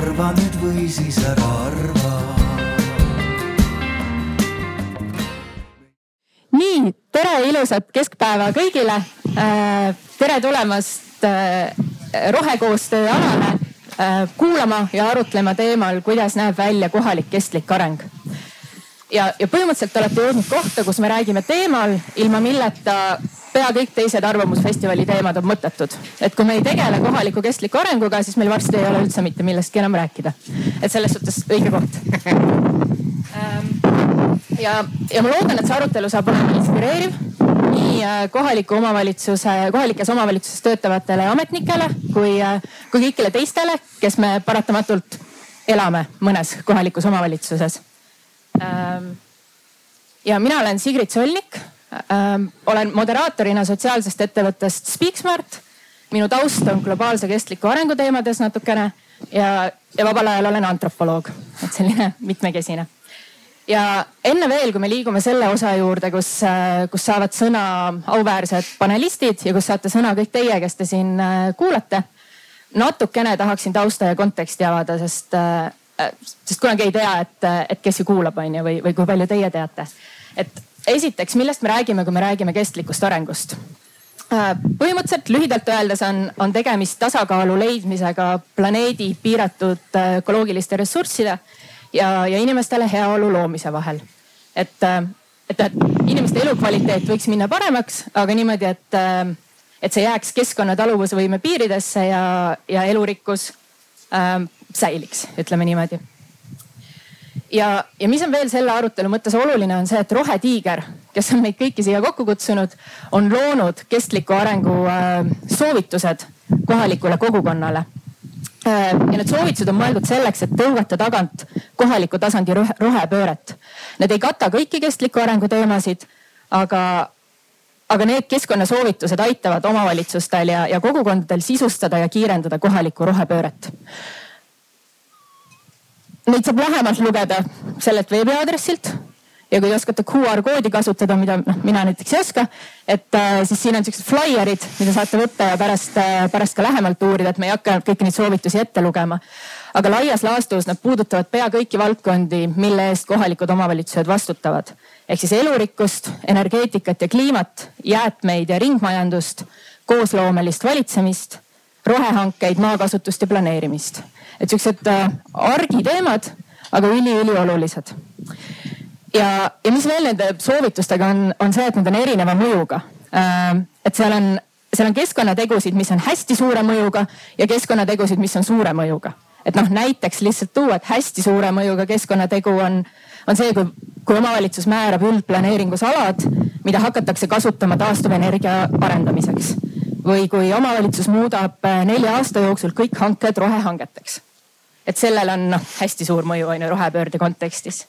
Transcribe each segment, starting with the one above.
arva nüüd või siis ära arva. nii, tere ilusat keskpäeva kõigile. tere tulemast rohekoostöö alale kuulama ja arutlema teemal, kuidas näeb välja kohalik kestlik areng ja, ja põhimõtteliselt olete jõudnud kohta, kus me räägime teemal, ilma milleta pea kõik teised Arvamusfestivali teemad on mõttetud. et kui me ei tegele kohaliku kestliku arenguga, siis meil varsti ei ole üldse mitte millestki enam rääkida. et selles suhtes õige koht. Ähm, ja, ja ma loodan, et see arutelu saab olema inspireeriv nii äh, kohaliku omavalitsuse, kohalikes omavalitsuses töötavatele ametnikele kui, äh, kui kõigile teistele, kes me paratamatult elame mõnes kohalikus omavalitsuses ja mina olen Sigrid Solnik. Ähm, olen moderaatorina sotsiaalsest ettevõttest Speaksmart. minu taust on globaalse kestliku arengu teemades natukene ja, ja vabal ajal olen antropoloog, et selline mitmekesine ja enne veel, kui me liigume selle osa juurde, kus, äh, kus saavad sõna auväärsed panelistid ja kus saate sõna kõik teie, kes te siin äh, kuulate. natukene tahaksin tausta ja konteksti avada, sest Äh, sest kunagi ei tea, et, et kes ju kuulab, on ju, või, või kui palju teie teate. et esiteks, millest me räägime, kui me räägime kestlikust arengust? Äh, põhimõtteliselt lühidalt öeldes on, on tegemist tasakaalu leidmisega planeedi piiratud äh, ökoloogiliste ressursside ja, ja inimestele heaolu loomise vahel. et, et, et inimeste elukvaliteet võiks minna paremaks, aga niimoodi, et, et see jääks keskkonna taluvusvõime piiridesse ja, ja elurikkus äh, säiliks, ütleme niimoodi. ja, ja mis on veel selle arutelu mõttes oluline, on see, et Rohetiiger, kes on meid kõiki siia kokku kutsunud, on loonud kestliku arengu äh, soovitused kohalikule kogukonnale äh, ja need soovitused on mõeldud selleks, et tõugata tagant kohaliku tasandi rohepööret. Need ei kata kõiki kestliku arengu teemasid, aga, aga need keskkonnasoovitused aitavad omavalitsustel ja, ja kogukondadel sisustada ja kiirendada kohalikku rohepööret Neid saab lähemalt lugeda sellelt veebiaadressilt ja kui te oskate QR koodi kasutada, mida noh, mina näiteks ei oska, et äh, siis siin on siuksed flaierid, mida saate võtta ja pärast äh,, pärast ka lähemalt uurida, et me ei hakka kõiki neid soovitusi ette lugema. aga laias laastus nad puudutavad pea kõiki valdkondi, mille eest kohalikud omavalitsused vastutavad. ehk siis elurikkust, energeetikat ja kliimat, jäätmeid ja ringmajandust, koosloomelist valitsemist, rohehankeid, maakasutust ja planeerimist et siuksed äh, argiteemad, aga üliüliolulised. ja, ja mis veel nende soovitustega on, on see, et nad on erineva mõjuga. Äh, et seal on, seal on keskkonnategusid, mis on hästi suure mõjuga ja keskkonnategusid, mis on suure mõjuga. et noh, näiteks lihtsalt tuua, et hästi suure mõjuga keskkonnategu on, on see, kui, kui omavalitsus määrab üldplaneeringus alad, mida hakatakse kasutama taastuvenergia arendamiseks või kui omavalitsus muudab äh, nelja aasta jooksul kõik hanked rohehangeteks et sellel on noh hästi suur mõju on ju rohepöörde kontekstis.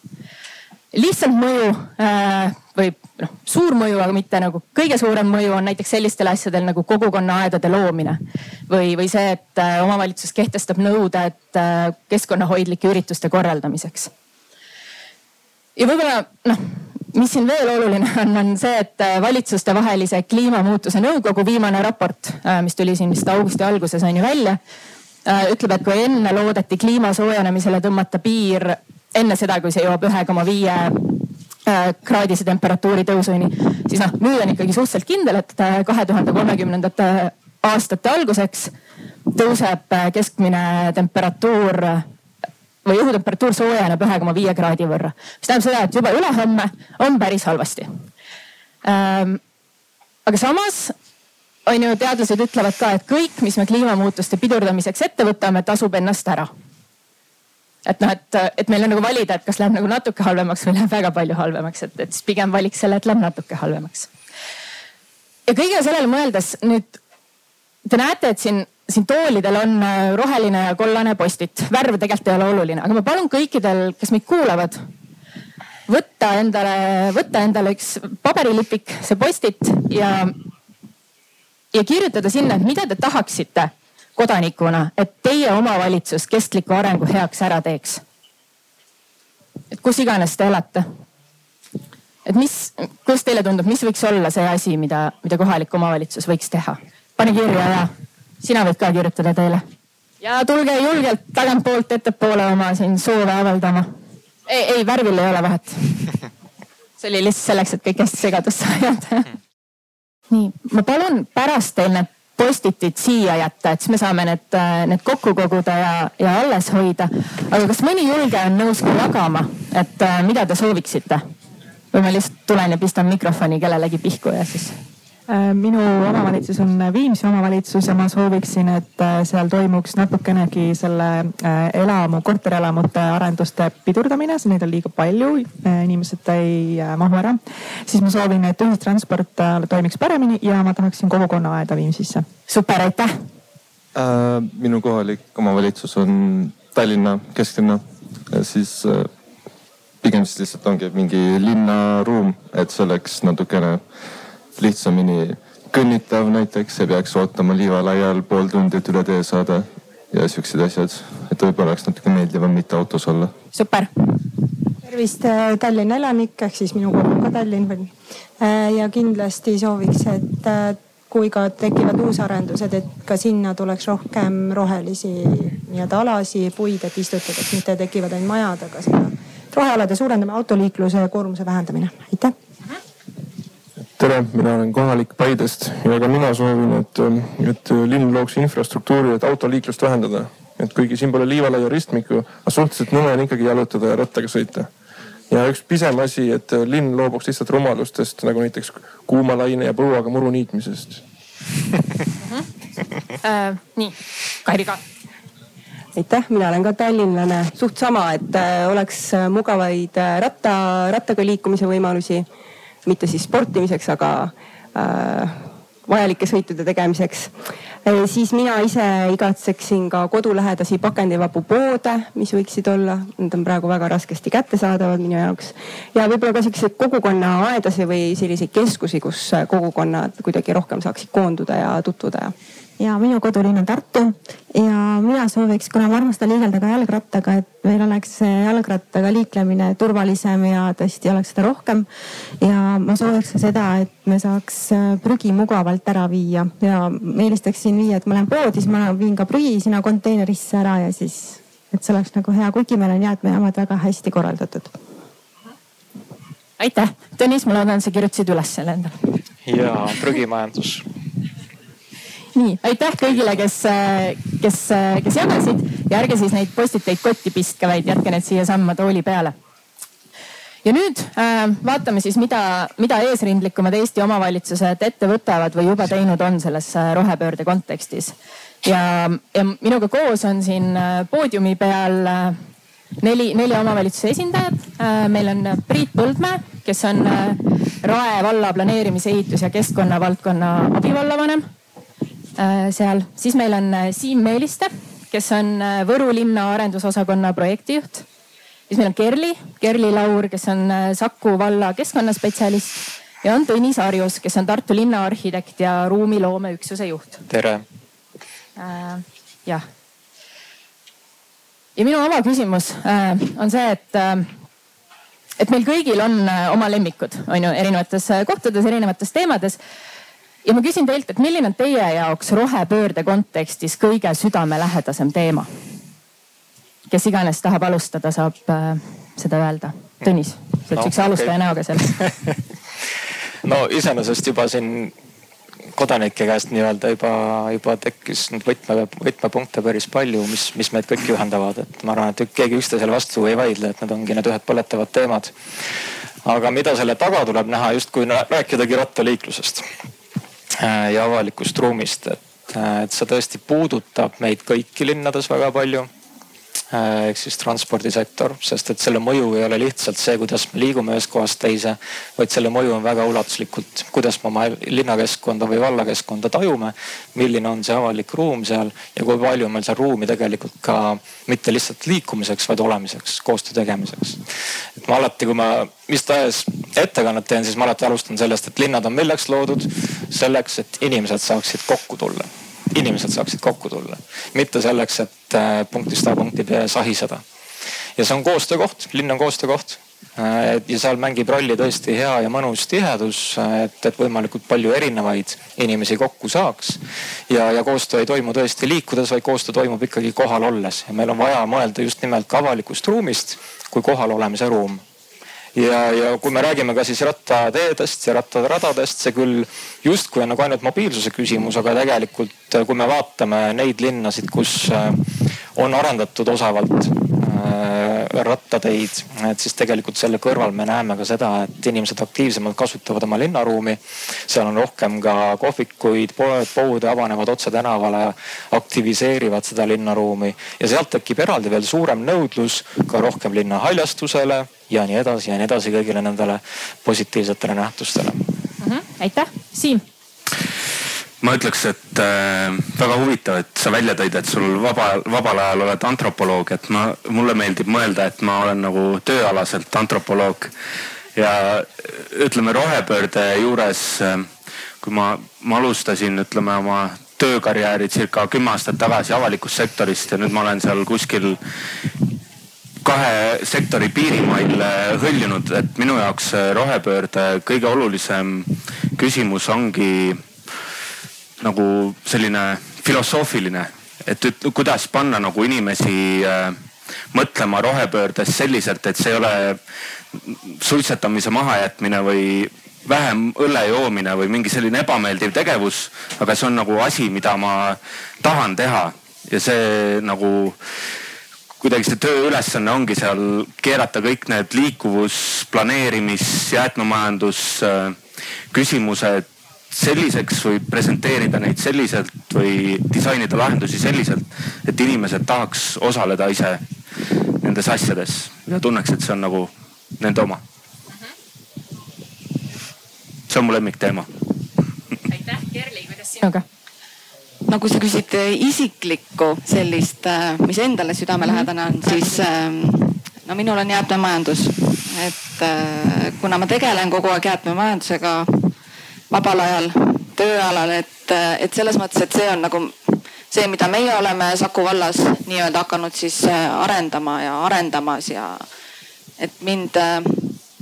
lihtsalt mõju äh, või noh, suur mõju, aga mitte nagu kõige suurem mõju on näiteks sellistel asjadel nagu kogukonnaaedade loomine või, või see, et äh, omavalitsus kehtestab nõuded äh, keskkonnahoidlike ürituste korraldamiseks. ja võib-olla noh mis siin veel oluline on, on see, et äh, valitsustevahelise kliimamuutuse nõukogu viimane raport, äh, mis tuli siin vist augusti alguses on ju välja ütleb, et kui enne loodeti kliima soojenemisele tõmmata piir enne seda, kui see jõuab ühe koma viie äh, kraadise temperatuuri tõusuni, siis noh, nüüd on ikkagi suhteliselt kindel, et äh, kahe tuhande kolmekümnendate aastate alguseks tõuseb keskmine temperatuur või õhutemperatuur soojeneb ühe koma viie kraadi võrra. mis tähendab seda, et juba ülehomme on päris halvasti. Ähm, aga samas on ju teadlased ütlevad ka, et kõik, mis me kliimamuutuste pidurdamiseks ette võtame, tasub ennast ära. et noh, et, et meil on nagu valida, et kas läheb nagu natuke halvemaks või läheb väga palju halvemaks, et, et siis pigem valiks selle, et läheb natuke halvemaks. ja kõigele sellele mõeldes nüüd te näete, et siin, siin toolidel on äh, roheline ja kollane postit, värv tegelikult ei ole oluline, aga ma palun kõikidel, kes meid kuulavad võtta endale, võtta endale üks paberilipik, see postit ja ja kirjutada sinna, et mida te tahaksite kodanikuna, et teie omavalitsus kestliku arengu heaks ära teeks. et kus iganes te elate. et mis, kuidas teile tundub, mis võiks olla see asi, mida, mida kohalik omavalitsus võiks teha? pane kirja ja sina võid ka kirjutada teile. ja tulge julgelt tagantpoolt ettepoole oma siin soove avaldama. ei, ei värvil ei ole vahet. see oli lihtsalt selleks, et kõik hästi segadusse ajada. nii, ma palun pärast teil need postitid siia jätta, et siis me saame need, need kokku koguda ja, ja alles hoida. aga kas mõni julge on nõus ka jagama, et mida te sooviksite? või ma lihtsalt tulen ja pistan mikrofoni kellelegi pihku ja siis Äh, minu omavalitsus on Viimsi omavalitsus ja ma sooviksin, et äh, seal toimuks natukenegi selle äh, elamu, korterelamute arenduste pidurdamine, sest neid on liiga palju, inimesed ei mahu ära. siis ma soovin, et ühistransport toimiks paremini ja ma tahaksin kogukonnaaeda Viimsisse. super, aitäh äh,. minu kohalik omavalitsus on Tallinna kesklinna siis äh, pigem siis lihtsalt ongi mingi linnaruum, et see oleks natukene lihtsamini kõnnitav näiteks, ei peaks ootama liivalaial pool tundi, et üle tee saada ja siuksed asjad, et võib-olla oleks natuke meeldivam mitte autos olla. super. tervist, äh, Tallinna elanik ehk siis minu kodu on ka Tallinn. Äh, ja kindlasti sooviks, et äh, kui ka tekivad uusarendused, et ka sinna tuleks rohkem rohelisi nii-öelda alasi, puid, et istutada, et mitte tekivad ainult majad, aga seda rohealade suurendamine, autoliikluse koormuse vähendamine. aitäh tere, mina olen kohalik Paidest ja ka mina soovin, et, et linn looks infrastruktuuri, et autoliiklust vähendada. et kuigi siin pole liivalaia ristmikku, aga suhteliselt nõme on ikkagi jalutada ja rattaga sõita. ja üks pisem asi, et linn loobuks lihtsalt rumalustest nagu näiteks kuuma laine ja põuaga muru niitmisest. Äh, nii, Kairi ka. Aitäh, mina olen ka tallinlane, suht sama, et äh, oleks mugavaid äh, ratta, rattaga liikumise võimalusi mitte siis sportimiseks, aga äh, vajalike sõitude tegemiseks e,. siis mina ise igatseksin ka kodulähedasi pakendivabu poode, mis võiksid olla, need on praegu väga raskesti kättesaadavad minu jaoks. ja võib-olla ka siukseid kogukonnaaedasid või selliseid keskusi, kus kogukonnad kuidagi rohkem saaksid koonduda ja tutvuda ja ja minu kodulinn on Tartu ja mina sooviks, kuna ma armastan liigelda ka jalgrattaga, et meil oleks jalgrattaga liiklemine turvalisem ja tõesti oleks seda rohkem. ja ma sooviks ka seda, et me saaks äh, prügi mugavalt ära viia ja eelistaksin viia, et ma lähen poodi, siis ma viin ka prügi sinna konteinerisse ära ja siis, et see oleks nagu hea, kuigi meil on jäätmejaamad väga hästi korraldatud. aitäh, Tõnis, ma loodan, sa kirjutasid üles selle endale. ja prügimajandus nii, aitäh kõigile, kes, kes, kes jagasid ja ärge siis neid postiteid kotti pistke, vaid jätke need siiasamma tooli peale. ja nüüd äh, vaatame siis, mida, mida eesrindlikumad Eesti omavalitsused ette võtavad või juba teinud on selles äh, rohepöörde kontekstis. ja, ja minuga koos on siin äh, poodiumi peal äh, neli, neli omavalitsuse esindajat. meil on Priit Põldmäe, kes on Rae valla planeerimise, ehitus ja keskkonnavaldkonna abivallavanem seal, siis meil on äh, Siim Meeliste, kes on äh, Võru linna arendusosakonna projektijuht. siis meil on Kerli, Kerli Laur, kes on Saku valla keskkonnaspetsialist ja on Tõnis Arjus, kes on Tartu linna arhitekt ja ruumiloomeüksuse juht. tere äh,. jah. ja minu avaküsimus äh, on see, et äh, et meil kõigil on oma lemmikud, on ju, erinevates kohtades, erinevates teemades ja ma küsin teilt, et milline on teie jaoks rohepöörde kontekstis kõige südamelähedasem teema? kes iganes tahab alustada, saab äh, seda öelda. Tõnis, sa oled no, siukse alustaja okay. näoga seal no iseenesest juba siin kodanike käest nii-öelda juba, juba tekkis nüüd võtme, võtmepunkte päris palju, mis, mis meid kõiki ühendavad, et ma arvan, et keegi üksteisele vastu ei vaidle, et need ongi need ühed põletavad teemad. aga mida selle taga tuleb näha, justkui rääkidagi rattaliiklusest ja avalikust ruumist, et, äh, et see tõesti puudutab meid kõiki linnades väga palju. Äh, ehk siis transpordisektor, sest et selle mõju ei ole lihtsalt see, kuidas me liigume ühest kohast teise, vaid selle mõju on väga ulatuslikult, kuidas me oma linnakeskkonda või vallakeskkonda tajume. milline on see avalik ruum seal ja kui palju meil seal ruumi tegelikult ka mitte lihtsalt liikumiseks, vaid olemiseks, koostöö tegemiseks. et ma alati, kui ma mis tahes ettekannet teen, siis ma alati alustan sellest, et linnad on milleks loodud, selleks, et inimesed saaksid kokku tulla inimesed saaksid kokku tulla. mitte selleks, et äh, punktist A punkti B sahiseda. ja see on koostöökoht, linn on koostöökoht ja seal mängib rolli tõesti hea ja mõnus tihedus, et, et võimalikult palju erinevaid inimesi kokku saaks. ja, ja koostöö ei toimu tõesti liikudes, vaid koostöö toimub ikkagi kohal olles ja meil on vaja mõelda just nimelt ka avalikust ruumist kui kohal olemise ruum ja, ja kui me räägime ka siis rattateedest ja rattaradadest, see küll justkui on nagu ainult mobiilsuse küsimus, aga tegelikult kui me vaatame neid linnasid, kus äh, on arendatud osavalt äh, rattateid, et siis tegelikult selle kõrval me näeme ka seda, et inimesed aktiivsemalt kasutavad oma linnaruumi. seal on rohkem ka kohvikuid, poed, poode avanevad otse tänavale, aktiviseerivad seda linnaruumi ja sealt tekib eraldi veel suurem nõudlus ka rohkem linna haljastusele ja nii edasi ja nii edasi kõigile nendele positiivsetele nähtustele mm. -hmm. aitäh, Siim ma ütleks, et äh, väga huvitav, et sa välja tõid, et sul vaba, vabal ajal oled antropoloog, et ma, mulle meeldib mõelda, et ma olen nagu tööalaselt antropoloog. ja ütleme rohepöörde juures, äh, kui ma, ma alustasin, ütleme oma töökarjääri circa kümme aastat tagasi avalikust sektorist ja nüüd ma olen seal kuskil kahe sektori piirimail hõljunud, et minu jaoks rohepöörde kõige olulisem küsimus ongi nagu selline filosoofiline, et kuidas panna nagu inimesi äh, mõtlema rohepöördes selliselt, et see ei ole suitsetamise mahajätmine või vähem õlle joomine või mingi selline ebameeldiv tegevus, aga see on nagu asi, mida ma tahan teha. Ja see nagu kuidagi see tööülesanne ongi seal keerata kõik need liikuvus, planeerimis, jäätmemajandus äh, küsimused selliseks või presenteerida neid selliselt või disainida lahendusi selliselt, et inimesed tahaks osaleda ise nendes asjades ja tunneks, et see on nagu nende oma. see on mu lemmikteema. aitäh, Kerli, kuidas sinuga? no kui sa küsid äh, isiklikku sellist, äh, mis endale südamelähedane on, siis ähm, no minul on jäätmemajandus. et äh, kuna ma tegelen kogu aeg jäätmemajandusega vabal ajal, tööalal, et, et selles mõttes, et see on nagu see, mida meie oleme Saku vallas nii-öelda hakanud siis arendama ja arendamas ja et mind,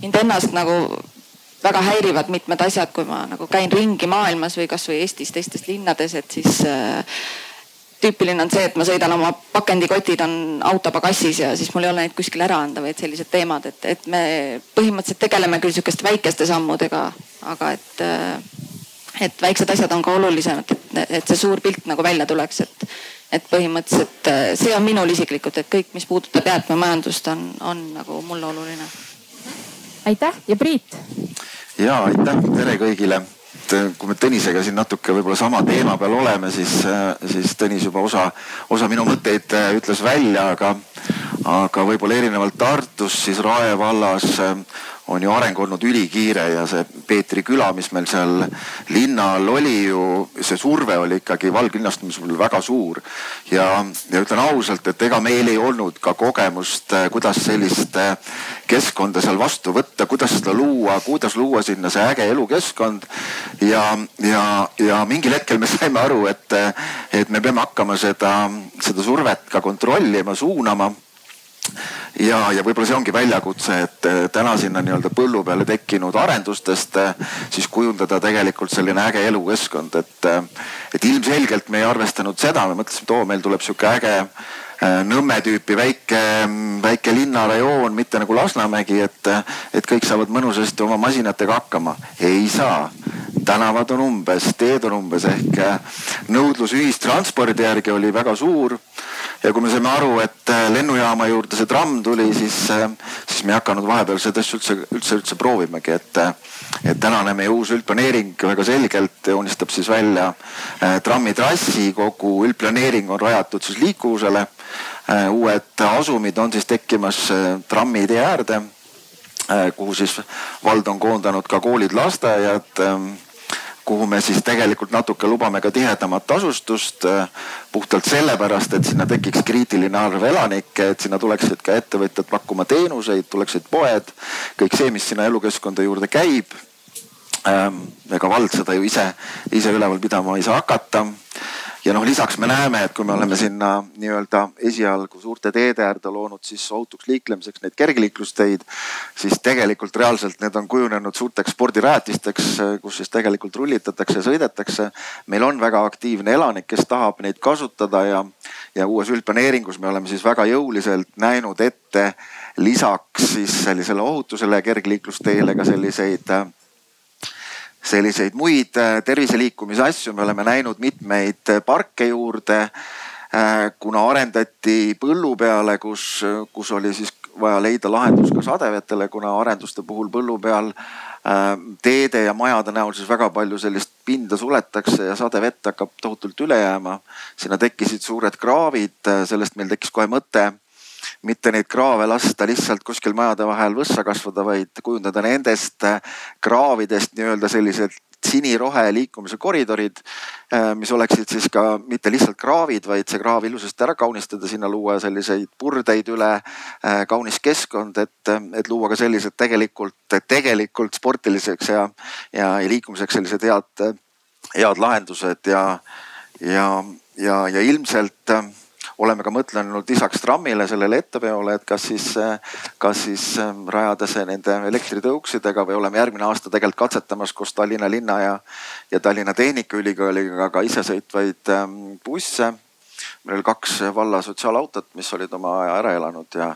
mind ennast nagu väga häirivad mitmed asjad, kui ma nagu käin ringi maailmas või kasvõi Eestis teistes linnades, et siis äh, tüüpiline on see, et ma sõidan oma pakendikotid on auto pagassis ja siis mul ei ole neid kuskile ära anda või et sellised teemad, et, et me põhimõtteliselt tegeleme küll sihukeste väikeste sammudega, aga et, äh, et väiksed asjad on ka olulisemad, et, et see suur pilt nagu välja tuleks, et, et põhimõtteliselt äh, see on minul isiklikult, et kõik, mis puudutab jäätmemajandust, on, on nagu mulle oluline. aitäh ja Priit ja aitäh, tere kõigile. Et äh, kui me Tõnisega siin natuke võib-olla sama teema peal oleme, siis, äh, siis Tõnis juba osa, osa minu mõtteid äh, ütles välja, aga, aga võib-olla erinevalt Tartust, siis Rae vallas on ju areng olnud ülikiire ja see Peetri küla, mis meil seal linna all oli ju, see surve oli ikkagi valglinnastumisel väga suur. ja, ja ütlen ausalt, et ega meil ei olnud ka kogemust, eh, kuidas sellist eh, keskkonda seal vastu võtta, kuidas seda luua, kuidas luua sinna see äge elukeskkond. ja, ja, ja mingil hetkel me saime aru, et, et me peame hakkama seda, seda survet ka kontrollima, suunama ja, ja võib-olla see ongi väljakutse, et eh, täna sinna nii-öelda põllu peale tekkinud arendustest eh, siis kujundada tegelikult selline äge elukeskkond, et, eh, et ilmselgelt me ei arvestanud seda, me mõtlesime, et oo, meil tuleb sihuke äge Nõmme tüüpi väike, väike linnarajoon, mitte nagu Lasnamägi, et, et kõik saavad mõnusasti oma masinatega hakkama. ei saa tänavad on umbes, teed on umbes ehk nõudlus ühistranspordi järgi oli väga suur. ja kui me saime aru, et äh, lennujaama juurde see tramm tuli, siis, äh, siis me ei hakanud vahepeal seda asja üldse, üldse, üldse proovimegi, et, äh, et tänane meie uus üldplaneering väga selgelt joonistab siis välja trammitrassi, kogu üldplaneering on rajatud siis liikuvusele. Uued asumid on siis tekkimas trammitee äärde kuhu siis vald on koondanud ka koolid, lasteaiad ähm, kuhu me siis tegelikult natuke lubame ka tihedamat asustust. Äh, puhtalt sellepärast, et sinna tekiks kriitiline arv elanikke, et sinna tuleksid ka ettevõtjad pakkuma teenuseid, tuleksid poed, kõik see, mis sinna elukeskkonda juurde käib. Ähm, ega vald seda ju ise, ise üleval pidama ei saa hakata ja noh, lisaks me näeme, et kui me oleme sinna nii-öelda esialgu suurte teede äärde loonud siis ohutuks liiklemiseks neid kergliiklusteid, siis tegelikult reaalselt need on kujunenud suurteks spordirajatisteks, kus siis tegelikult rullitatakse, sõidetakse. meil on väga aktiivne elanik, kes tahab neid kasutada ja, ja uues üldplaneeringus me oleme siis väga jõuliselt näinud ette lisaks siis sellisele ohutusele kergliiklusteele ka selliseid selliseid muid äh, terviseliikumise asju me oleme näinud mitmeid äh, parke juurde. Äh, kuna arendati põllu peale, kus, kus oli siis vaja leida lahendus ka sadevetele, kuna arenduste puhul põllu peal teede ja majade näol siis väga palju sellist pinda suletakse ja sadevett hakkab tohutult üle jääma. sinna tekkisid suured kraavid, sellest meil tekkis kohe mõte mitte neid kraave lasta lihtsalt kuskil majade vahel võssa kasvada, vaid kujundada nendest äh, kraavidest nii-öelda sellised sinirohe liikumise koridorid, äh, mis oleksid siis ka mitte lihtsalt kraavid, vaid see kraav ilusasti ära kaunistada, sinna luua selliseid purdeid üle, äh, kaunis keskkond, et, et luua ka sellised tegelikult, tegelikult sportiliseks ja, ja, ja liikumiseks sellised head, head lahendused ja, ja, ja, ja ilmselt oleme ka mõtlenud lisaks trammile sellele etteveole, et kas siis, kas siis ähm, rajada see nende elektritõuksidega või oleme järgmine aasta tegelikult katsetamas koos Tallinna linna ja, ja Tallinna Tehnikaülikooliga ka isesõitvaid ähm, busse. meil oli kaks valla sotsiaalautot, mis olid oma aja ära elanud ja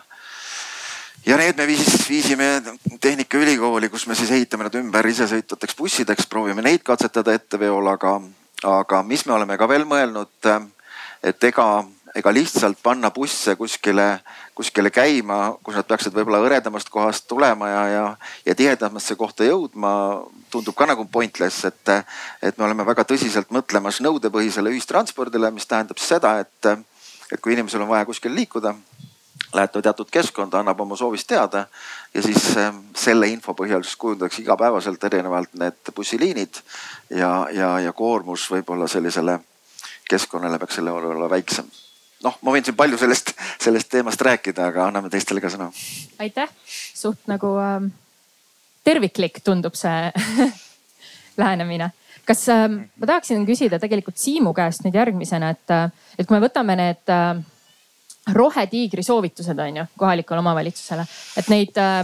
ja need me viis, viisime Tehnikaülikooli, kus me siis ehitame nad ümber isesõitvateks bussideks, proovime neid katsetada etteveol, aga, aga mis me oleme ka veel mõelnud, ähm, et ega ega lihtsalt panna busse kuskile, kuskile käima, kus nad peaksid võib-olla hõredamast kohast tulema ja, ja, ja tihedamasse kohta jõudma, tundub ka nagu pointless, et, et me oleme väga tõsiselt mõtlemas nõudepõhisele ühistranspordile, mis tähendab seda, et, et kui inimesel on vaja kuskil liikuda, lähete teatud keskkonda, annab oma soovist teada ja siis eh, selle info põhjal siis kujundatakse igapäevaselt erinevalt need bussiliinid ja, ja, ja koormus võib-olla sellisele keskkonnale peaks selle olla väiksem noh, ma võin siin palju sellest, sellest teemast rääkida, aga anname teistele ka sõna. aitäh, suht nagu äh, terviklik tundub see lähenemine. kas äh, ma tahaksin küsida tegelikult Siimu käest nüüd järgmisena, et, äh, et kui me võtame need äh, rohetiigri soovitused on ju kohalikule omavalitsusele, et neid äh,,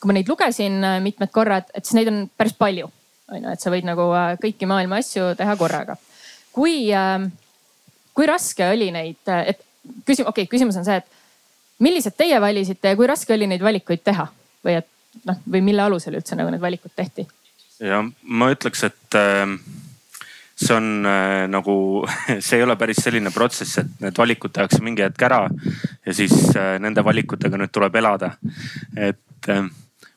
kui ma neid lugesin äh, mitmed korrad, et siis neid on päris palju on ju, et sa võid nagu äh, kõiki maailma asju teha korraga. kui äh, kui raske oli neid, et küsim-, okei okay,, küsimus on see, et millised teie valisite ja kui raske oli neid valikuid teha või et noh, või mille alusel üldse nagu need valikud tehti? ja ma ütleks, et äh, see on äh, nagu, see ei ole päris selline protsess, et need valikud tehakse mingi hetk ära ja siis äh, nende valikutega nüüd tuleb elada. et äh,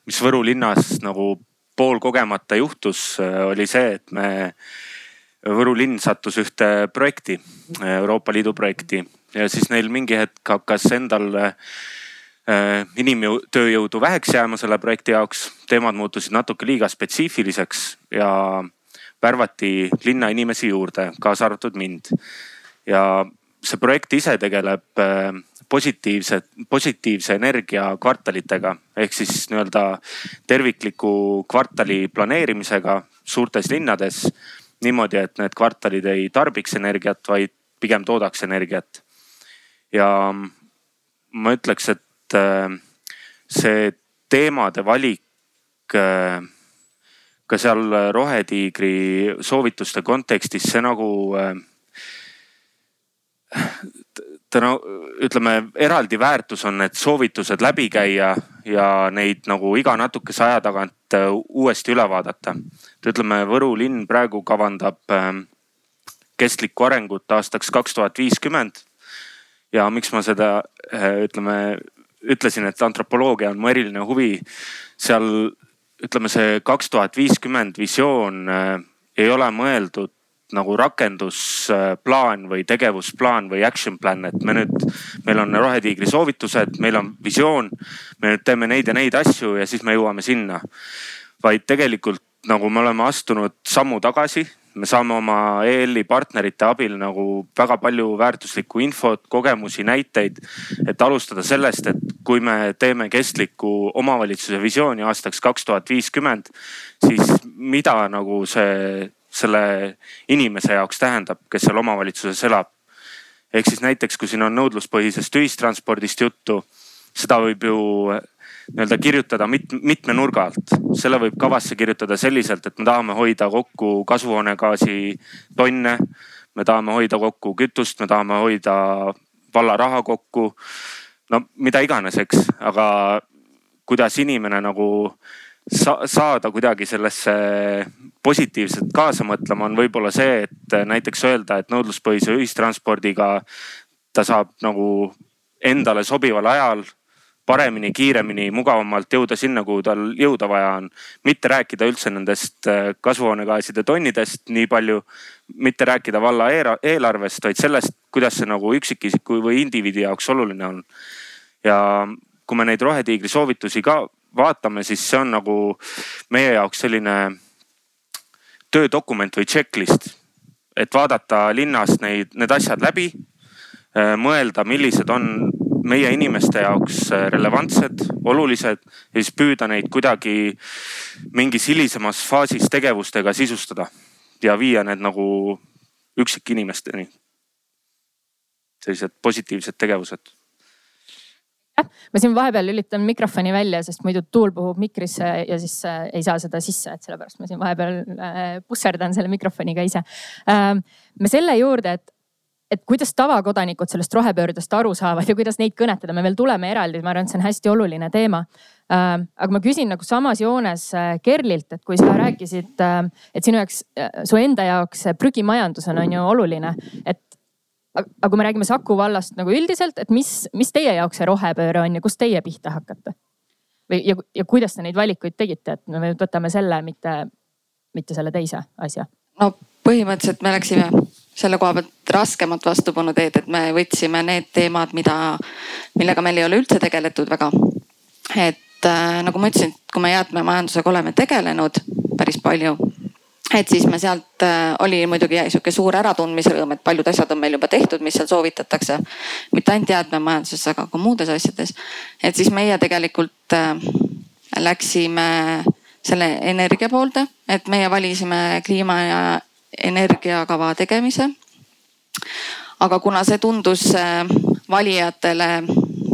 mis Võru linnas nagu poolkogemata juhtus, äh, oli see, et me Võru linn sattus ühte projekti, Euroopa Liidu projekti ja siis neil mingi hetk hakkas endal äh, inimtööjõudu väheks jääma selle projekti jaoks. teemad muutusid natuke liiga spetsiifiliseks ja värvati linnainimesi juurde, kaasa arvatud mind. ja see projekt ise tegeleb äh, positiivse, positiivse energia kvartalitega ehk siis nii-öelda tervikliku kvartali planeerimisega suurtes linnades niimoodi, et need kvartalid ei tarbiks energiat, vaid pigem toodaks energiat. ja ma ütleks, et äh, see teemade valik äh, ka seal Rohetiigri soovituste kontekstis, see nagu äh, ta no ütleme, eraldi väärtus on need soovitused läbi käia ja neid nagu iga natukese aja tagant uuesti üle vaadata et ütleme, Võru linn praegu kavandab ähm, kestlikku arengut aastaks kaks tuhat viiskümmend. ja miks ma seda äh, ütleme, ütlesin, et antropoloogia on mu eriline huvi. seal ütleme, see kaks tuhat viiskümmend visioon äh, ei ole mõeldud nagu rakendusplaan või tegevusplaan või action plan, et me nüüd, meil on Rohetiigri soovitused, meil on visioon. me nüüd teeme neid ja neid asju ja siis me jõuame sinna. vaid tegelikult nagu me oleme astunud sammu tagasi, me saame oma EL-i partnerite abil nagu väga palju väärtuslikku infot, kogemusi, näiteid. et alustada sellest, et kui me teeme kestliku omavalitsuse visiooni aastaks kaks tuhat viiskümmend, siis mida nagu see selle inimese jaoks tähendab, kes seal omavalitsuses elab. ehk siis näiteks, kui siin on nõudluspõhisest ühistranspordist juttu, seda võib ju nii-öelda kirjutada mit, mitme nurga alt. selle võib kavasse kirjutada selliselt, et me tahame hoida kokku kasvuhoonegaasi tonne. me tahame hoida kokku kütust, me tahame hoida valla raha kokku. no mida iganes, eks, aga kuidas inimene nagu sa saada kuidagi sellesse positiivselt kaasa mõtlema, on võib-olla see, et näiteks öelda, et nõudluspõhise ühistranspordiga ta saab nagu endale sobival ajal paremini, kiiremini, mugavamalt jõuda sinna, kuhu tal jõuda vaja on. mitte rääkida üldse nendest äh, kasvuhoonegaaside tonnidest nii palju, mitte rääkida valla eelarvest, vaid sellest, kuidas see nagu üksikisiku või indiviidi jaoks oluline on. ja kui me neid Rohetiigri soovitusi ka vaatame, siis see on nagu meie jaoks selline töödokument või checklist. et vaadata linnas neid, need asjad läbi, äh, mõelda, millised on meie inimeste jaoks äh, relevantsed, olulised ja siis püüda neid kuidagi mingis hilisemas faasis tegevustega sisustada ja viia need nagu üksikinimesteni. sellised positiivsed tegevused ma siin vahepeal lülitan mikrofoni välja, sest muidu tuul puhub mikrisse ja siis äh, ei saa seda sisse, et sellepärast ma siin vahepeal äh, pusserdan selle mikrofoniga ise äh,. me selle juurde, et et kuidas tavakodanikud sellest rohepöördest aru saavad ja kuidas neid kõnetada, me veel tuleme eraldi, ma arvan, et see on hästi oluline teema. Äh, aga ma küsin nagu samas joones äh, Kerlilt, et kui sa rääkisid, äh, et sinu jaoks, su enda jaoks prügimajandus on, on ju oluline, et aga kui me räägime Saku vallast nagu üldiselt, et mis, mis teie jaoks see rohepööre on ja kust teie pihta hakkate? või, ja, ja kuidas te neid valikuid tegite, et me võtame selle, mitte, mitte selle teise asja? no põhimõtteliselt me läksime selle koha pealt raskemat vastupanu teed, et me võtsime need teemad, mida, millega meil ei ole üldse tegeletud väga. et äh, nagu ma ütlesin, kui me jäätmemajandusega oleme tegelenud päris palju, et siis me sealt äh, oli muidugi sihuke suur äratundmise rõõm, et paljud asjad on meil juba tehtud, mis seal soovitatakse. mitte ainult jäätmemajanduses, aga ka muudes asjades. et siis meie tegelikult äh, läksime selle energia poolde, et meie valisime kliima ja energiakava tegemise. aga kuna see tundus äh, valijatele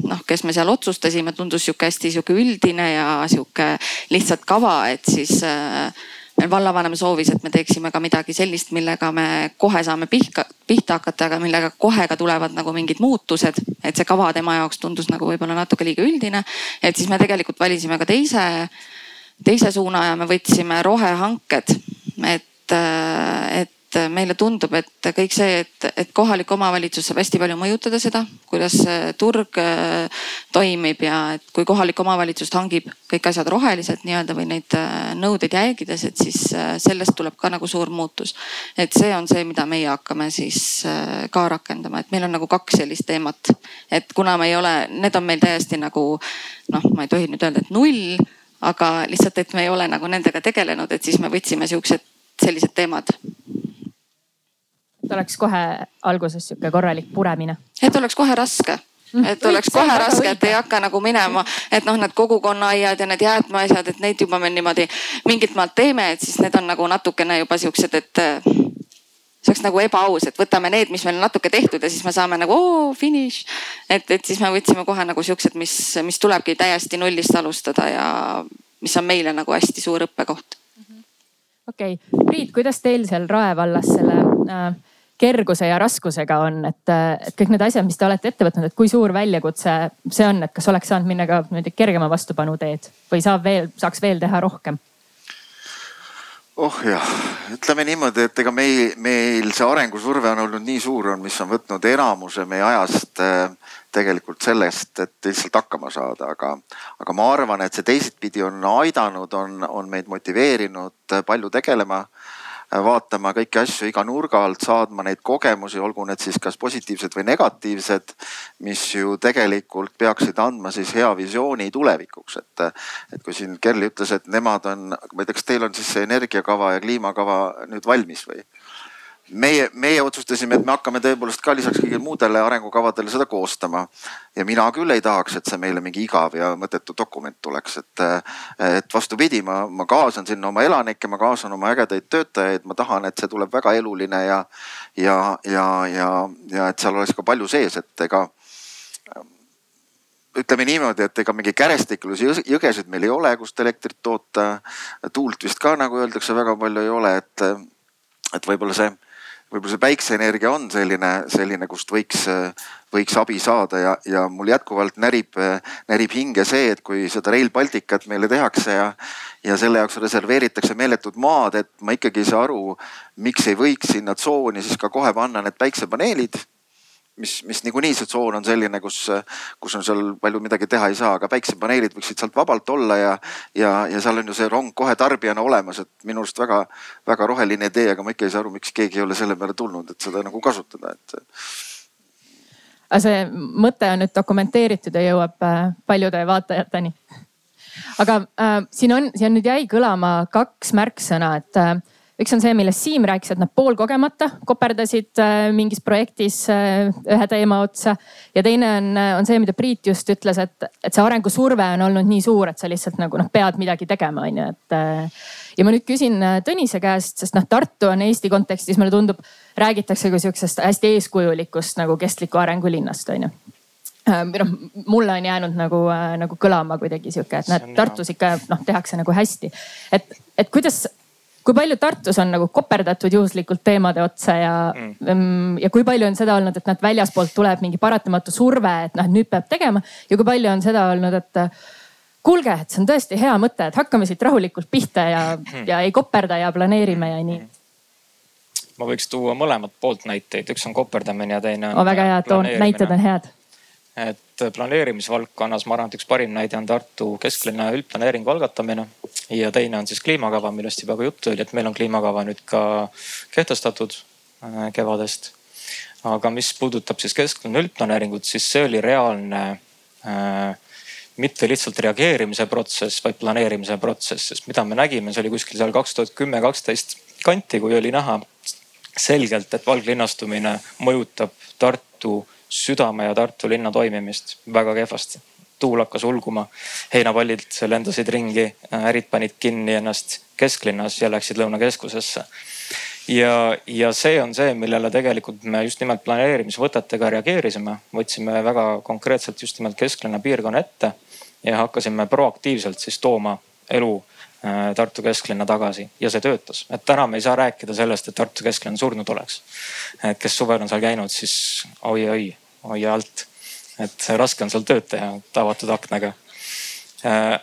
noh, kes me seal otsustasime, tundus sihuke hästi sihuke üldine ja sihuke lihtsalt kava, et siis äh, vallavanem soovis, et me teeksime ka midagi sellist, millega me kohe saame pihka, pihta hakata, aga millega kohe ka tulevad nagu mingid muutused. et see kava tema jaoks tundus nagu võib-olla natuke liiga üldine. et siis me tegelikult valisime ka teise, teise suuna ja me võtsime rohehanked. et et, et meile tundub, et kõik see, et, et kohalik omavalitsus saab hästi palju mõjutada seda, kuidas turg äh, toimib ja et kui kohalik omavalitsus hangib kõik asjad roheliselt nii-öelda või neid äh, nõudeid jälgides, et siis äh, sellest tuleb ka nagu suur muutus. et see on see, mida meie hakkame siis ka rakendama, et meil on nagu kaks sellist teemat, et kuna me ei ole, need on meil täiesti nagu noh, ma ei tohi nüüd öelda, et null aga lihtsalt, et me ei ole nagu nendega tegelenud, et siis me võtsime siuksed sellised teemad. Et oleks kohe alguses sihuke korralik puremine. et oleks kohe raske mm. et oleks kohe raske, et ei hakka nagu minema, et noh, need kogukonnaaiad ja need jäätmeasjad, et neid juba me niimoodi mingilt maalt teeme, et siis need on nagu natukene juba siuksed, et see oleks nagu ebaaus, et võtame need, mis meil on natuke tehtud ja siis me saame nagu oo finiš. et, et siis me võtsime kohe nagu siuksed, mis, mis tulebki täiesti nullist alustada ja mis on meile nagu hästi suur õppekoht okei okay., Priit, kuidas teil seal Rae vallas selle äh, kerguse ja raskusega on, et, äh, et kõik need asjad, mis te olete ette võtnud, et kui suur väljakutse see on, et kas oleks saanud minna ka niimoodi kergema vastupanu teed või saab veel, saaks veel teha rohkem? oh jah, ütleme niimoodi, et ega meil, meil see arengusurve on olnud nii suur on, mis on võtnud enamuse meie ajast äh, tegelikult sellest, et lihtsalt hakkama saada, aga, aga ma arvan, et see teisitpidi on aidanud, on, on meid motiveerinud palju tegelema vaatama kõiki asju iga nurga alt, saadma neid kogemusi, olgu need siis kas positiivsed või negatiivsed, mis ju tegelikult peaksid andma siis hea visiooni tulevikuks, et, et kui siin Kerli ütles, et nemad on, ma ei tea, kas teil on siis see energiakava ja kliimakava nüüd valmis või? Meie, meie otsustasime, et me hakkame tõepoolest ka lisaks kõigile muudele arengukavadele seda koostama. ja mina küll ei tahaks, et see meile mingi igav ja mõttetu dokument tuleks, et, et vastupidi, ma, ma kaasan sinna oma elanikke, ma kaasan oma ägedaid töötajaid, ma tahan, et see tuleb väga eluline ja, ja, ja, ja, ja et seal oleks ka palju sees, et ega ütleme niimoodi, et ega mingi kärestikluse jõgesid meil ei ole, kust elektrit toota. tuult vist ka nagu öeldakse, väga palju ei ole, et, et võib-olla see võib-olla see päikseenergia on selline, selline, kust võiks, võiks abi saada ja, ja mul jätkuvalt närib, närib hinge see, et kui seda Rail Balticut meile tehakse ja, ja selle jaoks reserveeritakse meeletud maad, et ma ikkagi ei saa aru, miks ei võiks sinna tsooni siis ka kohe panna need päiksepaneelid mis, mis niikuinii see tsoon on selline, kus, kus on seal palju midagi teha ei saa, aga päiksepaneelid võiksid sealt vabalt olla ja, ja, ja seal on ju see rong kohe tarbijana olemas, et minu arust väga-väga roheline idee, aga ma ikka ei saa aru, miks keegi ei ole selle peale tulnud, et seda nagu kasutada, et aga see mõte on nüüd dokumenteeritud ja jõuab äh, paljude vaatajateni. aga äh, siin on, siin nüüd jäi kõlama kaks märksõna, et äh, üks on see, millest Siim rääkis, et nad poolkogemata koperdasid äh, mingis projektis äh, ühe teema otsa. ja teine on, äh, on see, mida Priit just ütles, et, et see arengusurve on olnud nii suur, et sa lihtsalt nagu noh, pead midagi tegema, on ju, et. ja ma nüüd küsin Tõnise käest, sest noh, Tartu on Eesti kontekstis, mulle tundub, räägitakse kui sihukesest hästi eeskujulikust nagu kestliku arengu linnast, on ju või noh, mulle on jäänud nagu, nagu kõlama kuidagi sihuke, et näed, Tartus ikka noh, tehakse nagu hästi. et, et kuidas kui palju Tartus on nagu koperdatud juhuslikult teemade otsa ja mm., mm ja kui palju on seda olnud, et noh, väljaspoolt tuleb mingi paratamatu surve, et noh, nüüd peab tegema ja kui palju on seda olnud, et kuulge, et see on tõesti hea mõte, et hakkame siit rahulikult pihta ja mm., ja ei koperda ja planeerime ja nii. ma võiks tuua mõlemat poolt näiteid, üks on koperdamine ja teine on oh,. väga hea, too näited on head et planeerimisvaldkonnas ma arvan, et üks parim näide on Tartu kesklinna üldplaneeringu algatamine ja teine on siis kliimakava, millest juba ka juttu oli, et meil on kliimakava nüüd ka kehtestatud äh, kevadest. aga mis puudutab siis kesklinna üldplaneeringut, siis see oli reaalne äh, mitte lihtsalt reageerimise protsess, vaid planeerimise protsess, sest mida me nägime, see oli kuskil seal kaks tuhat kümme, kaksteist kanti, kui oli näha selgelt, et valglinnastumine mõjutab Tartu südame ja Tartu linna toimimist väga kehvasti tuul hakkas ulguma, heinapallid lendasid ringi, ärid panid kinni ennast kesklinnas ja läksid Lõunakeskusesse. ja, ja see on see, millele tegelikult me just nimelt planeerimisvõtetega reageerisime, võtsime väga konkreetselt just nimelt kesklinna piirkonna ette ja hakkasime proaktiivselt siis tooma elu Tartu kesklinna tagasi ja see töötas, et täna me ei saa rääkida sellest, et Tartu kesklinn surnud oleks. et kes suvel on seal käinud, siis oi-oi, hoia alt et raske on seal tööd teha avatud aknaga. Äh,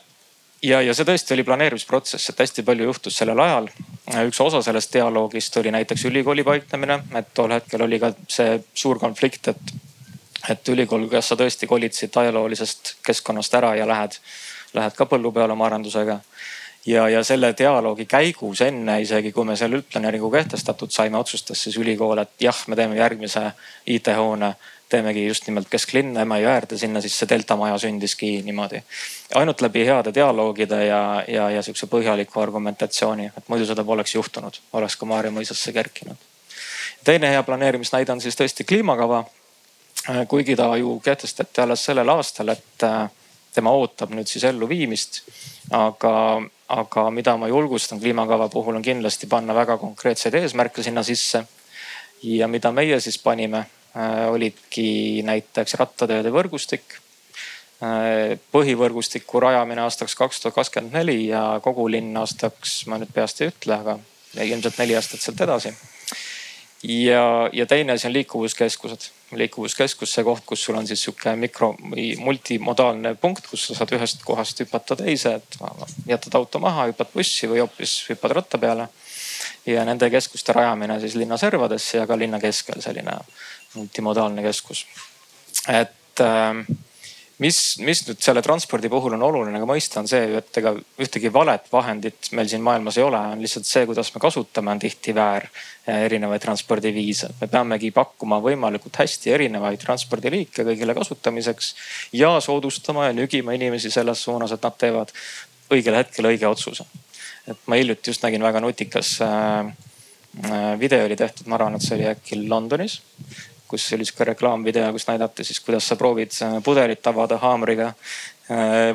ja, ja see tõesti oli planeerimisprotsess, et hästi palju juhtus sellel ajal. üks osa sellest dialoogist oli näiteks ülikooli paiknemine, et tol hetkel oli ka see suur konflikt, et, et ülikool, kas sa tõesti kolid siit ajaloolisest keskkonnast ära ja lähed, lähed ka põllu peale oma arendusega ja, ja selle dialoogi käigus enne isegi, kui me selle üldplaneeringu kehtestatud saime, otsustas siis ülikool, et jah, me teeme järgmise IT-hoone teemegi just nimelt kesklinna Emajõe äärde, sinna siis see delta maja sündiski niimoodi. ainult läbi heade dialoogide ja, ja, ja sihukese põhjaliku argumentatsiooni, et muidu seda poleks juhtunud, oleks ka Maarja mõisasse kerkinud. teine hea planeerimisnäide on siis tõesti kliimakava. kuigi ta ju kehtestati alles sellel aastal, et äh, tema ootab nüüd siis elluviimist. aga, aga mida ma julgustan kliimakava puhul on kindlasti panna väga konkreetseid eesmärke sinna sisse. ja mida meie siis panime Äh, olidki näiteks rattateede võrgustik. Äh, põhivõrgustiku rajamine aastaks kaks tuhat kakskümmend neli ja kogu linn aastaks, ma nüüd peast ei ütle, aga ilmselt neli aastat sealt edasi. Ja, ja teine asi on liikuvuskeskused. liikuvuskeskus, see koht, kus sul on siis sihuke mikro või multimodaalne punkt, kus sa saad ühest kohast hüpata teise, et jätad auto maha, hüppad bussi või hoopis hüppad ratta peale. ja nende keskuste rajamine siis linna servadesse ja ka linna keskel selline multimodaalne keskus. et ähm, mis, mis nüüd selle transpordi puhul on oluline ka mõista, on see, et ega ühtegi valet vahendit meil siin maailmas ei ole, on lihtsalt see, kuidas me kasutame, on tihti väär erinevaid transpordiviise. me peamegi pakkuma võimalikult hästi erinevaid transpordiliike kõigile kasutamiseks ja soodustama ja nügima inimesi selles suunas, et nad teevad õigel hetkel õige otsuse. et ma hiljuti just nägin väga nutikas äh, video oli tehtud, ma arvan, et see oli äkki Londonis kus oli sihuke reklaamvideo, kus näidati siis, kuidas sa proovid pudelit avada haamriga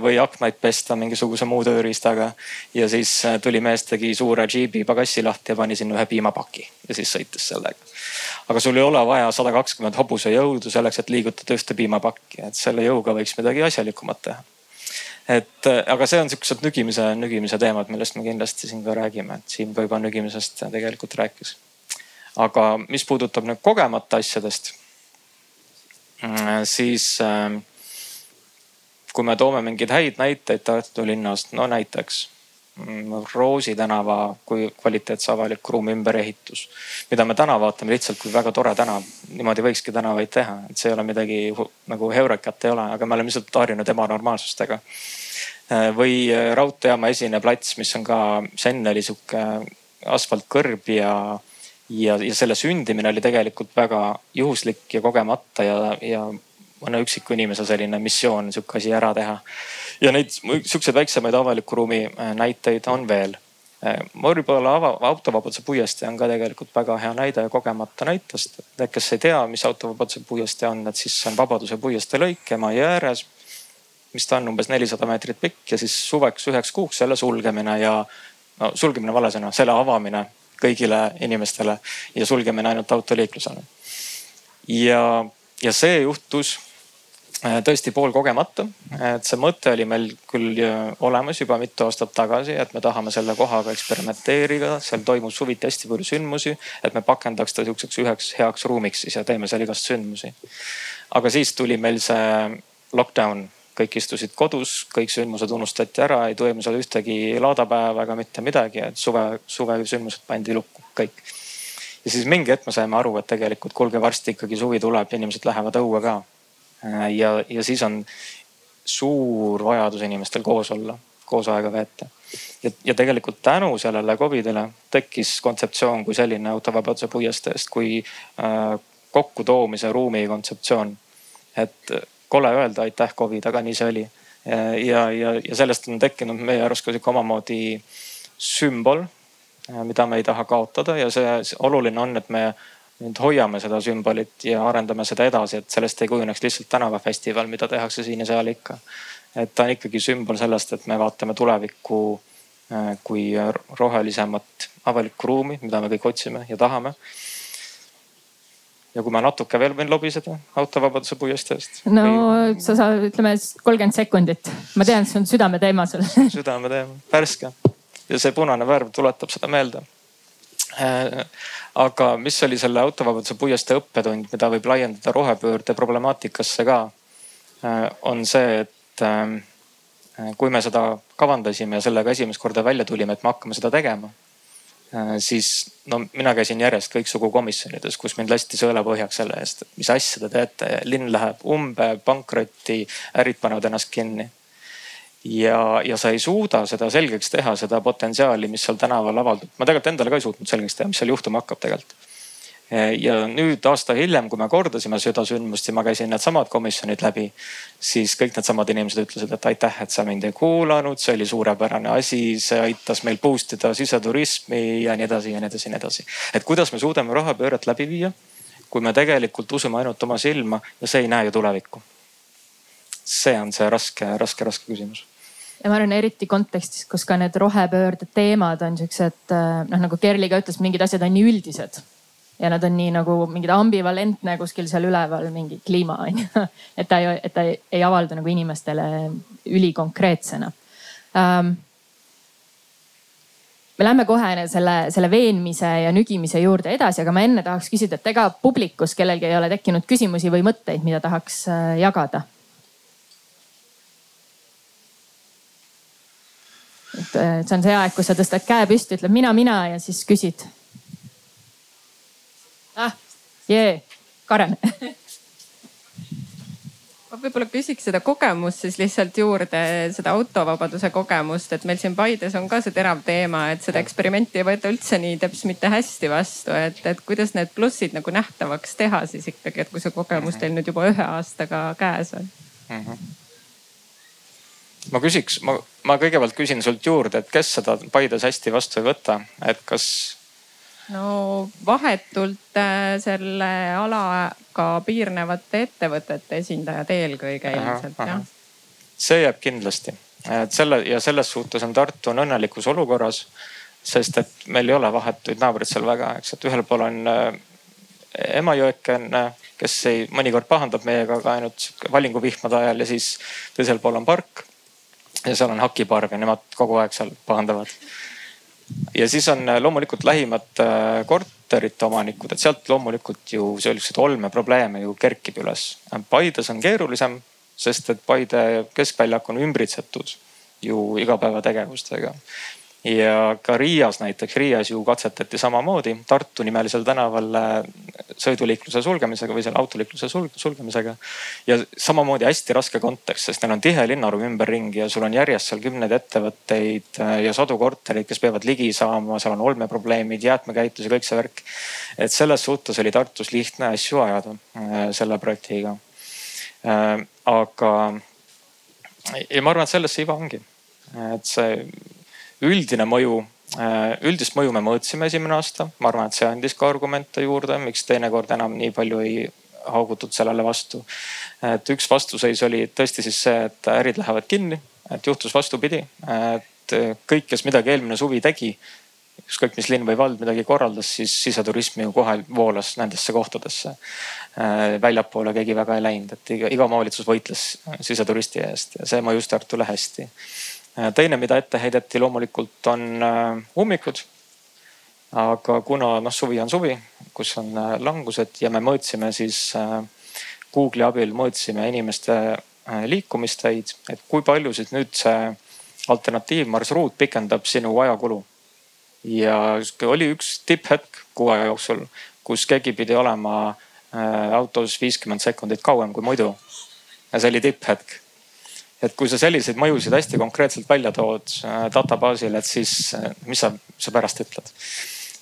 või aknaid pesta mingisuguse muu tööriistaga. ja siis tuli mees, tegi suure džiibi pagassi lahti ja pani sinna ühe piimapaki ja siis sõitis sellega. aga sul ei ole vaja sada kakskümmend hobusejõudu selleks, et liigutada ühte piimapakki, et selle jõuga võiks midagi asjalikumat teha et aga see on siuksed nügimise, nügimise teemad, millest me kindlasti siin ka räägime, et Siim ka juba nügimisest tegelikult rääkis aga mis puudutab nüüd kogemata asjadest, siis ähm, kui me toome mingeid häid näiteid Tartu linnast, no näiteks mm, Roosi tänava kui kvaliteetse avaliku ruumi ümberehitus, mida me täna vaatame lihtsalt kui väga tore tänav. niimoodi võikski tänavaid teha, et see ei ole midagi nagu heurekat ei ole, aga me oleme lihtsalt harjunud ebanormaalsustega. Äh, või äh, raudteejaama esine plats, mis on ka, mis enne oli sihuke asfaltkõrb ja ja, ja selle sündimine oli tegelikult väga juhuslik ja kogemata ja, ja mõne üksiku inimese selline missioon sihuke asi ära teha. ja neid siukseid väiksemaid avaliku ruumi äh, näiteid on veel. Äh, võib-olla autovabaduse puiestee on ka tegelikult väga hea näide kogemata näitest. Need, kes ei tea, mis autovabaduse puiestee on, et siis on Vabaduse puiestee lõik Emajõe ääres mis ta on umbes nelisada meetrit pikk ja siis suveks üheks kuuks selle sulgemine ja no sulgemine vale sõna, selle avamine kõigile inimestele ja sulgemine ainult autoliiklusele. ja, ja see juhtus äh, tõesti poolkogemata, et see mõte oli meil küll olemas juba mitu aastat tagasi, et me tahame selle kohaga eksperimenteerida, seal toimub suviti hästi palju sündmusi, et me pakendaks ta sihukeseks üheks heaks ruumiks siis ja teeme seal igast sündmusi. aga siis tuli meil see lockdown kõik istusid kodus, kõik sündmused unustati ära, ei toimu seal ühtegi laadapäeva ega mitte midagi, et suve, suvesündmused pandi lukku kõik. ja siis mingi hetk me saime aru, et tegelikult kuulge, varsti ikkagi suvi tuleb, inimesed lähevad õue ka. ja, ja siis on suur vajadus inimestel koos olla, koos aega veeta. ja, ja tegelikult tänu sellele Covidile tekkis kontseptsioon kui selline autovabaduse puiesteest kui äh, kokkutoomise ruumi kontseptsioon. et kole öelda aitäh Covid, aga nii see oli. ja, ja, ja sellest on tekkinud meie arust ka sihuke omamoodi sümbol, mida me ei taha kaotada ja see, see oluline on, et me nüüd hoiame seda sümbolit ja arendame seda edasi, et sellest ei kujuneks lihtsalt tänavafestival, mida tehakse siin ja seal ikka. et ta on ikkagi sümbol sellest, et me vaatame tulevikku äh, kui rohelisemat avalikku ruumi, mida me kõik otsime ja tahame ja kui ma natuke veel võin lobiseda autovabaduse puiesteest. no või... sa saad, ütleme kolmkümmend sekundit. ma tean, see on südameteema sul südameteema, värske ja see punane värv tuletab seda meelde. Äh, aga mis oli selle autovabaduse puiestee õppetund, mida võib laiendada rohepöörde problemaatikasse ka, äh, on see, et äh, kui me seda kavandasime ja sellega esimest korda välja tulime, et me hakkame seda tegema siis no mina käisin järjest kõiksugu komisjonides, kus mind lasti sõelapõhjaks selle eest, et mis asja te teete, linn läheb umbe, pankrotti, ärid panevad ennast kinni. ja, ja sa ei suuda seda selgeks teha, seda potentsiaali, mis seal tänaval avaldub. ma tegelikult endale ka ei suutnud selgeks teha, mis seal juhtuma hakkab tegelikult ja nüüd aasta hiljem, kui me kordasime seda sündmust ja ma käisin needsamad komisjonid läbi, siis kõik needsamad inimesed ütlesid, et aitäh, et sa mind ei kuulanud, see oli suurepärane asi, see aitas meil boost ida siseturismi ja nii edasi ja nii edasi ja nii edasi. et kuidas me suudame rohepööret läbi viia, kui me tegelikult usume ainult oma silma ja see ei näe ju tulevikku. see on see raske, raske, raske küsimus ja ma arvan, eriti kontekstis, kus ka need rohepöörde teemad on siuksed noh, nagu Kerli ka ütles, mingid asjad on nii üldised ja nad on nii nagu mingid ambivalentne kuskil seal üleval mingi kliima on ju. et ta ei, et ta ei, ei avaldu nagu inimestele ülikonkreetsena um, me lähme kohe selle, selle veenmise ja nügimise juurde edasi, aga ma enne tahaks küsida, et ega publikus kellelgi ei ole tekkinud küsimusi või mõtteid, mida tahaks äh, jagada? et äh, see on see aeg, kus sa tõstad käe püsti, ütled mina, mina ja siis küsid jee, Karen ma võib-olla küsiks seda kogemust siis lihtsalt juurde, seda autovabaduse kogemust, et meil siin Paides on ka see terav teema, et seda eksperimenti ei võeta üldse nii teps mitte hästi vastu, et, et kuidas need plussid nagu nähtavaks teha siis ikkagi, et kui see kogemus teil nüüd juba ühe aastaga käes on mm? -hmm. ma küsiks, ma, ma kõigepealt küsin sult juurde, et kes seda Paides hästi vastu ei võta, et kas no vahetult äh, selle alaga piirnevate ettevõtete esindajad eelkõige ilmselt jah. see jääb kindlasti, et selle ja selles suhtes on Tartu on õnnelikus olukorras. sest et meil ei ole vahetuid naabreid seal väga, eks, et ühel pool on äh, Emajõeken, kes ei, mõnikord pahandab meiega, aga ainult valinguvihmade ajal ja siis teisel pool on park. ja seal on hakiparv ja nemad kogu aeg seal pahandavad ja siis on äh, loomulikult lähimad äh, korterite omanikud, et sealt loomulikult ju selliseid olmeprobleeme ju kerkib üles. Paides on keerulisem, sest et Paide keskväljak on ümbritsetud ju igapäevategevustega ja ka Riias näiteks, Riias ju katsetati samamoodi Tartu nimelisel tänaval äh, sõiduliikluse sulgemisega või selle autoliikluse sulgemisega. ja samamoodi hästi raske kontekst, sest neil on tihe linnaruum ümberringi ja sul on järjest seal kümneid ettevõtteid äh, ja sadu kortereid, kes peavad ligi saama, seal on olmeprobleemid, jäätmekäitlus ja kõik see värk. et selles suhtes oli Tartus lihtne asju ajada äh, selle projektiga. aga ja ma arvan, et selles see iva ongi, et see üldine mõju, äh, üldist mõju me mõõtsime esimene aasta, ma arvan, et see andis ka argumente juurde, miks teinekord enam nii palju ei haugutud sellele vastu. et üks vastuseis oli tõesti siis see, et ärid lähevad kinni, et juhtus vastupidi, et kõik, kes midagi eelmine suvi tegi, ükskõik mis linn või vald midagi korraldas, siis siseturism ju kohe voolas nendesse kohtadesse. Äh, väljapoole keegi väga ei läinud, et iga, iga omavalitsus võitles siseturisti eest ja see mõjus Tartule hästi teine, mida ette heideti loomulikult on äh, ummikud. aga kuna noh, suvi on suvi, kus on äh, langused ja me mõõtsime siis Google'i abil mõõtsime inimeste liikumisteid, et kui palju siis nüüd see alternatiivmarsruut pikendab sinu ajakulu. ja oli üks tipphetk kuu aja jooksul, kus keegi pidi olema autos viiskümmend sekundit kauem kui muidu. ja see oli tipphetk et kui sa selliseid mõjusid hästi konkreetselt välja tood äh, data baasil, et siis äh, mis sa, sa pärast ütled.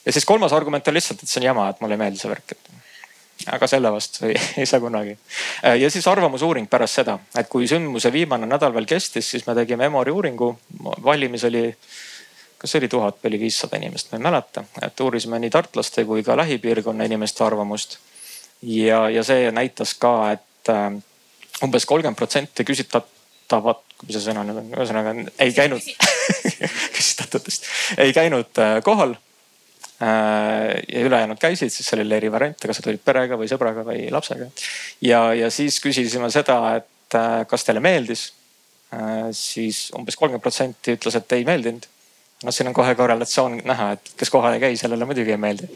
ja siis kolmas argument on lihtsalt, et see on jama, et mulle ei meeldi see värk, et aga selle vastu ei, ei saa kunagi. Äh, ja siis arvamusuuring pärast seda, et kui sündmuse viimane nädal veel kestis, siis me tegime Emori uuringu. valimis oli, kas oli tuhat või oli viissada inimest, ma ei mäleta, et uurisime nii tartlaste kui ka lähipiirkonna inimeste arvamust. ja, ja see näitas ka, et umbes kolmkümmend protsenti küsitlevat küsitavad, mis see sõna nüüd on, ühesõnaga ei käinud küsitletutest ei käinud äh, kohal. Äh, ja ülejäänud käisid, siis seal oli eri variante, kas sa tulid perega või sõbraga või lapsega. ja, ja siis küsisime seda, et äh, kas teile meeldis. siis umbes kolmkümmend protsenti ütles, et ei meeldinud. noh, siin on kohe korrelatsioon näha, et kes kohal ei käi, sellele muidugi ei meeldi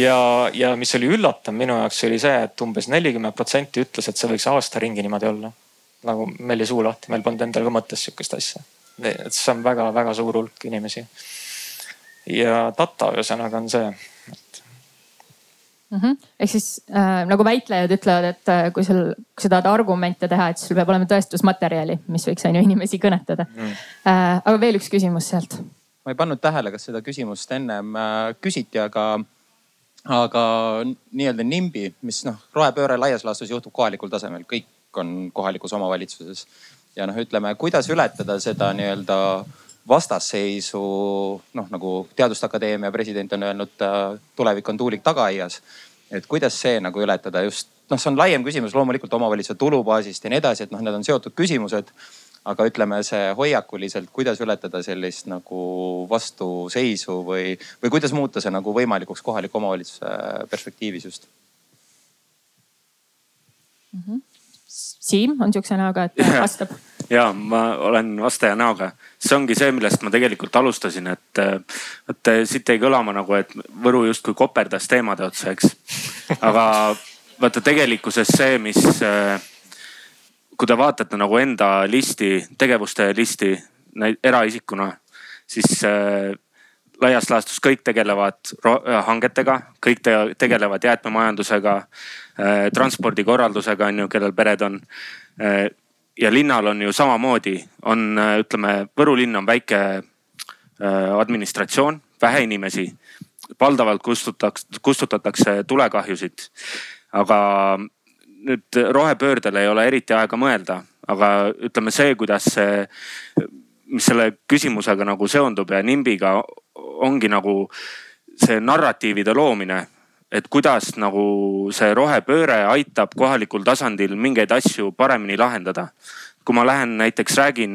ja, ja mis oli üllatav minu jaoks oli see, et umbes nelikümmend protsenti ütles, et see võiks aasta ringi niimoodi olla nagu meil jäi suu lahti, meil polnud endal ka mõttes sihukest asja. et see on väga-väga suur hulk inimesi. ja data ühesõnaga on see et.... Mm -hmm. ehk siis äh, nagu väitlejad ütlevad, et äh, kui sul, kui sa tahad argumente teha, et sul peab olema tõestusmaterjali, mis võiks on ju inimesi kõnetada mm.. Äh, aga veel üks küsimus sealt. ma ei pannud tähele, kas seda küsimust ennem äh, küsiti, aga aga nii-öelda NIMBY, mis noh, rohepööre laias laastus juhtub kohalikul tasemel, kõik on kohalikus omavalitsuses. ja noh, ütleme, kuidas ületada seda nii-öelda vastasseisu, noh nagu Teaduste Akadeemia president on öelnud, tulevik on tuulik tagaaias. et kuidas see nagu ületada just, noh, see on laiem küsimus loomulikult omavalitsuse tulubaasist ja nii edasi, et noh, need on seotud küsimused aga ütleme, see hoiakuliselt, kuidas ületada sellist nagu vastuseisu või, või kuidas muuta see nagu võimalikuks kohaliku omavalitsuse perspektiivis just mm? -hmm. Siim on sihukese näoga, et vastab. ja ma olen vastaja näoga, see ongi see, millest ma tegelikult alustasin, et vot siit jäi kõlama nagu, et Võru justkui koperdas teemade otsa, eks. aga vaata tegelikkuses see, mis, kui te vaatate nagu enda listi, tegevuste listi eraisikuna, siis laias laastus kõik tegelevad hangetega, kõik tegelevad jäätmemajandusega Äh, transpordikorraldusega on ju, kellel pered on. Äh, ja linnal on ju samamoodi, on äh, ütleme, Võru linn on väike administratsioon, vähe inimesi. valdavalt kustutatakse, kustutatakse tulekahjusid. aga nüüd rohepöördele ei ole eriti aega mõelda, aga ütleme see, kuidas see, mis selle küsimusega nagu seondub ja NIMBiga ongi nagu see narratiivide loomine, et kuidas nagu see rohepööre aitab kohalikul tasandil mingeid asju paremini lahendada. Kui ma lähen näiteks räägin,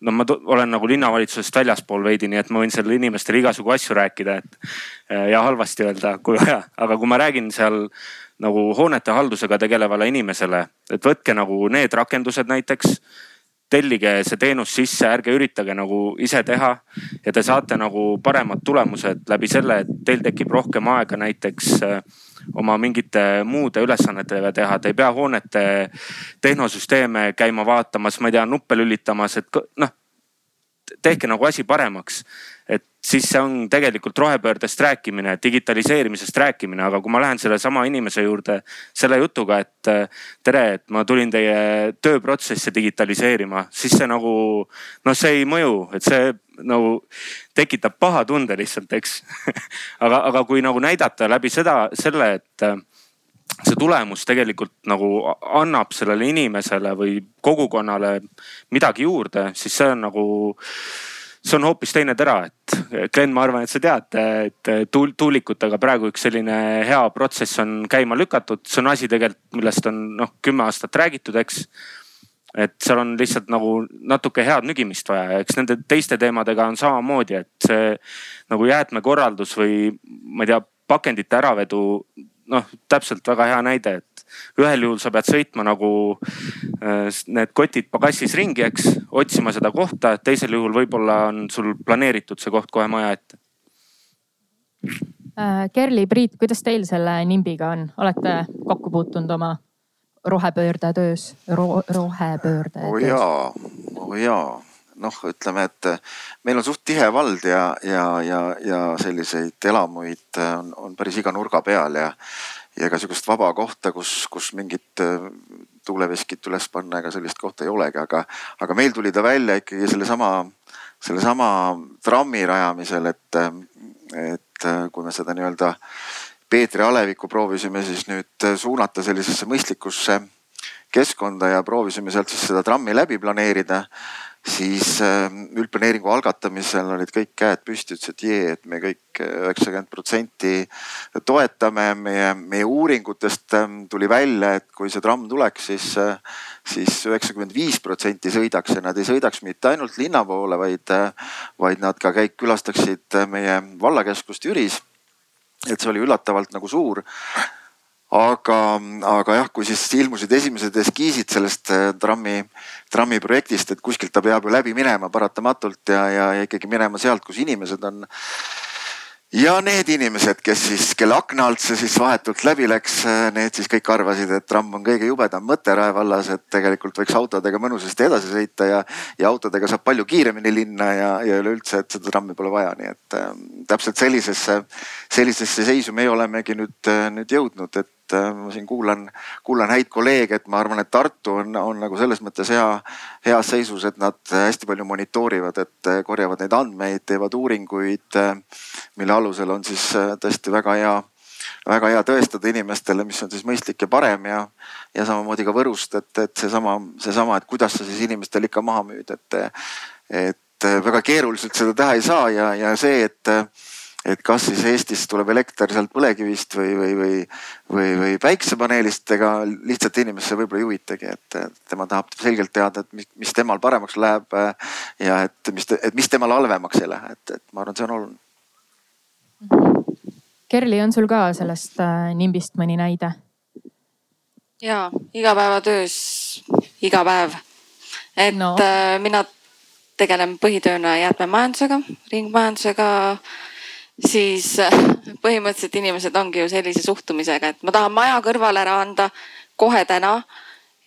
no ma olen nagu linnavalitsusest väljaspool veidi, nii et ma võin seal inimestele igasugu asju rääkida, et ja halvasti öelda, kui vaja, aga kui ma räägin seal nagu hoonete haldusega tegelevale inimesele, et võtke nagu need rakendused näiteks tellige see teenus sisse, ärge üritage nagu ise teha ja te saate nagu paremad tulemused läbi selle, et teil tekib rohkem aega näiteks äh, oma mingite muude ülesannetega teha, te ei pea hoonete tehnosüsteeme käima vaatamas, ma ei tea, nuppe lülitamas, et noh tehke nagu asi paremaks. et siis see on tegelikult rohepöördest rääkimine, digitaliseerimisest rääkimine, aga kui ma lähen sellesama inimese juurde selle jutuga, et tere, et ma tulin teie tööprotsessi digitaliseerima, siis see nagu noh, see ei mõju, et see nagu tekitab paha tunde lihtsalt, eks. Aga, aga kui nagu näidata läbi seda, selle, et see tulemus tegelikult nagu annab sellele inimesele või kogukonnale midagi juurde, siis see on nagu, see on hoopis teine tera, et Glen, ma arvan, et sa tead, et tuul, tuulikutega praegu üks selline hea protsess on käima lükatud, see on asi tegelikult, millest on noh, kümme aastat räägitud, eks. Et seal on lihtsalt nagu natuke head nügimist vaja. Ja eks nende teiste teemadega on samamoodi, et see nagu jäätmekorraldus või ma ei tea, pakendite äravedu noh, täpselt väga hea näide, et ühel juhul sa pead sõitma nagu äh, need kotid pagassis ringi, eks, otsima seda kohta, teisel juhul võib-olla on sul planeeritud see koht kohe maja ette. Äh, Kerli, Priit, kuidas teil selle nimbiga on, olete kokku puutunud oma rohepöörde töös ro, rohepöörde oh töös? jaa, oh jaa noh, ütleme, et meil on suht tihe vald ja, ja, ja, ja selliseid elamuid on, on päris iga nurga peal ja, ja ega sihukest vaba kohta, kus, kus mingit äh, tuuleveskit üles panna, ega sellist kohta ei olegi, aga, aga meil tuli ta välja ikkagi sellesama, sellesama trammi rajamisel, et, et kui me seda nii-öelda Peetri alevikku proovisime siis nüüd suunata sellisesse mõistlikusse keskkonda ja proovisime sealt siis seda trammi läbi planeerida siis ähm, üldplaneeringu algatamisel olid kõik käed püsti, ütlesid, et jee, et me kõik äh, üheksakümmend protsenti toetame. meie, meie uuringutest ähm, tuli välja, et kui see tramm tuleks, siis, äh, siis üheksakümmend viis protsenti sõidaks ja nad ei sõidaks mitte ainult linna poole, vaid, äh, vaid nad ka käik külastaksid meie vallakeskust Jüris. et see oli üllatavalt nagu suur aga, aga jah, kui siis ilmusid esimesed eskiisid sellest äh, trammi, trammi projektist, et kuskilt ta peab ju läbi minema paratamatult ja, ja, ja ikkagi minema sealt, kus inimesed on. Ja need inimesed, kes siis, kelle akna alt see siis vahetult läbi läks, need siis kõik arvasid, et tramm on kõige jubedam mõte Rae vallas, et tegelikult võiks autodega mõnusasti edasi sõita ja, ja autodega saab palju kiiremini linna ja, ja üleüldse, et seda trammi pole vaja, nii et äh, täpselt sellisesse, sellisesse seisu meie olemegi nüüd, nüüd jõudnud, et äh, ma siin kuulan, kuulan häid kolleege, et ma arvan, et Tartu on, on nagu selles mõttes hea, heas seisus, et nad hästi palju monitoorivad, et korjavad neid andmeid, teevad uuringuid, mille alusel on siis äh, tõesti väga hea, väga hea tõestada inimestele, mis on siis mõistlik ja parem ja, ja samamoodi ka Võrust, et, et seesama, seesama, et kuidas sa siis inimestele ikka maha müüd, et, et väga keeruliselt seda teha ei saa ja, ja see, et et kas siis Eestis tuleb elekter sealt põlevkivist või, või, või, või, või päiksepaneelist, ega lihtsalt inimest see võib-olla ei huvitagi, et tema tahab selgelt teada, et mis, mis temal paremaks läheb ja et mis, et mis temal halvemaks ei lähe, et, et ma arvan, see on oluline Kerli, on sul ka sellest äh, nimbist mõni näide? ja igapäevatöös iga päev. et no. äh, mina tegelen põhitööna jäätmemajandusega, ringmajandusega. Siis äh, põhimõtteliselt inimesed ongi ju sellise suhtumisega, et ma tahan maja kõrvale ära anda kohe täna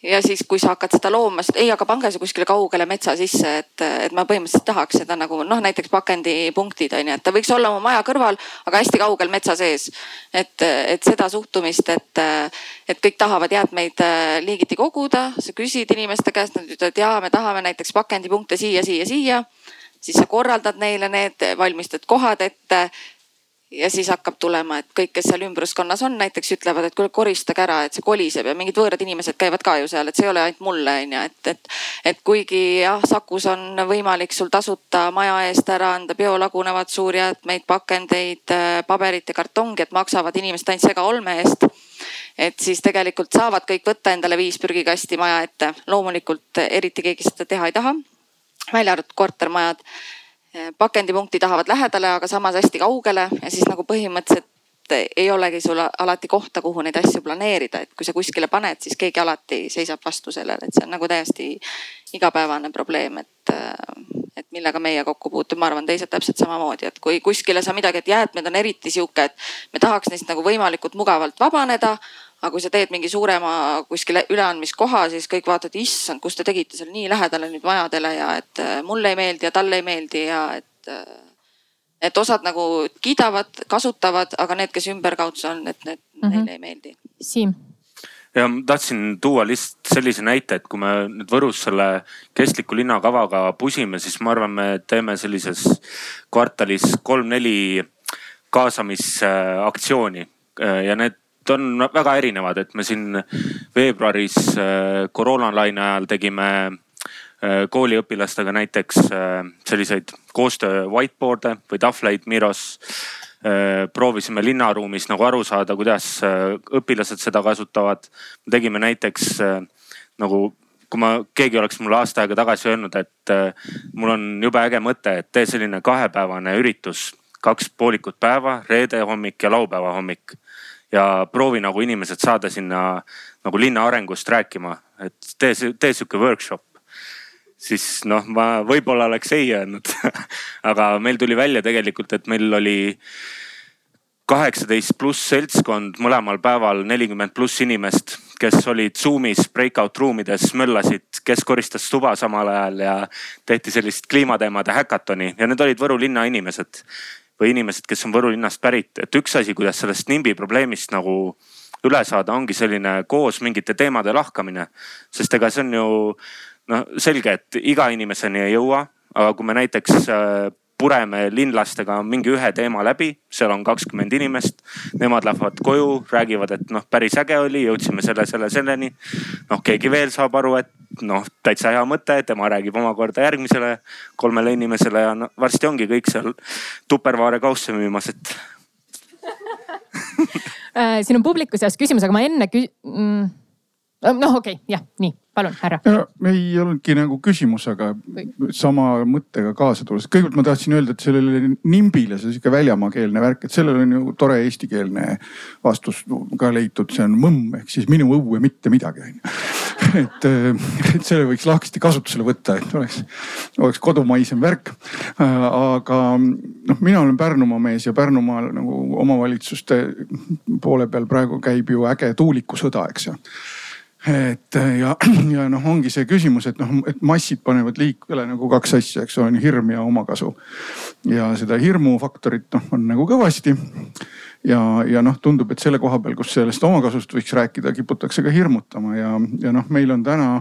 ja siis, kui sa hakkad seda looma, siis ei, aga pange see kuskile kaugele metsa sisse, et, et ma põhimõtteliselt tahaks seda nagu noh, näiteks pakendipunktid on ju, et ta võiks olla oma maja kõrval, aga hästi kaugel metsa sees. et, et seda suhtumist, et, et kõik tahavad jäätmeid äh, liigiti koguda, sa küsid inimeste käest, nad ütlevad ja me tahame näiteks pakendipunkte siia, siia, siia. Siis sa korraldad neile need, valmistad kohad ette ja siis hakkab tulema, et kõik, kes seal ümbruskonnas on, näiteks ütlevad, et kuule koristage ära, et see koliseb ja mingid võõrad inimesed käivad ka ju seal, et see ei ole ainult mulle on ju, et, et. et kuigi jah, Sakus on võimalik sul tasuta maja eest ära anda biolagunevat suurjäätmeid, pakendeid, paberit ja kartongi, et maksavad inimesed ainult segaolme eest et siis tegelikult saavad kõik võtta endale viis prügikasti maja ette. loomulikult eriti keegi seda teha ei taha, välja arvatud kortermajad pakendipunkti tahavad lähedale, aga samas hästi kaugele ja siis nagu põhimõtteliselt ei olegi sul alati kohta, kuhu neid asju planeerida, et kui sa kuskile paned, siis keegi alati seisab vastu sellele, et see on nagu täiesti igapäevane probleem, et, et millega meie kokku puutume, ma arvan, teised täpselt samamoodi, et kui kuskile sa midagi, et jäätmed on eriti sihuke, et me tahaks neist nagu võimalikult mugavalt vabaneda aga kui sa teed mingi suurema kuskile üleandmiskoha, siis kõik vaatavad, issand, kus te tegite seal nii lähedale nüüd majadele ja et äh, mulle ei meeldi ja talle ei meeldi ja et. Äh, et osad nagu kiidavad, kasutavad, aga need, kes ümberkaudse on, et need mm -hmm. neile ei meeldi. Siim ja ma tahtsin tuua lihtsalt sellise näite, et kui me nüüd Võrus selle kestliku linnakavaga pusime, siis ma arvan, me teeme sellises kvartalis kolm-neli kaasamisaktsiooni äh, ja need on väga erinevad, et me siin veebruaris äh, koroonalaine ajal tegime äh, kooliõpilastega näiteks äh, selliseid koostöö whiteboard'e või tahvleid Miros. proovisime linnaruumis nagu aru saada, kuidas õpilased seda kasutavad. tegime näiteks nagu kui ma, keegi oleks mulle aasta aega tagasi öelnud, et mul on jube äge mõte, et tee selline kahepäevane üritus, kaks poolikut päeva, reede hommik ja laupäeva hommik ja proovi nagu inimesed saada sinna nagu linna arengust rääkima, et tee, tee sihuke workshop. siis noh, ma võib-olla oleks ei öelnud aga meil tuli välja tegelikult, et meil oli kaheksateist pluss seltskond mõlemal päeval nelikümmend pluss inimest, kes olid Zoom'is breakout ruumides, möllasid, kes koristas tuba samal ajal ja tehti sellist kliimateemade häkatoni ja need olid Võru linna inimesed või inimesed, kes on Võru linnast pärit, et üks asi, kuidas sellest NIMBY probleemist nagu üle saada, ongi selline koos mingite teemade lahkamine. sest ega see on ju noh, selge, et iga inimeseni ei jõua, aga kui me näiteks äh, pureme linlastega mingi ühe teema läbi, seal on kakskümmend inimest. Nemad lähevad koju, räägivad, et noh, päris äge oli, jõudsime selle, selle, selleni. noh, keegi veel saab aru, et noh, täitsa hea mõte, tema räägib omakorda järgmisele kolmele inimesele ja no, varsti ongi kõik seal Tupperware kausse müümas, et äh, siin on publiku seas küsimus, aga ma enne kü-, mm, noh, okei okay,, jah, nii palun, härra. ei olnudki nagu küsimus, aga sama mõttega kaasa tulles. kõigepealt ma tahtsin öelda, et sellele nimbile, see sihuke väljamaakeelne värk, et sellel on ju tore eestikeelne vastus ka leitud, see on mõmm ehk siis minu õue mitte midagi on ju. et, et selle võiks lahkesti kasutusele võtta, et oleks, oleks kodumaisem värk. aga noh, mina olen Pärnumaa mees ja Pärnumaal nagu omavalitsuste poole peal praegu käib ju äge tuulikusõda, eks ju et ja, ja noh, ongi see küsimus, et noh, et massid panevad liikvele nagu kaks asja, eks ole, hirm ja omakasu. ja seda hirmufaktorit noh, on nagu kõvasti. ja, ja noh, tundub, et selle koha peal, kus sellest omakasust võiks rääkida, kiputakse ka hirmutama ja, ja noh, meil on täna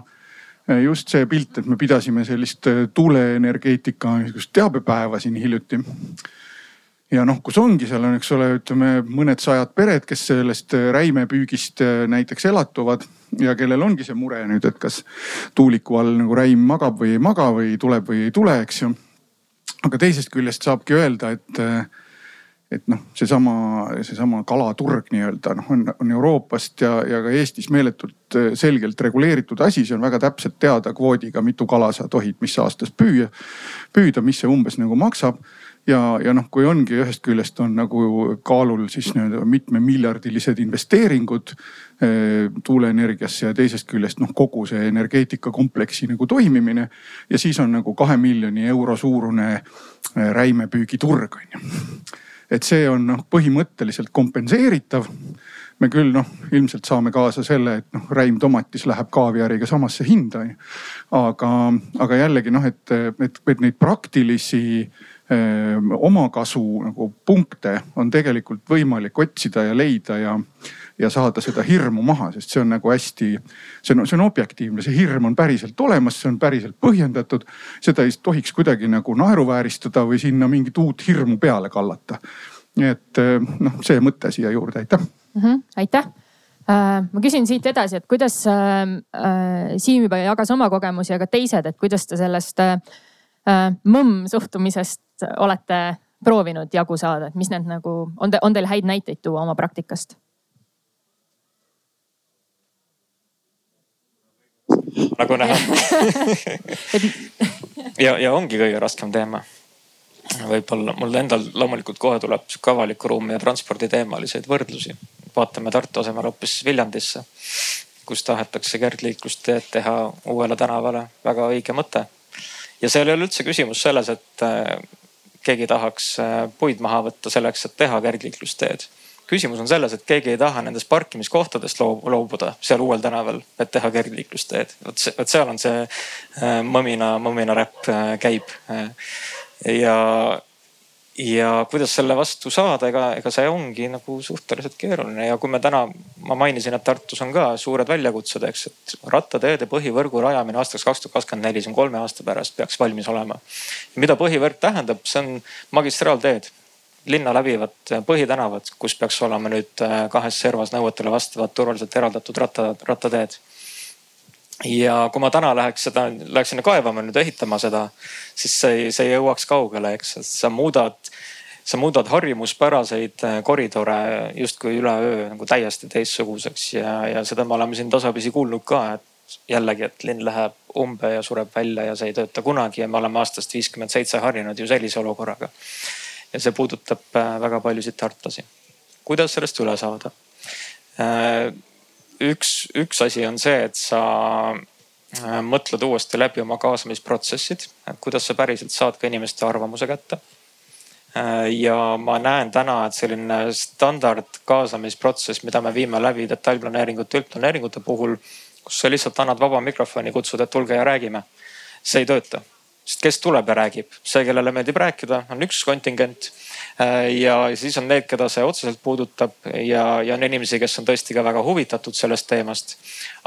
just see pilt, et me pidasime sellist tuuleenergeetika niisugust teabepäeva siin hiljuti ja noh, kus ongi, seal on, eks ole, ütleme mõned sajad pered, kes sellest räimepüügist näiteks elatuvad ja kellel ongi see mure nüüd, et kas tuuliku all nagu räim magab või ei maga või tuleb või ei tule, eks ju. aga teisest küljest saabki öelda, et, et noh, seesama, seesama kalaturg nii-öelda noh, on, on Euroopast ja, ja ka Eestis meeletult selgelt reguleeritud asi, see on väga täpselt teada kvoodiga, mitu kala sa tohid mis aastas püüa, püüda, mis see umbes nagu maksab ja, ja noh, kui ongi ühest küljest on nagu kaalul siis nii-öelda mitmemiljardilised investeeringud eh, tuuleenergiasse ja teisest küljest noh, kogu see energeetikakompleksi nagu toimimine. ja siis on nagu kahe miljoni euro suurune eh, räimepüügiturg on ju. et see on noh, põhimõtteliselt kompenseeritav me küll noh, ilmselt saame kaasa selle, et noh, räim tomatis läheb kaaviariga samasse hinda. aga, aga jällegi noh, et, et, et neid praktilisi Ehm, omakasu nagu punkte on tegelikult võimalik otsida ja leida ja, ja saada seda hirmu maha, sest see on nagu hästi, see on, see on objektiivne, see hirm on päriselt olemas, see on päriselt põhjendatud. seda ei tohiks kuidagi nagu naeruvääristada või sinna mingit uut hirmu peale kallata nii et noh, see mõte siia juurde, aitäh mm. -hmm, aitäh äh, ma küsin siit edasi, et kuidas äh, Siim juba jagas oma kogemusi, aga teised, et kuidas te sellest äh, mõmm suhtumisest olete proovinud jagu saada, et mis need nagu on, on teil häid näiteid tuua oma praktikast? nagu näha ja, ja ongi kõige raskem teema. võib-olla mul endal loomulikult kohe tuleb sihuke avaliku ruumi ja transpordi teemaliseid võrdlusi. vaatame Tartu asemel hoopis Viljandisse, kus tahetakse kergliiklusteed teha uuele tänavale, väga õige mõte. ja seal ei ole üldse küsimus selles, et keegi tahaks äh, puid maha võtta selleks, et teha kergliiklusteed küsimus on selles, et keegi ei taha nendest parkimiskohtadest loobuda seal uuel tänaval, et teha kergliiklusteed. vot vot seal on see äh, mõmina, mõmina räpp äh, käib. ja, ja kuidas selle vastu saada, ega, ega see ongi nagu suhteliselt keeruline ja kui me täna, ma mainisin, et Tartus on ka suured väljakutsed, eks, et rattateede põhivõrgu rajamine aastaks kaks tuhat kakskümmend neli, see on kolme aasta pärast peaks valmis olema. mida põhivõrk tähendab, see on magistraalteed linna läbivad põhitänavad, kus peaks olema nüüd äh, kahes servas nõuetele vastavad turvaliselt eraldatud ratta, rattateed. Ja kui ma täna läheks seda, läheks sinna kaevama nüüd ehitama seda, siis see ei, see ei jõuaks kaugele, eks, et sa muudad, sa muudad harjumuspäraseid äh, koridore justkui üleöö nagu täiesti teistsuguseks ja, ja seda me oleme siin tasapisi kuulnud ka, et jällegi, et linn läheb umbe ja sureb välja ja see ei tööta kunagi ja me oleme aastast viiskümmend seitse harjunud ju sellise olukorraga ja see puudutab äh, väga paljusid tartlasi. kuidas sellest üle saada? Äh, üks, üks asi on see, et sa äh, mõtled uuesti läbi oma kaasamisprotsessid, et kuidas sa päriselt saad ka inimeste arvamuse kätte. ja ma näen täna, et selline standard kaasamisprotsess, mida me viime läbi detailplaneeringute, üldplaneeringute puhul, kus sa lihtsalt annad vaba mikrofoni, kutsud, et tulge ja räägime. see ei tööta sest kes tuleb ja räägib, see, kellele meeldib rääkida, on üks kontingent. Äh, ja siis on need, keda see otseselt puudutab ja, ja on inimesi, kes on tõesti ka väga huvitatud sellest teemast.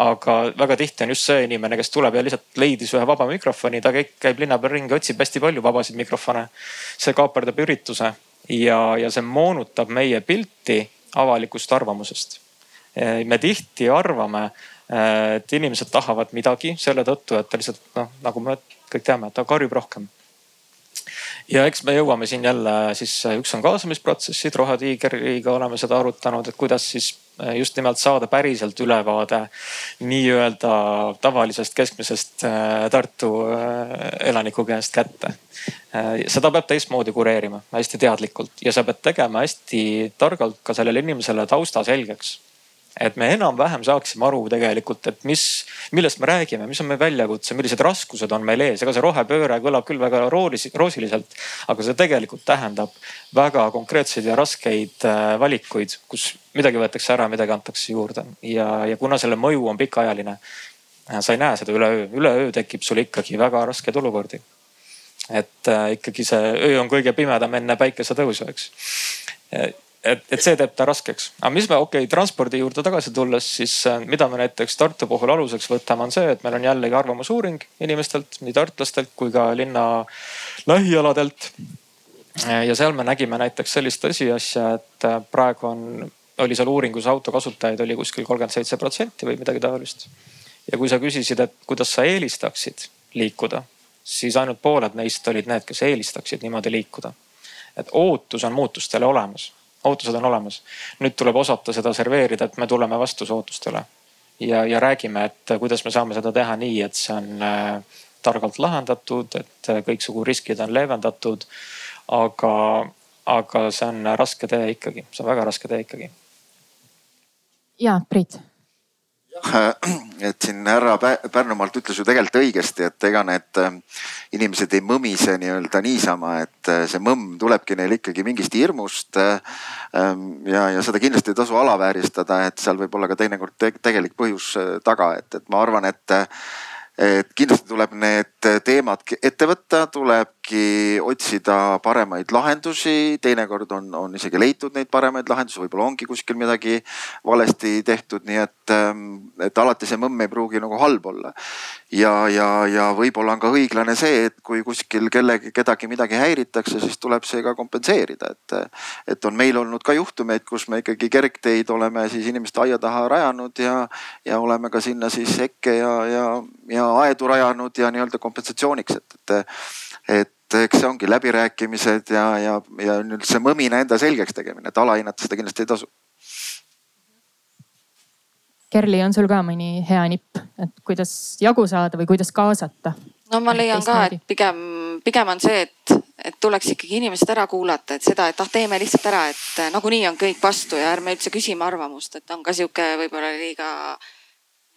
aga väga tihti on just see inimene, kes tuleb ja lihtsalt leidis ühe vaba mikrofoni, ta käib, käib linna peal ringi, otsib hästi palju vabasid mikrofone. see kaaperdab ürituse ja, ja see moonutab meie pilti avalikust arvamusest. Äh, me tihti arvame, äh, et inimesed tahavad midagi selle tõttu, et ta lihtsalt noh, nagu me kõik teame, et ta karjub rohkem. ja eks me jõuame siin jälle siis, üks on kaasamisprotsessid, Rohetiigriga oleme seda arutanud, et kuidas siis eh, just nimelt saada päriselt ülevaade nii-öelda tavalisest keskmisest eh, Tartu elaniku käest kätte. seda peab teistmoodi kureerima, hästi teadlikult ja sa pead tegema hästi targalt ka sellele inimesele tausta selgeks et me enam-vähem saaksime aru tegelikult, et mis, millest me räägime, mis on meie väljakutse, millised raskused on meil ees, ega see rohepööre kõlab küll väga roosiliselt, aga see tegelikult tähendab väga konkreetseid ja raskeid äh, valikuid, kus midagi võetakse ära, midagi antakse juurde. Ja, ja kuna selle mõju on pikaajaline, äh, sa ei näe seda üleöö, üleöö tekib sul ikkagi väga raskeid olukordi. et äh, ikkagi see öö on kõige pimedam enne päikesetõusu, eks et, et see teeb ta raskeks. aga mis me, okei okay,, transpordi juurde tagasi tulles, siis äh, mida me näiteks Tartu puhul aluseks võtame, on see, et meil on jällegi arvamusuuring inimestelt, nii tartlastelt kui ka linna lähialadelt. ja seal me nägime näiteks sellist tõsiasja, et äh, praegu on, oli seal uuringus autokasutajaid oli kuskil kolmkümmend seitse protsenti või midagi taolist. ja kui sa küsisid, et kuidas sa eelistaksid liikuda, siis ainult pooled neist olid need, kes eelistaksid niimoodi liikuda. et ootus on muutustele olemas ootused on olemas. nüüd tuleb osata seda serveerida, et me tuleme vastu ootustele ja, ja räägime, et kuidas me saame seda teha nii, et see on äh, targalt lahendatud, et äh, kõiksugu riskid on leevendatud. aga, aga see on raske tee ikkagi, see on väga raske tee ikkagi. ja Priit et siin härra Pärnumaalt ütles ju tegelikult õigesti, et ega need äh, inimesed ei mõmise nii-öelda niisama, et äh, see mõmm tulebki neil ikkagi mingist hirmust. Äh, ähm, ja, ja seda kindlasti ei tasu alavääristada, et seal võib olla ka teinekord tegelik põhjus taga, et, et ma arvan, et et kindlasti tuleb need teemad ette võtta, tulebki otsida paremaid lahendusi, teinekord on, on isegi leitud neid paremaid lahendusi, võib-olla ongi kuskil midagi valesti tehtud, nii et, ähm, et alati see mõmm ei pruugi nagu halb olla. ja, ja, ja võib-olla on ka õiglane see, et kui kuskil kellegi, kedagi midagi häiritakse, siis tuleb see ka kompenseerida, et, et on meil olnud ka juhtumeid, kus me ikkagi kergteid oleme siis inimeste aia taha rajanud ja, ja oleme ka sinna siis hekke ja, ja, ja aedu rajanud ja nii-öelda kompensatsiooniks, et, et, et eks see ongi läbirääkimised ja, ja, ja nüüd see mõmina enda selgeks tegemine, et alahinnata seda kindlasti ei tasu. Kerli, on sul ka mõni hea nipp, et kuidas jagu saada või kuidas kaasata? no ma leian ka, et pigem, pigem on see, et, et tuleks ikkagi inimesed ära kuulata, et seda, et noh, teeme lihtsalt ära, et nagunii on kõik vastu ja ärme üldse küsime arvamust, et on ka sihuke võib-olla liiga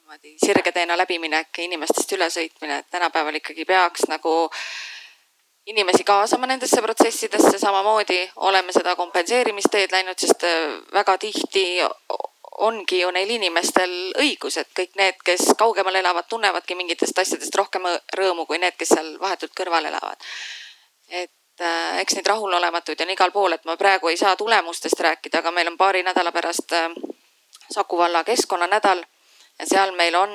niimoodi sirgeteena läbiminek, inimestest ülesõitmine, et tänapäeval ikkagi peaks nagu inimesi kaasama nendesse protsessidesse, samamoodi oleme seda kompenseerimisteed läinud, sest väga tihti ongi ju neil inimestel õigus, et kõik need, kes kaugemal elavad, tunnevadki mingitest asjadest rohkem rõõmu kui need, kes seal vahetult kõrval elavad. et äh, eks neid rahulolematuid on igal pool, et ma praegu ei saa tulemustest rääkida, aga meil on paari nädala pärast äh, Saku valla keskkonnanädal ja seal meil on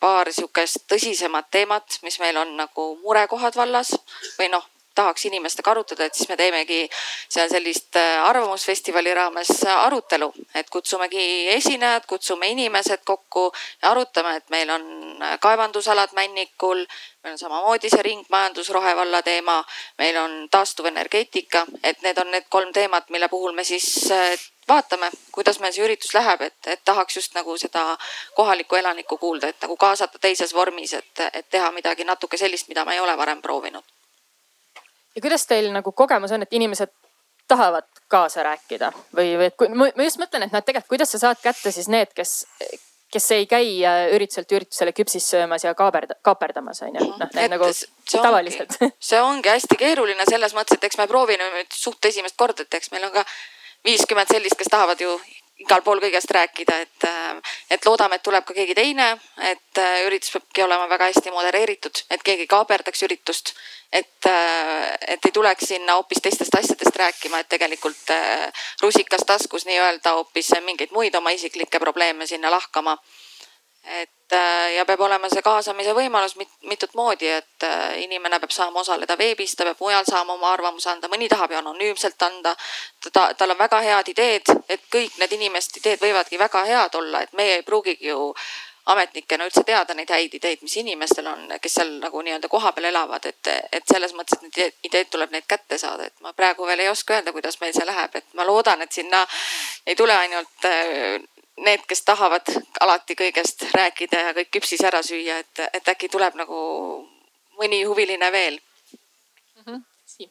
paar sihukest tõsisemat teemat, mis meil on nagu murekohad vallas. Või noh tahaks inimestega arutada, et siis me teemegi seal sellist äh, arvamusfestivali raames arutelu, et kutsumegi esinejad, kutsume inimesed kokku ja arutame, et meil on äh, kaevandusalad Männikul, meil on samamoodi see ringmajandus, rohevalla teema, meil on taastuvenergeetika, et need on need kolm teemat, mille puhul me siis äh, vaatame, kuidas meil see üritus läheb, et, et tahaks just nagu seda kohalikku elanikku kuulda, et nagu kaasata teises vormis, et, et teha midagi natuke sellist, mida ma ei ole varem proovinud ja kuidas teil nagu kogemus on, et inimesed tahavad kaasa rääkida või, või et ma just mõtlen, et noh, et tegelikult kuidas sa saad kätte siis need, kes, kes ei käi ürituselt üritusele küpsist söömas ja kaaberda, kaaperdamas on ju, noh need nagu tavaliselt. see ongi hästi keeruline selles mõttes, et eks me proovime nüüd suht esimest korda, et eks meil on ka viiskümmend sellist, kes tahavad ju igal pool kõigest rääkida, et, äh, et loodame, et tuleb ka keegi teine, et äh, üritus peabki olema väga hästi modereeritud, et keegi kaaberdaks üritust. et, äh, et ei tuleks sinna hoopis teistest asjadest rääkima, et tegelikult rusikas taskus nii-öelda hoopis mingeid muid oma isiklikke probleeme sinna lahkama et äh, ja peab olema see kaasamise võimalus mit, mitut moodi, et äh, inimene peab saama osaleda veebis, ta peab mujal saama oma arvamuse anda, mõni tahab ju anonüümselt anda. ta, tal on väga head ideed, et kõik need inimeste ideed võivadki väga head olla, et meie ei pruugigi ju ametnikena üldse teada neid häid ideid, mis inimestel on, kes seal nagu nii-öelda kohapeal elavad, et, et selles mõttes, et need ideed tuleb neid kätte saada, et ma praegu veel ei oska öelda, kuidas meil see läheb, et ma loodan, et sinna ei tule ainult äh, need, kes tahavad alati kõigest rääkida ja kõik küpsis ära süüa, et, et äkki tuleb nagu mõni huviline veel mm. -hmm.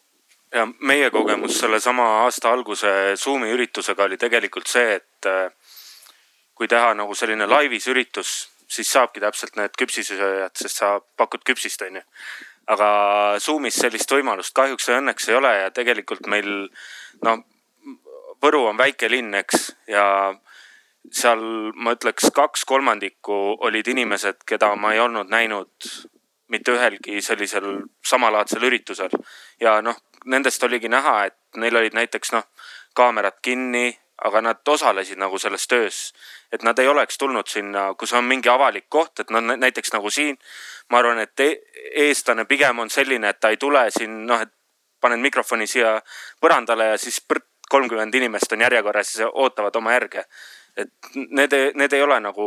ja meie kogemus sellesama aasta alguse Zoomi üritusega oli tegelikult see, et äh, kui teha nagu selline laivis üritus, siis saabki täpselt need küpsisööjad, sest sa pakud küpsist, onju. aga Zoomis sellist võimalust kahjuks ja õnneks ei ole ja tegelikult meil no Võru on väike linn, eks, ja seal ma ütleks kaks kolmandikku olid inimesed, keda ma ei olnud näinud mitte ühelgi sellisel samalaadsel üritusel. ja noh, nendest oligi näha, et neil olid näiteks noh, kaamerad kinni, aga nad osalesid nagu selles töös. et nad ei oleks tulnud sinna, kus on mingi avalik koht, et nad näiteks nagu siin. ma arvan, et e eestlane pigem on selline, et ta ei tule siin noh, et panen mikrofoni siia põrandale ja siis kolmkümmend inimest on järjekorras ja ootavad oma järge et need, need ei ole nagu,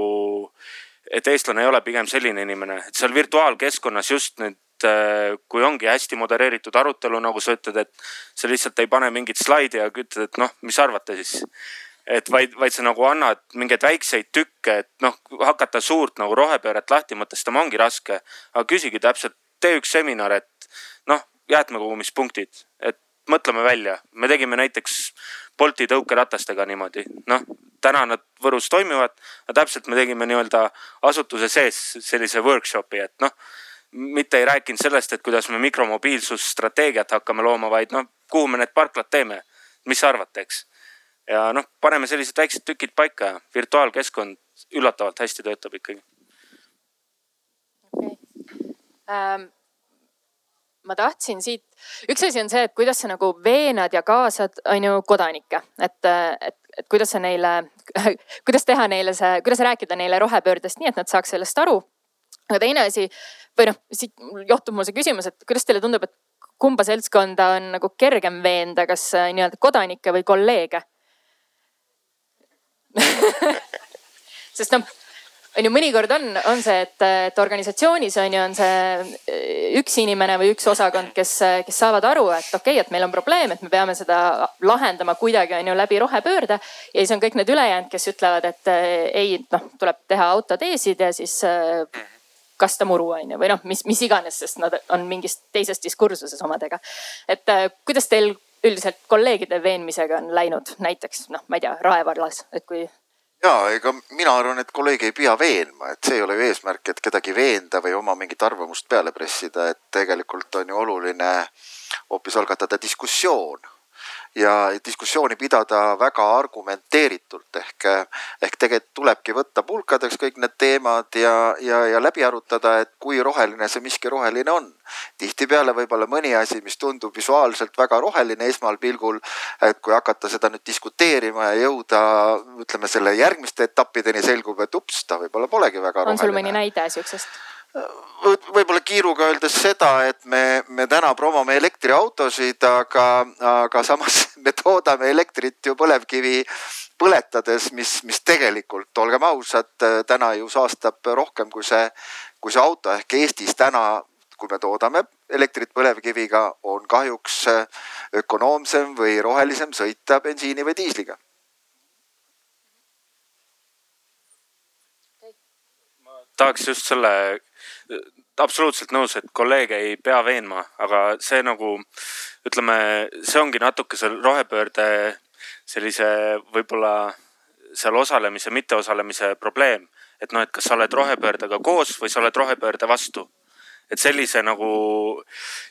et eestlane ei ole pigem selline inimene, et seal virtuaalkeskkonnas just nüüd kui ongi hästi modereeritud arutelu, nagu sa ütled, et sa lihtsalt ei pane mingit slaidi ja ütled, et noh, mis arvate siis. et vaid, vaid sa nagu annad mingeid väikseid tükke, et noh, hakata suurt nagu rohepööret lahti mõtestama ongi raske. aga küsigi täpselt, tee üks seminar, et noh, jäätmekogumispunktid, et mõtleme välja, me tegime näiteks Bolti tõukeratastega niimoodi, noh täna nad Võrus toimivad, aga täpselt me tegime nii-öelda asutuse sees sellise workshop'i, et noh, mitte ei rääkinud sellest, et kuidas me mikromobiilsusstrateegiat hakkame looma, vaid noh, kuhu me need parklad teeme, mis sa arvate, eks. ja noh, paneme sellised väiksed tükid paika ja virtuaalkeskkond üllatavalt hästi töötab ikkagi. Okay.. ähm, ma tahtsin siit, üks asi on see, et kuidas sa nagu veenad ja kaasad, on ju, kodanikke, et, et, et kuidas sa neile, kuidas teha neile see, kuidas rääkida neile rohepöördest nii, et nad saaks sellest aru. aga teine asi või noh, siit johtub mul see küsimus, et kuidas teile tundub, et kumba seltskonda on nagu kergem veenda, kas äh, nii-öelda kodanikke või kolleege sest noh, on ju mõnikord on, on see, et, et organisatsioonis on ju, on see eh, üks inimene või üks osakond, kes, kes saavad aru, et okei okay,, et meil on probleem, et me peame seda lahendama kuidagi on ju läbi rohepöörde. ja siis on kõik need ülejäänud, kes ütlevad, et eh, ei, noh, tuleb teha autoteesid ja siis eh, kasta muru on ju või noh, mis, mis iganes, sest nad on mingis teises diskursuses omadega. et kuidas teil üldiselt kolleegide veenmisega on läinud näiteks noh, ma ei tea, Rae vallas, et kui ja ega mina arvan, et kolleegi ei pea veenma, et see ei ole ju eesmärk, et kedagi veenda või oma mingit arvamust peale pressida, et tegelikult on ju oluline hoopis algatada diskussioon ja diskussiooni pidada väga argumenteeritult ehk, ehk tegelikult tulebki võtta pulkadeks kõik need teemad ja, ja, ja läbi arutada, et kui roheline see miski roheline on. tihtipeale võib-olla mõni asi, mis tundub visuaalselt väga roheline esmalpilgul, et kui hakata seda nüüd diskuteerima ja jõuda, ütleme selle järgmiste etappideni, selgub, et ups, ta võib-olla polegi väga roheline. on sul mõni näide siuksest? võib-olla kiiruga öeldes seda, et me, me täna promome elektriautosid, aga, aga samas me toodame elektrit ju põlevkivi põletades, mis, mis tegelikult, olgem ausad, täna ju saastab rohkem kui see, kui see auto ehk Eestis täna kui me toodame elektrit põlevkiviga, on kahjuks ökonoomsem või rohelisem sõita bensiini või diisliga tahaks just selle absoluutselt nõus, et kolleege ei pea veenma, aga see nagu ütleme, see ongi natuke see rohepöörde sellise võib-olla seal osalemise, mitteosalemise probleem. et noh, et kas sa oled rohepöördega koos või sa oled rohepöörde vastu. Et sellise nagu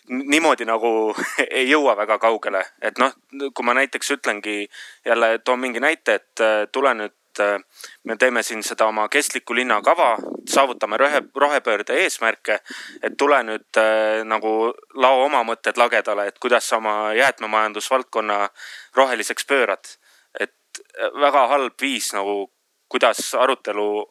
niimoodi nagu ei jõua väga kaugele, et noh, kui ma näiteks ütlengi jälle toon mingi näite, et tule nüüd äh, me teeme siin seda oma kestliku linna kava, saavutame rohe, rohepöörde eesmärke. et tule nüüd äh, nagu lao oma mõtted lagedale, et kuidas sa oma jäätmemajandusvaldkonna roheliseks pöörad. et äh, väga halb viis nagu, kuidas arutelu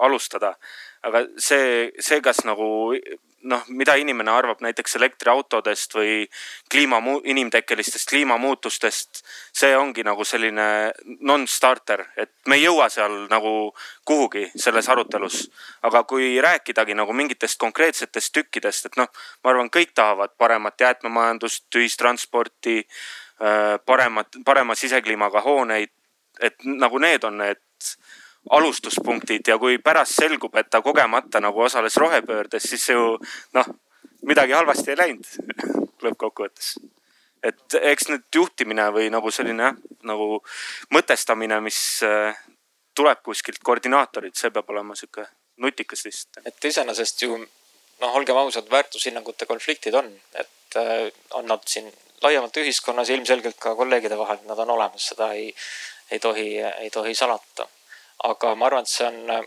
alustada. aga see, see, kas nagu noh, mida inimene arvab näiteks elektriautodest või kliima, inimtekkelistest kliimamuutustest. see ongi nagu selline non-starter, et me ei jõua seal nagu kuhugi selles arutelus. aga kui rääkidagi nagu mingitest konkreetsetest tükkidest, et noh, ma arvan, kõik tahavad paremat jäätmemajandust, ühistransporti, äh, paremat, parema sisekliimaga hooneid. et nagu need on need alustuspunktid ja kui pärast selgub, et ta kogemata nagu osales rohepöördes, siis ju noh, midagi halvasti ei läinud lõppkokkuvõttes. et eks nüüd juhtimine või nagu selline jah, nagu mõtestamine, mis äh, tuleb kuskilt, koordinaatorid, see peab olema sihuke nutikas lihtsalt. et iseenesest ju noh, olgem ausad, väärtushinnangute konfliktid on, et äh, on nad siin laiemalt ühiskonnas ja ilmselgelt ka kolleegide vahel, nad on olemas, seda ei, ei tohi, ei tohi salata aga ma arvan, et see on äh,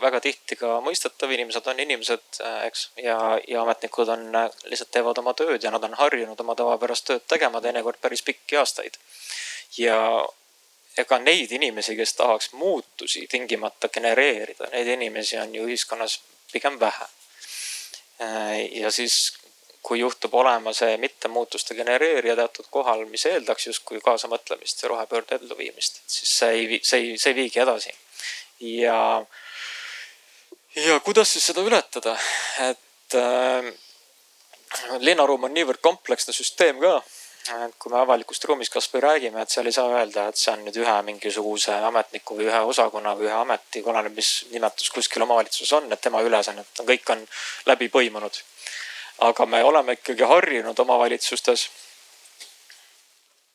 väga tihti ka mõistetav, inimesed on inimesed, äh, eks, ja, ja ametnikud on, äh, lihtsalt teevad oma tööd ja nad on harjunud oma tavapärast tööd tegema teinekord päris pikki aastaid. ja ega neid inimesi, kes tahaks muutusi tingimata genereerida, neid inimesi on ju ühiskonnas pigem vähe. ja siis, kui juhtub olema see mittemuutuste genereerija teatud kohal, mis eeldaks justkui kaasamõtlemist ja rohepöörde elluviimist, siis see ei, see ei, see ei viigi edasi. ja, ja kuidas siis seda ületada, et äh, linnaruum on niivõrd kompleksne süsteem ka et kui me avalikust ruumist kasvõi räägime, et seal ei saa öelda, et see on nüüd ühe mingisuguse ametniku või ühe osakonna või ühe ameti, oleneb, mis nimetus kuskil omavalitsuses on, et tema ülesannet on, kõik on läbi põimunud aga me oleme ikkagi harjunud omavalitsustes.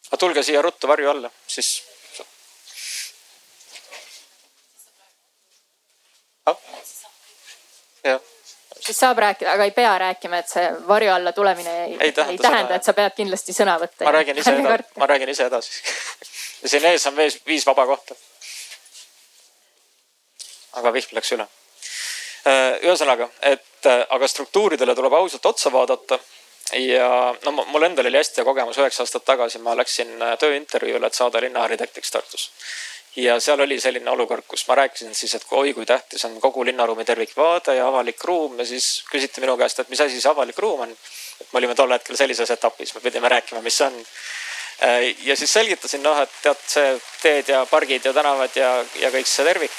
aga tulge siia ruttu varju alla, siis. jah siis saab rääkida, aga ei pea rääkima, et see varju alla tulemine ei, ei tähenda, ei tähenda, et sa pead kindlasti sõna võtta. ma räägin ise edasi, ma räägin ise edasi ja siin ees on vees viis vaba kohta. aga vihm läks üle ühesõnaga, et aga struktuuridele tuleb ausalt otsa vaadata ja no mul endal oli hästi hea kogemus üheksa aastat tagasi, ma läksin tööintervjuule, et saada linnaarhitektiks Tartus. ja seal oli selline olukord, kus ma rääkisin siis, et oi kui tähtis on kogu linnaruumi tervikvaade ja avalik ruum ja siis küsiti minu käest, et mis asi see avalik ruum on. et me olime tol hetkel sellises etapis, me pidime rääkima, mis see on. ja siis selgitasin noh, et tead see teed ja pargid ja tänavad ja, ja kõik see tervik.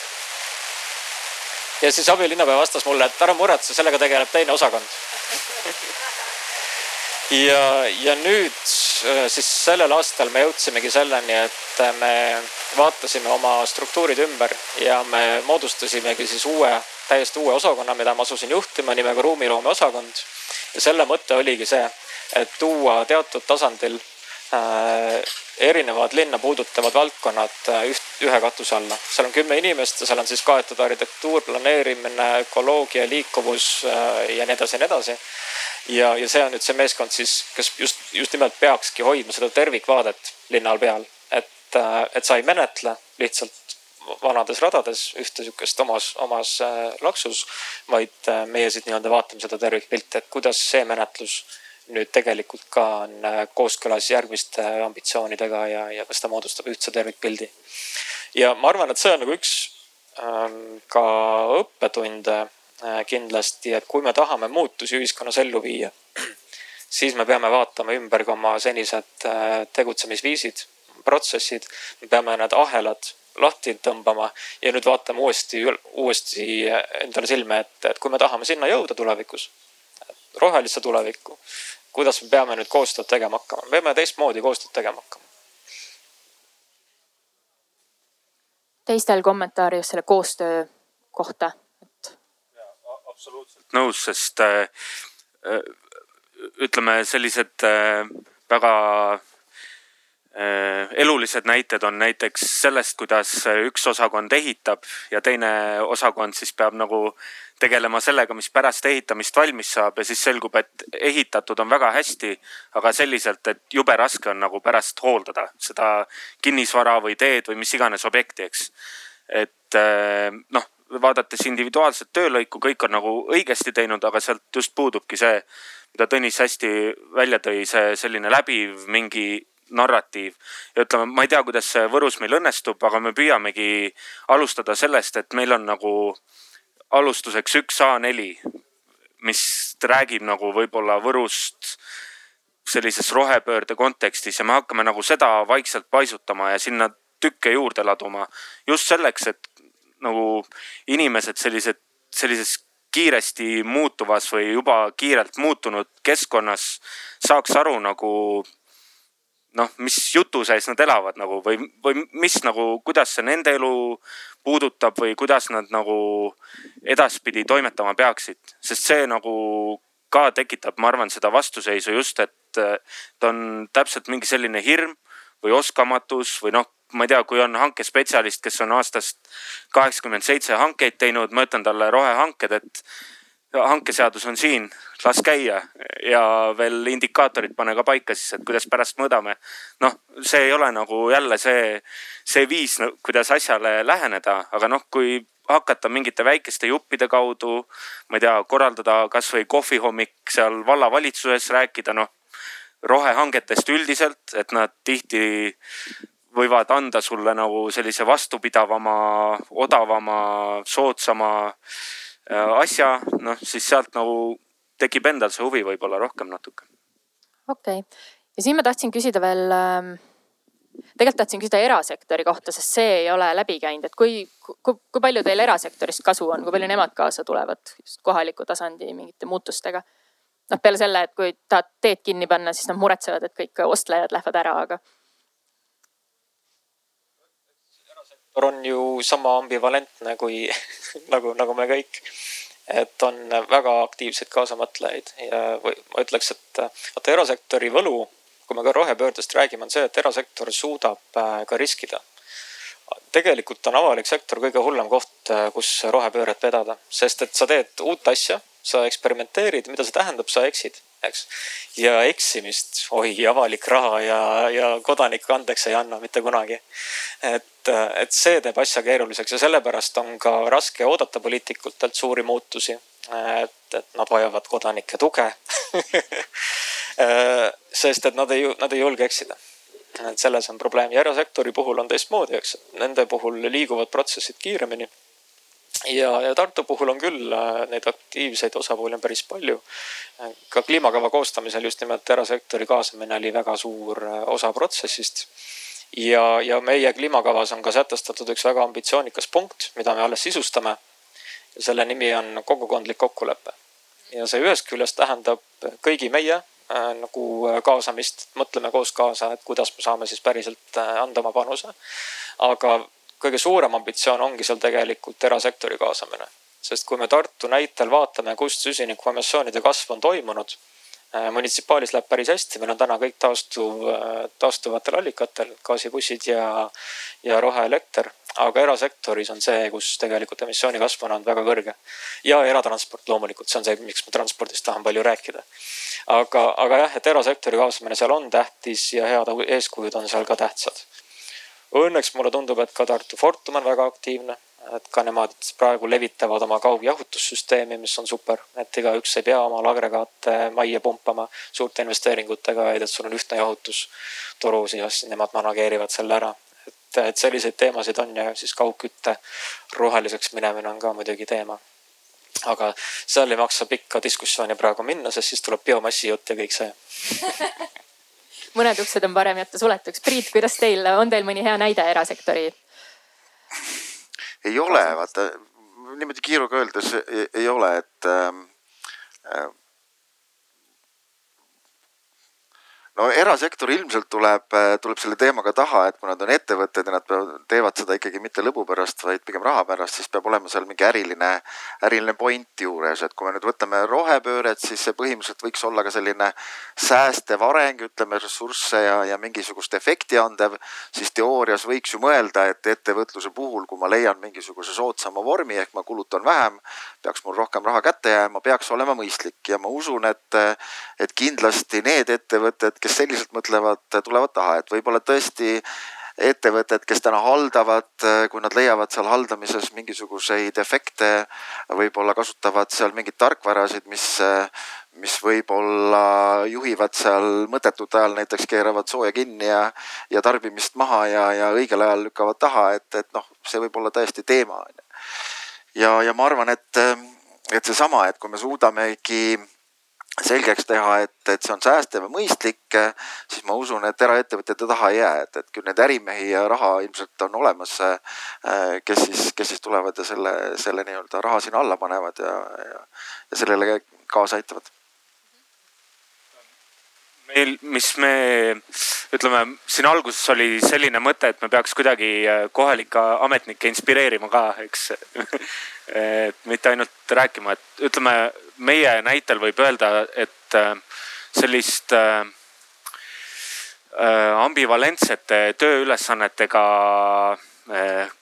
Ja siis abilinnapea vastas mulle, et ära muretse, sellega tegeleb teine osakond ja, ja nüüd äh, siis sellel aastal me jõudsimegi selleni, et me vaatasime oma struktuurid ümber ja me moodustasimegi siis uue, täiesti uue osakonna, mida ma asusin juhtima nimega ruumiloome osakond. ja selle mõte oligi see, et tuua teatud tasandil äh, erinevad linna puudutavad valdkonnad äh, üht, ühe katuse alla. seal on kümme inimest ja seal on siis kaetud arhitektuur, planeerimine, ökoloogia, liikuvus äh, ja nii edasi ja nii edasi ja, ja see on nüüd see meeskond siis, kes just, just nimelt peakski hoidma seda tervikvaadet linnal peal, et, äh, et sa ei menetle lihtsalt vanades radades ühte sihukest omas, omas laksus, vaid meie siit nii-öelda vaatame seda tervikpilti, et kuidas see menetlus nüüd tegelikult ka on kooskõlas järgmiste ambitsioonidega ja, ja kas ta moodustab ühtse tervikpildi. ja ma arvan, et see on nagu üks ähm, ka õppetunde Äh, kindlasti, et kui me tahame muutusi ühiskonnas ellu viia, siis me peame vaatama ümber ka oma senised äh, tegutsemisviisid, protsessid. me peame need ahelad lahti tõmbama ja nüüd vaatame uuesti, uuesti endale silme ette, et kui me tahame sinna jõuda tulevikus, rohelisse tulevikku, kuidas me peame nüüd koostööd tegema hakkama, me peame teistmoodi koostööd tegema hakkama. teistel kommentaare just selle koostöö kohta absoluutselt nõus, sest äh, äh, ütleme, sellised äh, väga elulised näited on näiteks sellest, kuidas üks osakond ehitab ja teine osakond siis peab nagu tegelema sellega, mis pärast ehitamist valmis saab ja siis selgub, et ehitatud on väga hästi, aga selliselt, et jube raske on nagu pärast hooldada seda kinnisvara või teed või mis iganes objekti, eks. et äh, noh vaadates individuaalset töölõiku, kõik on nagu õigesti teinud, aga sealt just puudubki see, mida Tõnis hästi välja tõi, see selline läbiv mingi narratiiv. ja ütleme, ma ei tea, kuidas see Võrus meil õnnestub, aga me püüamegi alustada sellest, et meil on nagu alustuseks üks A4, mis räägib nagu võib-olla Võrust sellises rohepöörde kontekstis ja me hakkame nagu seda vaikselt paisutama ja sinna tükke juurde laduma. just selleks, et nagu inimesed sellised, sellises kiiresti muutuvas või juba kiirelt muutunud keskkonnas saaks aru nagu noh, mis jutu sees nad elavad nagu või, või mis nagu, kuidas see nende elu puudutab või kuidas nad nagu edaspidi toimetama peaksid, sest see nagu ka tekitab, ma arvan, seda vastuseisu just, et ta on täpselt mingi selline hirm või oskamatus või noh, ma ei tea, kui on hankespetsialist, kes on aastast kaheksakümmend seitse hankeid teinud, ma ütlen talle rohehanked, et hankeseadus on siin, las käia ja veel indikaatorid pane ka paika siis, et kuidas pärast mõõdame. noh, see ei ole nagu jälle see, see viis, kuidas asjale läheneda, aga noh, kui hakata mingite väikeste juppide kaudu, ma ei tea, korraldada kasvõi kohvihommik seal vallavalitsuses, rääkida noh rohehangetest üldiselt, et nad tihti võivad anda sulle nagu sellise vastupidavama, odavama, soodsama asja, noh siis sealt nagu tekib endal see huvi võib-olla rohkem natuke. okei okay., ja siin ma tahtsin küsida veel ähm tegelikult tahtsin küsida erasektori kohta, sest see ei ole läbi käinud, et kui, kui, kui palju teil erasektorist kasu on, kui palju nemad kaasa tulevad just kohaliku tasandi mingite muutustega? noh, peale selle, et kui tahad teed kinni panna, siis nad muretsevad, et kõik ostlejad lähevad ära, aga on ju sama ambivalentne kui nagu, nagu me kõik. et on väga aktiivseid kaasamõtlejaid ja või ma ütleks, et vaata erasektori võlu, kui me ka rohepöördest räägime, on see, et erasektor suudab äh, ka riskida. tegelikult on avalik sektor kõige hullem koht, äh, kus rohepööret vedada, sest et sa teed uut asja, sa eksperimenteerid, mida see tähendab, sa eksid eks. ja eksimist, oi avalik raha ja, ja kodanik andeks ei anna mitte kunagi. et, et see teeb asja keeruliseks ja sellepärast on ka raske oodata poliitikutelt suuri muutusi. et, et nad vajavad kodanike tuge sest et nad ei, nad ei julge eksida et selles on probleem ja erasektori puhul on teistmoodi, eks, nende puhul liiguvad protsessid kiiremini ja, ja Tartu puhul on küll äh, neid aktiivseid osapooli on päris palju. ka kliimakava koostamisel just nimelt erasektori kaasamine oli väga suur äh, osa protsessist. ja, ja meie kliimakavas on ka sätestatud üks väga ambitsioonikas punkt, mida me alles sisustame. selle nimi on kogukondlik kokkulepe. ja see ühest küljest tähendab kõigi meie äh, nagu kaasamist, mõtleme koos kaasa, et kuidas me saame siis päriselt anda oma panuse. aga kõige suurem ambitsioon ongi seal tegelikult erasektori kaasamine. sest kui me Tartu näitel vaatame, kust süsinikuemissioonide kasv on toimunud, äh, munitsipaalis läheb päris hästi, meil on täna kõik taastuv, äh, taastuvatel allikatel, gaasibussid ja, ja roheelekter. aga erasektoris on see, kus tegelikult emissiooni kasv on olnud väga kõrge. ja eratransport loomulikult, see on see, miks ma transpordist tahan palju rääkida. aga, aga jah, et erasektori kaasamine seal on tähtis ja head eeskujud on seal ka tähtsad Õnneks mulle tundub, et ka Tartu Fortum on väga aktiivne, et ka nemad praegu levitavad oma kaugjahutussüsteemi, mis on super, et igaüks ei pea omal agregaate majja pumpama suurte investeeringutega, vaid et sul on ühtne jahutustoru, siis nemad manageerivad selle ära. et, et selliseid teemasid on ja siis kaugkütte roheliseks minemine on ka muidugi teema aga seal ei maksa pikka diskussiooni praegu minna, sest siis tuleb biomassi jutt ja kõik see mõned uksed on parem jätta suletuks. Priit, kuidas teil, on teil mõni hea näide erasektori? ei ole, vaata niimoodi kiiruga öeldes ei, ole, et äh, no erasektor ilmselt tuleb, tuleb selle teemaga taha, et kui nad on ettevõtted ja nad teevad seda ikkagi mitte lõbu pärast, vaid pigem raha pärast, siis peab olema seal mingi äriline, äriline point juures, et kui me nüüd võtame rohepööret, siis see põhimõtteliselt võiks olla ka selline säästev areng, ütleme ressursse ja, ja mingisugust efekti andev. siis teoorias võiks ju mõelda, et ettevõtluse puhul, kui ma leian mingisuguse soodsama vormi ehk ma kulutan vähem, peaks mul rohkem raha kätte jääma, peaks olema mõistlik ja ma usun, et, et kindlasti need ettevõtted, kes kes selliselt mõtlevad, tulevad taha, et võib-olla tõesti ettevõtted, kes täna haldavad, kui nad leiavad seal haldamises mingisuguseid efekte, võib-olla kasutavad seal mingeid tarkvarasid, mis, mis võib-olla juhivad seal mõttetut ajal näiteks keeravad sooja kinni ja, ja tarbimist maha ja, ja õigel ajal lükkavad taha, et, et noh, see võib olla täiesti teema ja, ja ma arvan, et, et seesama, et kui me suudamegi selgeks teha, et, et see on säästev ja mõistlik, siis ma usun, et eraettevõtjate taha ei jää, et, et küll neid ärimehi ja raha ilmselt on olemas, kes siis, kes siis tulevad ja selle, selle nii-öelda raha sinna alla panevad ja, ja, ja sellele kaasa aitavad meil, mis me ütleme, siin alguses oli selline mõte, et me peaks kuidagi kohalikke ametnikke inspireerima ka, eks. Et mitte ainult rääkima, et ütleme meie näitel võib öelda, et äh, sellist äh, äh, ambivalentsete tööülesannetega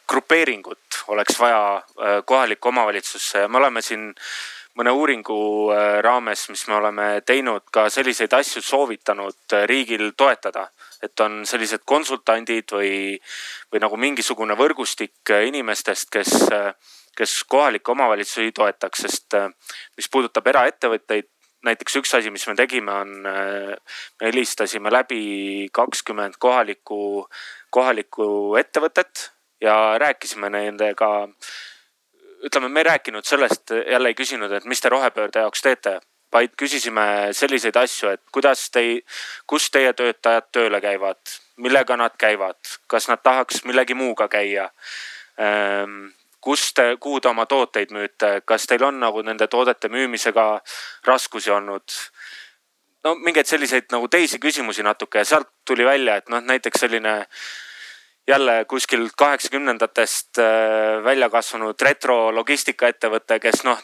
grupeeringut oleks vaja kohalikku omavalitsusse. Ja me oleme siin mõne uuringu raames, mis me oleme teinud, ka selliseid asju soovitanud riigil toetada. et on sellised konsultandid või, või nagu mingisugune võrgustik inimestest, kes kes kohalikke omavalitsusi toetaks, sest äh, mis puudutab eraettevõtteid, näiteks üks asi, mis me tegime, on, äh, me helistasime läbi kakskümmend kohalikku, kohalikku ettevõtet ja rääkisime nendega. Ütleme, me ei rääkinud sellest, jälle ei küsinud, et mis te rohepöörde jaoks teete, vaid küsisime selliseid asju, et kuidas tei-, kus teie töötajad tööle käivad, millega nad käivad, kas nad tahaks millegi muuga käia ehm, kus te, kuhu te oma tooteid müüte, kas teil on nagu nende toodete müümisega raskusi olnud? no mingeid selliseid nagu teisi küsimusi natuke ja sealt tuli välja, et noh, näiteks selline jälle kuskil kaheksakümnendatest äh, välja kasvanud retrologistikaettevõte, kes noh,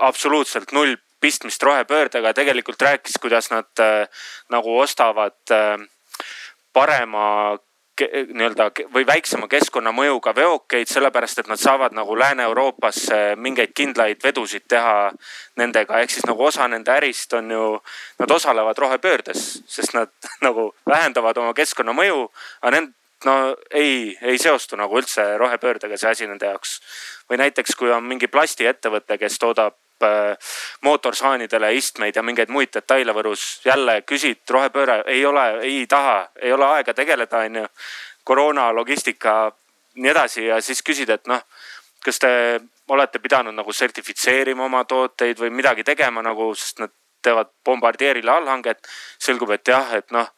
absoluutselt null pistmist rohepöördega tegelikult rääkis, kuidas nad äh, nagu ostavad äh, parema nii-öelda või väiksema keskkonnamõjuga veokeid, sellepärast et nad saavad nagu Lääne-Euroopasse mingeid kindlaid vedusid teha nendega, ehk siis nagu osa nende ärist on ju, nad osalevad rohepöördes, sest nad nagu vähendavad oma keskkonnamõju, aga nend-, no ei, ei seostu nagu üldse rohepöördega see asi nende jaoks. või näiteks, kui on mingi plastiettevõte, kes toodab äh, mootorsaanidele istmeid ja mingeid muid detaile Võrus, jälle küsid rohepööre, ei ole, ei taha, ei ole aega tegeleda, onju. koroona, logistika, nii edasi ja siis küsid, et noh, kas te olete pidanud nagu sertifitseerima oma tooteid või midagi tegema nagu, sest nad teevad Bombardierile allhanget. selgub, et jah, et noh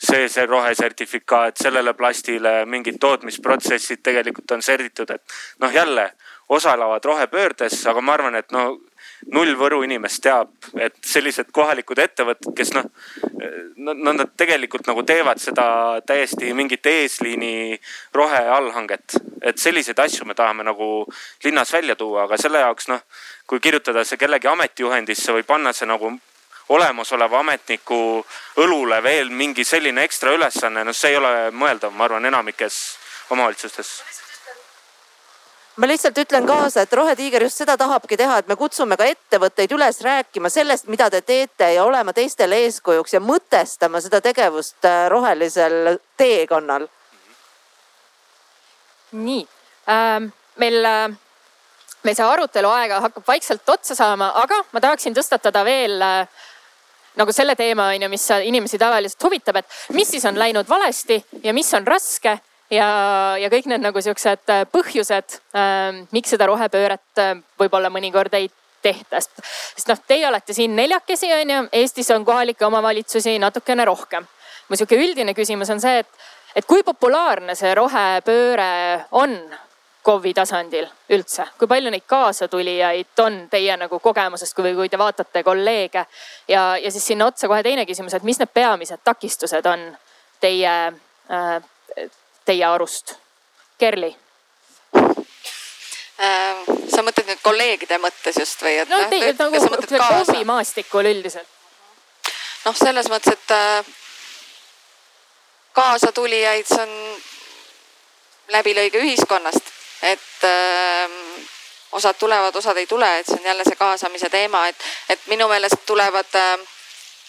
see, see rohesertifikaat sellele plastile, mingid tootmisprotsessid tegelikult on serditud, et noh, jälle osalevad rohepöördes, aga ma arvan, et no null Võru inimest teab, et sellised kohalikud ettevõtted, kes noh, no nad tegelikult nagu teevad seda täiesti mingit eesliini roheallhanget. et selliseid asju me tahame nagu linnas välja tuua, aga selle jaoks noh, kui kirjutada see kellegi ametijuhendisse või panna see nagu olemasoleva ametniku õlule veel mingi selline ekstra ülesanne, no see ei ole mõeldav, ma arvan, enamikes omavalitsustes ma lihtsalt ütlen kaasa, et Rohetiiger just seda tahabki teha, et me kutsume ka ettevõtteid üles rääkima sellest, mida te teete ja olema teistele eeskujuks ja mõtestama seda tegevust äh, rohelisel teekonnal. nii ähm,, meil äh, meil see arutelu aega hakkab vaikselt otsa saama, aga ma tahaksin tõstatada veel äh, nagu selle teema on ju, mis inimesi tavaliselt huvitab, et mis siis on läinud valesti ja mis on raske ja, ja kõik need nagu siuksed äh, põhjused äh,, miks seda rohepööret äh, võib-olla mõnikord ei tehta, sest, sest noh, teie olete siin neljakesi on ju, Eestis on kohalikke omavalitsusi natukene rohkem. mu sihuke üldine küsimus on see, et, et kui populaarne see rohepööre on KOV-i tasandil üldse, kui palju neid kaasatulijaid on teie nagu kogemusest, kui, kui te vaatate kolleege ja, ja siis sinna otsa kohe teine küsimus, et mis need peamised takistused on teie äh,, teie arust? Kerli äh,. sa mõtled nüüd kolleegide mõttes just või? no teie nagu KOV-i maastikul üldiselt. noh, selles mõttes, et äh, kaasatulijaid, see on läbilõige ühiskonnast et äh, osad tulevad, osad ei tule, et see on jälle see kaasamise teema, et, et minu meelest tulevad äh,,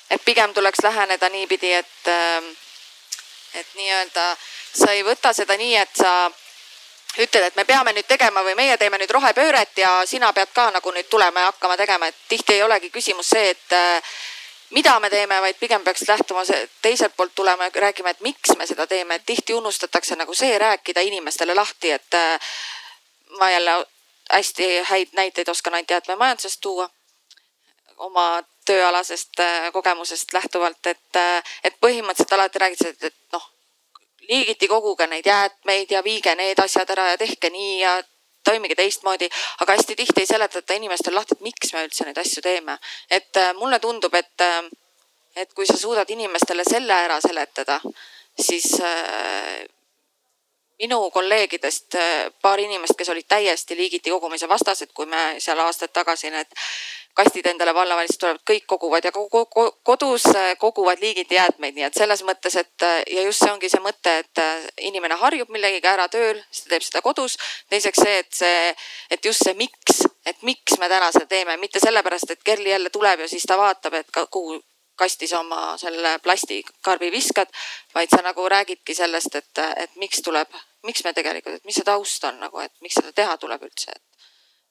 et pigem tuleks läheneda niipidi, et äh,, et nii-öelda sa ei võta seda nii, et sa ütled, et me peame nüüd tegema või meie teeme nüüd rohepööret ja sina pead ka nagu nüüd tulema ja hakkama tegema, et tihti ei olegi küsimus see, et äh, mida me teeme, vaid pigem peaks lähtuma teiselt poolt tulema ja rääkima, et miks me seda teeme, et tihti unustatakse nagu see rääkida inimestele lahti, et äh, ma jälle hästi häid näiteid oskan ainult jäätmemajandusest tuua. Oma tööalasest äh, kogemusest lähtuvalt, et, äh, et põhimõtteliselt alati räägitakse, et, et noh, liigiti koguge neid jäätmeid ja viige need asjad ära ja tehke nii ja toimige teistmoodi, aga hästi tihti ei seletata inimestele lahti, et miks me üldse neid asju teeme. et äh, mulle tundub, et, äh, et kui sa suudad inimestele selle ära seletada, siis äh, minu kolleegidest paar inimest, kes olid täiesti liigiti kogumise vastased, kui me seal aastaid tagasi need kastid endale vallavalitsusest tulevad, kõik koguvad ja kodus äh, koguvad liigiti jäätmeid, nii et selles mõttes, et äh, ja just see ongi see mõte, et äh, inimene harjub millegagi ära tööl, siis ta teeb seda kodus. teiseks see, et see, et just see miks, et miks me täna seda teeme, mitte sellepärast, et Kerli jälle tuleb ja siis ta vaatab, et kuhu kasti sa oma selle plastikarbi viskad, vaid sa nagu räägidki sellest, et, et miks tuleb, miks me tegelikult, et mis see taust on nagu, et miks seda teha tuleb üldse, et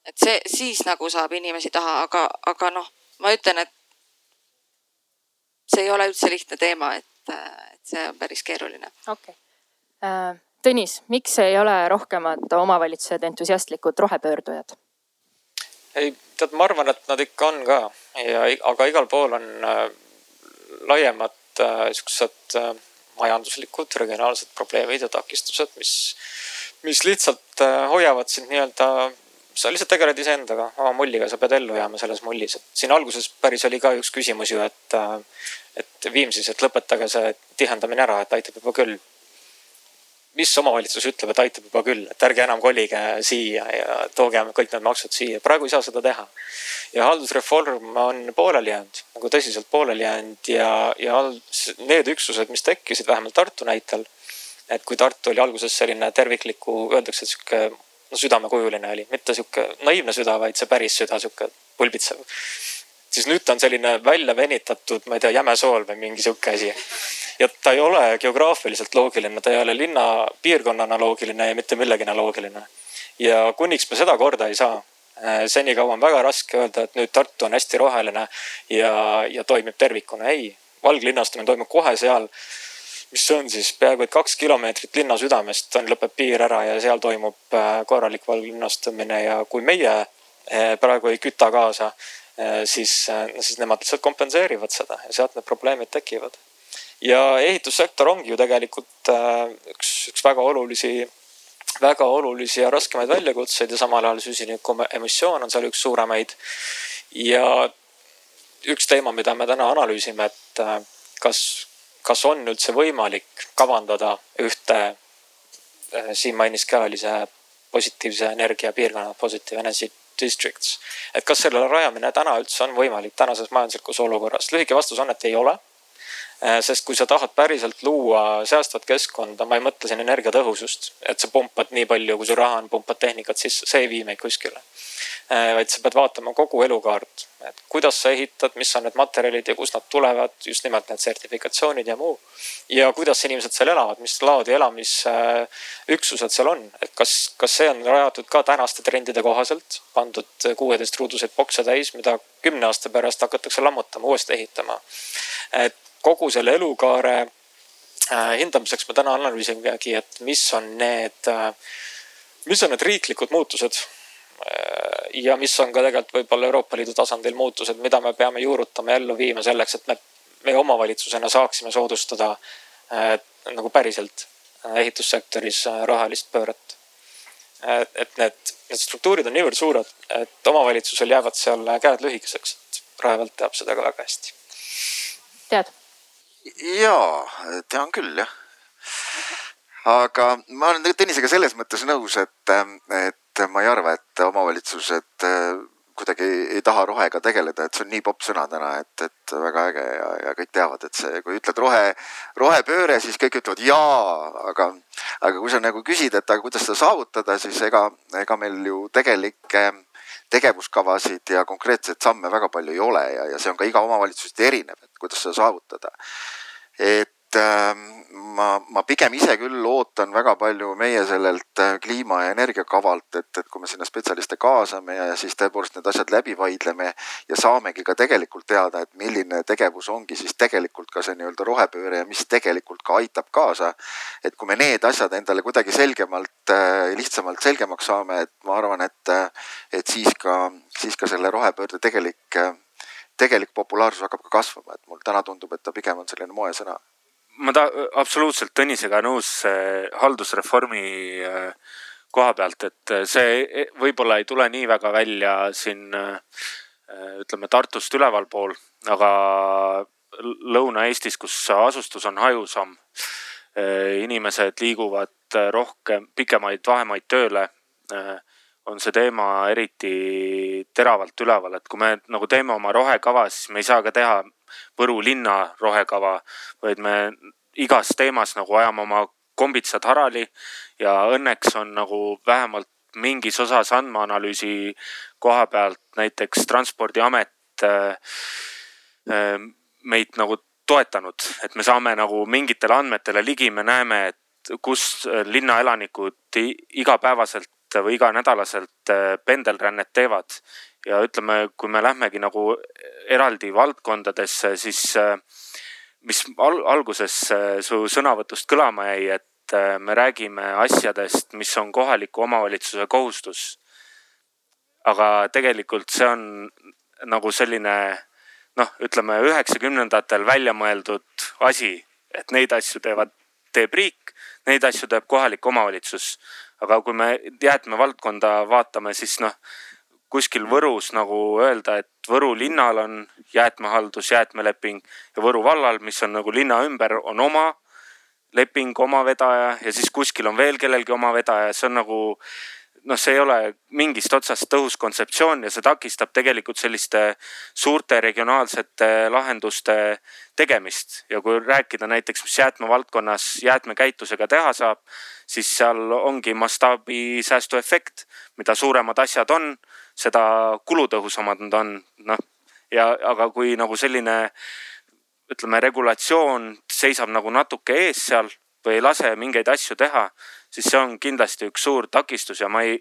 et see siis nagu saab inimesi taha, aga, aga noh, ma ütlen, et see ei ole üldse lihtne teema, et, et see on päris keeruline. okei okay. äh,. Tõnis, miks ei ole rohkemad omavalitsused entusiastlikud rohepöördujad? ei, tead, ma arvan, et nad ikka on ka ja, aga igal pool on äh, laiemad äh, siuksed äh, majanduslikud, regionaalsed probleemid ja takistused, mis, mis lihtsalt äh, hoiavad sind nii-öelda sa lihtsalt tegeled iseendaga, oma mulliga, sa pead ellu jääma selles mullis, et siin alguses päris oli ka üks küsimus ju, et, äh, et Viimsis, et lõpetage see tihendamine ära, et aitab juba küll. mis omavalitsus ütleb, et aitab juba küll, et ärge enam kolige siia ja tooge kõik need maksud siia, praegu ei saa seda teha. ja haldusreform on pooleli jäänud, nagu tõsiselt pooleli jäänud ja, ja need üksused, mis tekkisid vähemalt Tartu näitel et kui Tartu oli alguses selline tervikliku, öeldakse, sihuke no südamekujuline oli, mitte sihuke naiivne süda, vaid see päris süda, sihuke pulbitsev. siis nüüd ta on selline välja venitatud, ma ei tea, jäme sool või mingi sihuke asi. ja ta ei ole geograafiliselt loogiline, ta ei ole linna piirkonnana loogiline ja mitte millegina loogiline. ja kuniks me seda korda ei saa, eh, senikaua on väga raske öelda, et nüüd Tartu on hästi roheline ja, ja toimib tervikuna. ei, valglinnastumine toimub kohe seal mis on siis peaaegu et kaks kilomeetrit linna südamest on, lõpeb piir ära ja seal toimub äh, korralik valglinnastumine ja kui meie äh, praegu ei küta kaasa, äh, siis, siis nemad lihtsalt kompenseerivad seda ja sealt need probleemid tekivad. ja ehitussektor ongi ju tegelikult üks, üks väga olulisi, väga olulisi ja raskemaid väljakutseid ja samal ajal süsiniku emissioon on seal üks suuremaid. ja üks teema, mida me täna analüüsime, et kas kas on üldse võimalik kavandada ühte, äh, siin mainis ka, oli see positiivse energia piirkonna, positive energy districts. et kas selle rajamine täna üldse on võimalik tänases majanduslikus olukorras? lühike vastus on, et ei ole. Äh, sest kui sa tahad päriselt luua säästvat keskkonda, ma ei mõtle siin energiatõhusust, et sa pumpad nii palju, kui sul raha on, pumpad tehnikat sisse, see ei vii meid kuskile Äh, vaid sa pead vaatama kogu elukaart, et kuidas sa ehitad, mis on need materjalid ja kust nad tulevad, just nimelt need sertifikatsioonid ja muu. ja kuidas inimesed seal elavad, mis laadi elamisüksused seal on, et kas, kas see on rajatud ka tänaste trendide kohaselt, pandud kuueteistruuduseid bokse täis, mida kümne aasta pärast hakatakse lammutama, uuesti ehitama. et kogu selle elukaare äh, hindamiseks me täna analüüsimegi, et mis on need, äh, mis on need riiklikud muutused Äh, ja mis on ka tegelikult võib-olla Euroopa Liidu tasandil muutused, mida me peame juurutama ja ellu viima selleks, et me, meie omavalitsusena saaksime soodustada nagu päriselt ehitussektoris rahalist pööret. et need, need struktuurid on niivõrd suured, et omavalitsusel jäävad seal käed lühikeseks, et Raevalt teab seda ka väga hästi. tead? Jaa, tean küll jah. Aga ma olen Tõnisega selles mõttes nõus, et, et ma ei arva, et omavalitsused äh, kuidagi ei, taha rohega tegeleda, et see on nii popp sõna täna, et, et väga äge ja, ja kõik teavad, et see, kui ütled rohe, rohepööre, siis kõik ütlevad jaa, aga, aga kui sa nagu küsid, et aga kuidas seda saavutada, siis ega, ega meil ju tegelikke tegevuskavasid ja konkreetseid samme väga palju ei ole ja, ja see on ka iga omavalitsuseti erinev, et kuidas seda saavutada. et äh, ma, ma pigem ise küll ootan väga palju meie sellelt äh, kliima ja energiakavalt, et, et kui me sinna spetsialiste kaasame ja siis tõepoolest need asjad läbi vaidleme ja saamegi ka tegelikult teada, et milline tegevus ongi siis tegelikult ka see nii-öelda rohepööre ja mis tegelikult ka aitab kaasa. et kui me need asjad endale kuidagi selgemalt, äh, lihtsamalt selgemaks saame, et ma arvan, et, äh, et siis ka, siis ka selle rohepöörde tegelik tegelik populaarsus hakkab ka kasvama, et mul täna tundub, et ta pigem on selline moesõna ma ta absoluutselt Tõnisega nõus haldusreformi äh, koha pealt, et äh, see e, võib-olla ei tule nii väga välja siin äh, ütleme Tartust ülevalpool, aga Lõuna-Eestis, kus asustus on hajusam, inimesed liiguvad rohkem, pikemaid vahemaid tööle, on see teema eriti teravalt üleval, et kui me nagu teeme oma rohekava, siis me ei saa ka teha Võru linna rohekava, vaid me igas teemas nagu ajame oma kombitsad harali ja õnneks on nagu vähemalt mingis osas andmeanalüüsi koha pealt näiteks Transpordiamet äh, äh, meid nagu toetanud, et me saame nagu mingitele andmetele ligi, me näeme, et kus linnaelanikud igapäevaselt või iganädalaselt äh, pendelrännet teevad ja ütleme, kui me lähmegi nagu eraldi valdkondadesse, siis äh, mis al alguses äh, su sõnavõtust kõlama jäi, et äh, me räägime asjadest, mis on kohaliku omavalitsuse kohustus. aga tegelikult see on nagu selline noh, ütleme üheksakümnendatel välja mõeldud asi, et neid asju teevad, teeb riik, neid asju teeb kohalik omavalitsus. Aga kui me jäätmevaldkonda vaatame, siis noh kuskil Võrus nagu öelda, et Võru linnal on jäätmehaldus, jäätmeleping ja Võru vallal, mis on nagu linna ümber, on oma leping, oma vedaja ja siis kuskil on veel kellelgi oma vedaja, see on nagu noh, see ei ole mingist otsast tõhus kontseptsioon ja see takistab tegelikult selliste suurte regionaalsete lahenduste tegemist. ja kui rääkida näiteks, mis jäätmevaldkonnas jäätmekäitlusega teha saab, siis seal ongi mastaabisäästu efekt. mida suuremad asjad on, seda kulutõhusamad nad on, noh. ja, aga kui nagu selline ütleme, regulatsioon seisab nagu natuke ees seal või ei lase mingeid asju teha, siis see on kindlasti üks suur takistus ja ma ei,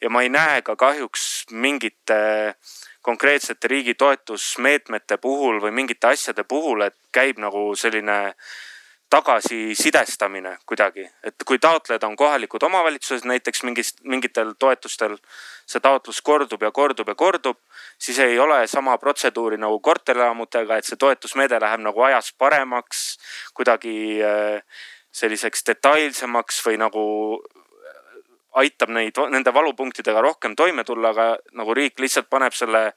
ja ma ei näe ka kahjuks mingite konkreetsete riigi toetusmeetmete puhul või mingite asjade puhul, et käib nagu selline tagasisidestamine kuidagi, et kui taotlejad on kohalikud omavalitsused näiteks mingist, mingitel toetustel, see taotlus kordub ja kordub ja kordub, siis ei ole sama protseduuri nagu korterelamutega, et see toetusmeede läheb nagu ajas paremaks, kuidagi äh, selliseks detailsemaks või nagu aitab neid, nende valupunktidega rohkem toime tulla, aga nagu riik lihtsalt paneb selle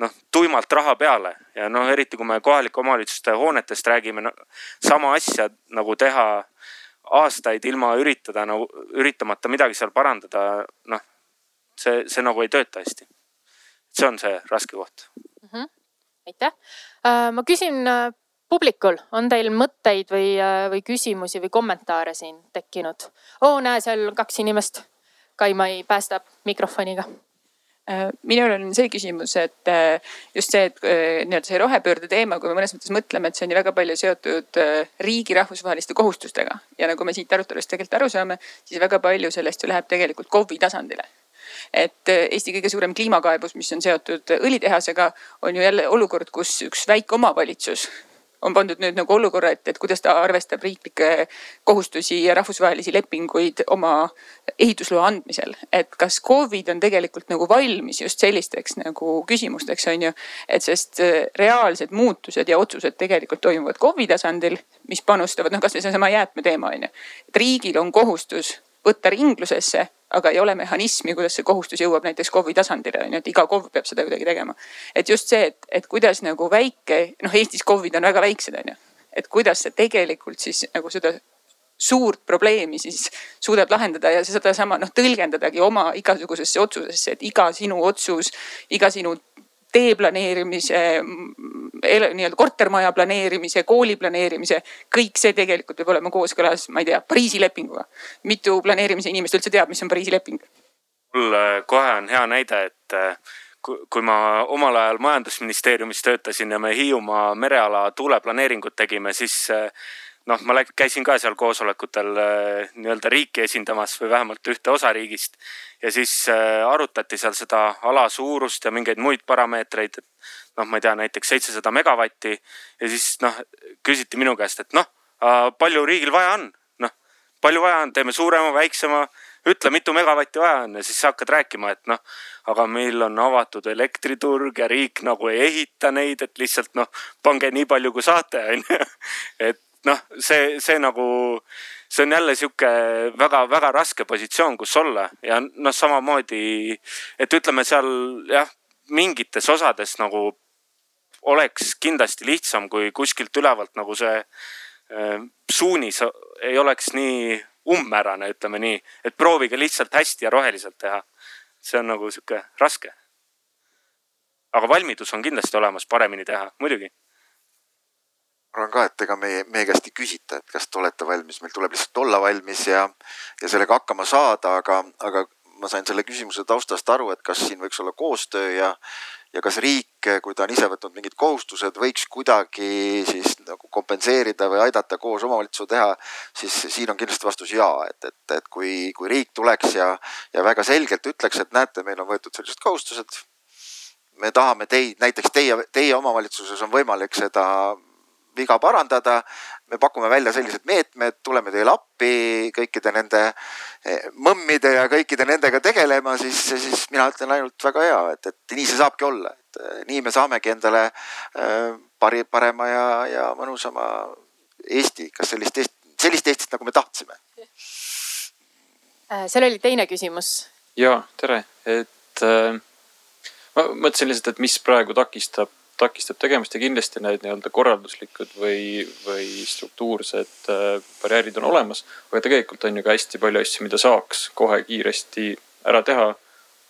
noh, tuimalt raha peale ja noh, eriti kui me kohalike omavalitsuste hoonetest räägime no,, sama asja nagu teha aastaid ilma üritada nagu, üritamata midagi seal parandada, noh, see, see nagu ei tööta hästi. see on see raske koht mm. -hmm. aitäh, ma küsin publikul, on teil mõtteid või, või küsimusi või kommentaare siin tekkinud? oo, näe, seal kaks inimest. Kaimai päästab mikrofoniga Äh, minul on see küsimus, et äh, just see, et äh, nii-öelda see rohepöörde teema, kui me mõnes mõttes mõtleme, et see on ju väga palju seotud riigi rahvusvaheliste kohustustega ja nagu me siit arutelust tegelikult aru saame, siis väga palju sellest ju läheb tegelikult KOV-i tasandile et Eesti kõige suurem kliimakaebus, mis on seotud õlitehasega, on ju jälle olukord, kus üks väike omavalitsus on pandud nüüd nagu olukorra ette, et kuidas ta arvestab riiklikke kohustusi ja rahvusvahelisi lepinguid oma ehitusloa andmisel. et kas KOV-id on tegelikult nagu valmis just sellisteks nagu küsimusteks, on ju. et sest äh, reaalsed muutused ja otsused tegelikult toimuvad KOV-i tasandil, mis panustavad, noh kasvõi seesama jäätmeteema on ju. et riigil on kohustus võtta ringlusesse aga ei ole mehhanismi, kuidas see kohustus jõuab näiteks KOV-i tasandile on ju, et iga KOV peab seda kuidagi tegema. et just see, et, et kuidas nagu väike, noh Eestis KOV-id on väga väiksed on ju, et kuidas see tegelikult siis nagu seda suurt probleemi siis suudab lahendada ja sedasama noh tõlgendadagi oma igasugusesse otsusesse, et iga sinu otsus, iga sinu tee planeerimise, nii-öelda kortermaja planeerimise, kooli planeerimise, kõik see tegelikult peab olema kooskõlas, ma ei tea, Pariisi lepinguga. mitu planeerimise inimest üldse teab, mis on Pariisi leping? mul äh, kohe on hea näide, et äh, kui ma omal ajal majandusministeeriumis töötasin ja me Hiiumaa mereala tuuleplaneeringut tegime, siis äh, noh, ma käisin ka seal koosolekutel nii-öelda riiki esindamas või vähemalt ühte osa riigist. Ja siis äh, arutati seal seda ala suurust ja mingeid muid parameetreid. noh, ma ei tea, näiteks seitsesada megavatti. Ja siis noh, küsiti minu käest, et noh, palju riigil vaja on, noh, palju vaja on, teeme suurema, väiksema, ütle, mitu megavatti vaja on. Ja siis sa hakkad rääkima, et noh, aga meil on avatud elektriturg ja riik nagu ei ehita neid, et lihtsalt noh, pange nii palju, kui saate, onju. et noh, see, see nagu see on jälle sihuke väga-väga raske positsioon, kus olla ja noh, samamoodi, et ütleme seal jah, mingites osades nagu oleks kindlasti lihtsam, kui kuskilt ülevalt nagu see äh, suunis ei oleks nii umbmäärane, ütleme nii, et proovige lihtsalt hästi ja roheliselt teha. see on nagu sihuke raske. aga valmidus on kindlasti olemas paremini teha, muidugi arvan ka, et ega meie, meie käest ei küsita, et kas te olete valmis, meil tuleb lihtsalt olla valmis ja, ja sellega hakkama saada, aga, aga ma sain selle küsimuse taustast aru, et kas siin võiks olla koostöö ja, ja kas riik, kui ta on ise võtnud mingid kohustused, võiks kuidagi siis nagu kompenseerida või aidata koos omavalitsusega teha, siis siin on kindlasti vastus ja, et, et, et kui, kui riik tuleks ja, ja väga selgelt ütleks, et näete, meil on võetud sellised kohustused. me tahame teid, näiteks teie, teie omavalitsuses on võimalik seda viga parandada. me pakume välja sellised meetmed, tuleme teile appi kõikide nende eh, mõmmide ja kõikide nendega tegelema, siis, siis mina ütlen ainult väga hea, et, et nii see saabki olla, et eh, nii me saamegi endale eh, pari, parema ja, ja mõnusama Eesti, kas sellist Eestit, sellist Eestit, nagu me tahtsime. Äh, seal oli teine küsimus. ja tere, et äh, ma mõtlesin lihtsalt, et mis praegu takistab takistab tegemist ja kindlasti need nii-öelda korralduslikud või, või struktuursed äh, barjäärid on olemas. aga tegelikult on ju ka hästi palju asju, mida saaks kohe kiiresti ära teha.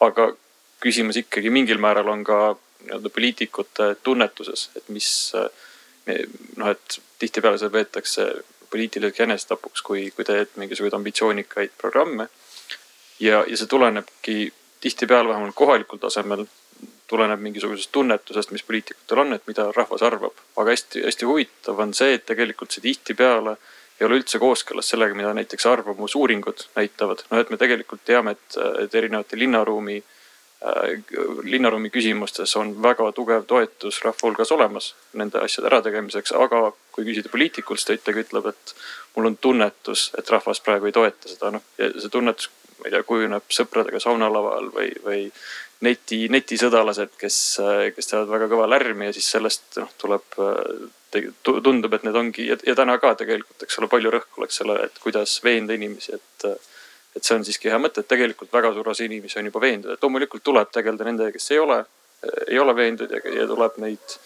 aga küsimus ikkagi mingil määral on ka nii-öelda poliitikute tunnetuses, et mis noh, et tihtipeale seda peetakse poliitiliseks enesetapuks, kui, kui teed mingisuguseid ambitsioonikaid programme. ja, ja see tulenebki tihtipeale vähemalt kohalikul tasemel tuleneb mingisugusest tunnetusest, mis poliitikutel on, et mida rahvas arvab. aga hästi-hästi huvitav on see, et tegelikult see tihtipeale ei ole üldse kooskõlas sellega, mida näiteks arvamusuuringud näitavad. noh, et me tegelikult teame, et, et erinevate linnaruumi äh,, linnaruumi küsimustes on väga tugev toetus rahva hulgas olemas nende asjade ärategemiseks, aga kui küsida poliitikult, siis ta ikkagi ütleb, et mul on tunnetus, et rahvas praegu ei toeta seda, noh see tunnetus, ma ei tea, kujuneb sõpradega saunalaval või, või neti, netisõdalased, kes, kes teevad väga kõva lärmi ja siis sellest noh, tuleb, tundub, et need ongi ja, ja täna ka tegelikult, eks ole, palju rõhku läks sellele, et kuidas veenda inimesi, et. et see on siiski hea mõte, et tegelikult väga suur osa inimesi on juba veendud, et loomulikult tuleb tegeleda nendega, kes ei ole, ei ole veendud ja, ja tuleb neid.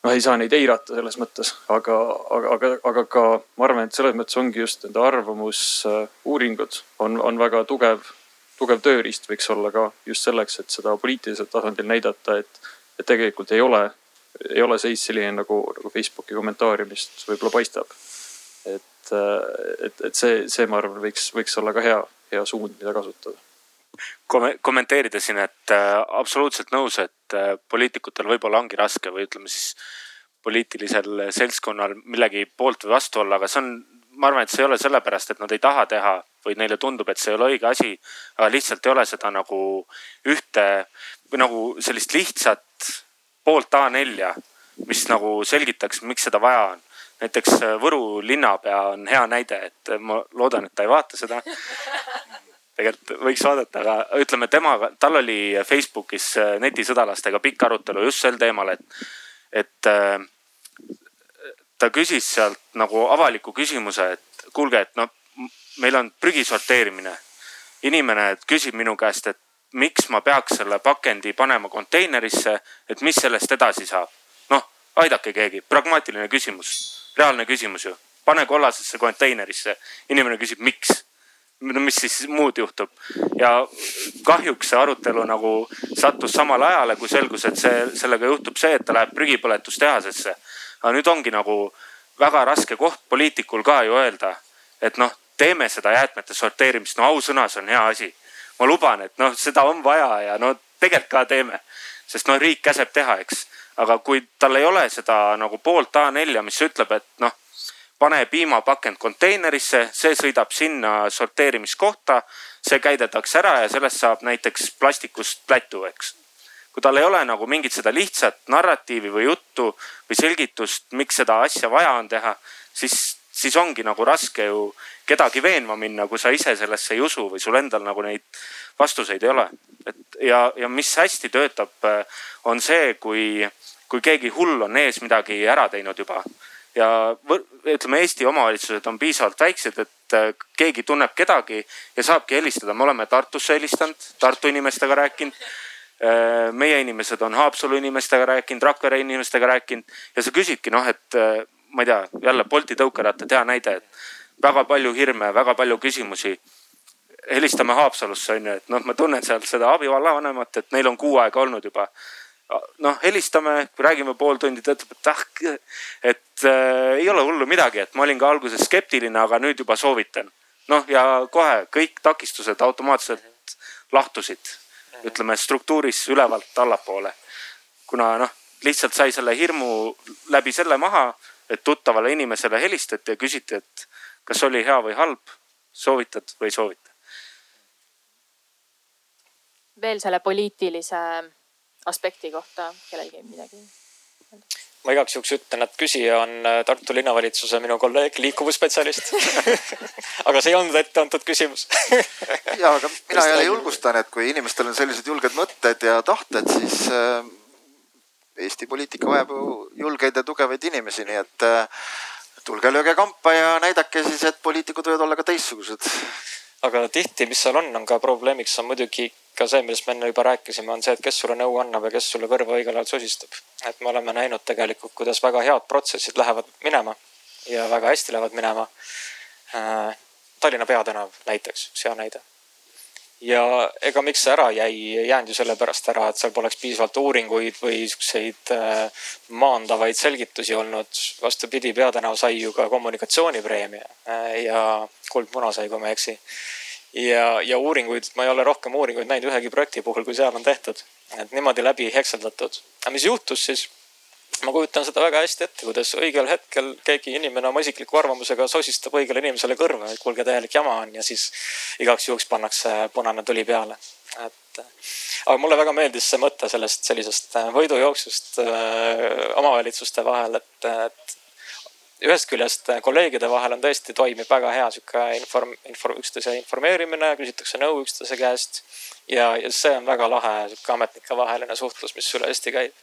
noh, ei saa neid eirata selles mõttes, aga, aga, aga, aga ka ma arvan, et selles mõttes ongi just nende arvamusuuringud on, on väga tugev tugev tööriist võiks olla ka just selleks, et seda poliitilisel tasandil näidata, et, et tegelikult ei ole, ei ole seis selline nagu, nagu Facebooki kommentaariumist võib-olla paistab. et, et, et see, see, ma arvan, võiks, võiks olla ka hea, hea suund, mida kasutada Kom. kommenteerida siin, et äh, absoluutselt nõus, et äh, poliitikutel võib-olla ongi raske või ütleme siis poliitilisel seltskonnal millegi poolt või vastu olla, aga see on ma arvan, et see ei ole sellepärast, et nad ei taha teha või neile tundub, et see ei ole õige asi, aga lihtsalt ei ole seda nagu ühte või nagu sellist lihtsat poolt A4-ja, mis nagu selgitaks, miks seda vaja on. näiteks äh, Võru linnapea on hea näide, et ma loodan, et ta ei vaata seda. tegelikult võiks vaadata, aga ütleme temaga, tal oli Facebookis äh, netisõdalastega pikk arutelu just sel teemal, et, et äh, ta küsis sealt nagu avaliku küsimuse, et kuulge, et noh, meil on prügi sorteerimine. inimene küsib minu käest, et miks ma peaks selle pakendi panema konteinerisse, et mis sellest edasi saab. noh, aidake keegi, pragmaatiline küsimus, reaalne küsimus ju. pane kollasesse konteinerisse, inimene küsib, miks no mis siis muud juhtub ja kahjuks see arutelu nagu sattus samale ajale, kui selgus, et see, sellega juhtub see, et ta läheb prügipõletustehasesse aga nüüd ongi nagu väga raske koht poliitikul ka ju öelda, et noh, teeme seda jäätmete sorteerimist, no ausõna, see on hea asi. ma luban, et noh, seda on vaja ja no tegelikult ka teeme, sest noh, riik käseb teha, eks. aga kui tal ei ole seda nagu poolt A4-ja, mis ütleb, et noh, pane piimapakend konteinerisse, see sõidab sinna sorteerimiskohta, see käidetakse ära ja sellest saab näiteks plastikust plätu, eks kui tal ei ole nagu mingit seda lihtsat narratiivi või juttu või selgitust, miks seda asja vaja on teha, siis, siis ongi nagu raske ju kedagi veenma minna, kui sa ise sellesse ei usu või sul endal nagu neid vastuseid ei ole. et ja, ja mis hästi töötab, on see, kui, kui keegi hull on ees midagi ära teinud juba. Ja ütleme, Eesti omavalitsused on piisavalt väiksed, et keegi tunneb kedagi ja saabki helistada, me oleme Tartusse helistanud, Tartu inimestega rääkinud. Äh, meie inimesed on Haapsalu inimestega rääkinud, Rakvere inimestega rääkinud. Ja sa küsidki noh, et äh, ma ei tea, jälle Bolti tõukerattad, hea näide, et väga palju hirme, väga palju küsimusi. helistame Haapsalusse on ju, et noh, ma tunnen seal seda abivallavanemat, et neil on kuu aega olnud juba. noh, helistame, räägime pool tundi, ta ütleb, et ah, et äh, ei ole hullu midagi, et ma olin ka alguses skeptiline, aga nüüd juba soovitan. noh, ja kohe kõik takistused automaatselt lahtusid ütleme struktuuris ülevalt allapoole. kuna noh, lihtsalt sai selle hirmu läbi selle maha, et tuttavale inimesele helistati ja küsiti, et kas oli hea või halb, soovitad või ei soovita. veel selle poliitilise aspekti kohta kellelgi midagi? ma igaks juhuks ütlen, et küsija on äh, Tartu linnavalitsuse minu kolleeg, liikuvusspetsialist aga see ei olnud ette antud küsimus ja, aga mina jälle julgustan, et kui inimestel on sellised julged mõtted ja tahted, siis äh, Eesti poliitika vajab ju julgeid ja tugevaid inimesi, nii et äh, tulge lööge kampa ja näidake siis, et poliitikud võivad olla ka teistsugused. aga tihti, mis seal on, on ka probleemiks on muidugi ka see, millest me enne juba rääkisime, on see, et kes sulle nõu annab ja kes sulle kõrva õigel ajal sosistab. et me oleme näinud tegelikult, kuidas väga head protsessid lähevad minema ja väga hästi lähevad minema. Äh, Tallinna peatänav näiteks, üks hea näide. Ja ega miks see ära jäi, ei jäänud ju sellepärast ära, et seal poleks piisavalt uuringuid või siukseid äh, maandavaid selgitusi olnud. vastupidi, Peatänav sai ju ka kommunikatsioonipreemia äh, ja Kuldmuna sai, kui ma ei eksi. ja, ja uuringuid, ma ei ole rohkem uuringuid näinud ühegi projekti puhul, kui seal on tehtud. et niimoodi läbi hekseldatud. aga mis juhtus siis? Ma kujutan seda väga hästi ette, kuidas õigel hetkel keegi inimene oma isikliku arvamusega sosistab õigele inimesele kõrva, et kuulge, täielik jama on ja siis igaks juhuks pannakse punane tuli peale. et aga mulle väga meeldis see mõte sellest sellisest võidujooksust äh, omavalitsuste vahel, et, et ühest küljest kolleegide vahel on tõesti, toimib väga hea sihuke inform-, info, üksteise informeerimine, küsitakse nõu üksteise käest. ja, ja see on väga lahe sihuke ametnike vaheline suhtlus, mis üle Eesti käib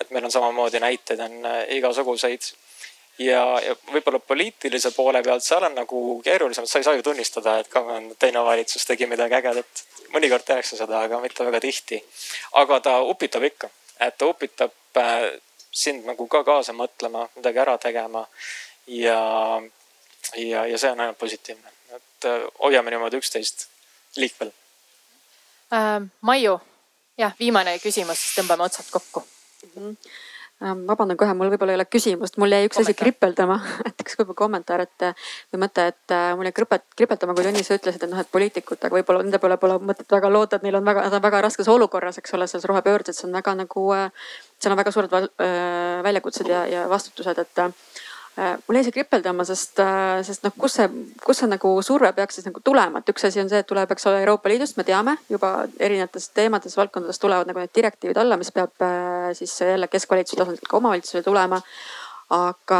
et meil on samamoodi näiteid on äh, igasuguseid. ja, ja võib-olla poliitilise poole pealt seal on nagu keerulisem, et sa ei saa ju tunnistada, et ka teine valitsus tegi midagi ägedat. mõnikord tehakse seda, aga mitte väga tihti. aga ta upitab ikka, et ta upitab äh, sind nagu ka kaasa mõtlema, midagi ära tegema. ja, ja, ja see on ainult positiivne, et äh, hoiame niimoodi üksteist liikvel äh,. Maiu, jah, viimane küsimus, siis tõmbame otsad kokku mm. -hmm. vabandan kohe, mul võib-olla ei ole küsimust, mul jäi üks asi kripeldama, et üks võib-olla kommentaar, et või mõte, et äh, mul jäi kripet, kripeldama, kui Tõnis, sa ütlesid, et noh, et poliitikutega võib-olla nende peale pole mõtet väga loota, et neil on väga, nad on väga raskes olukorras, eks ole, selles rohepöördes, see on väga nagu, äh, seal on väga suured väljakutsed ja, ja vastutused, et Äh, mul jäi see kripeldama, sest, äh, sest noh, kus see, kus see nagu surve peaks siis nagu tulema, et üks asi on see, et tuleb, eks ole, Euroopa Liidust, me teame juba erinevates teemades, valdkondades tulevad nagu need direktiivid alla, mis peab äh, siis jälle keskvalitsuse tasandilt ka omavalitsusele tulema. aga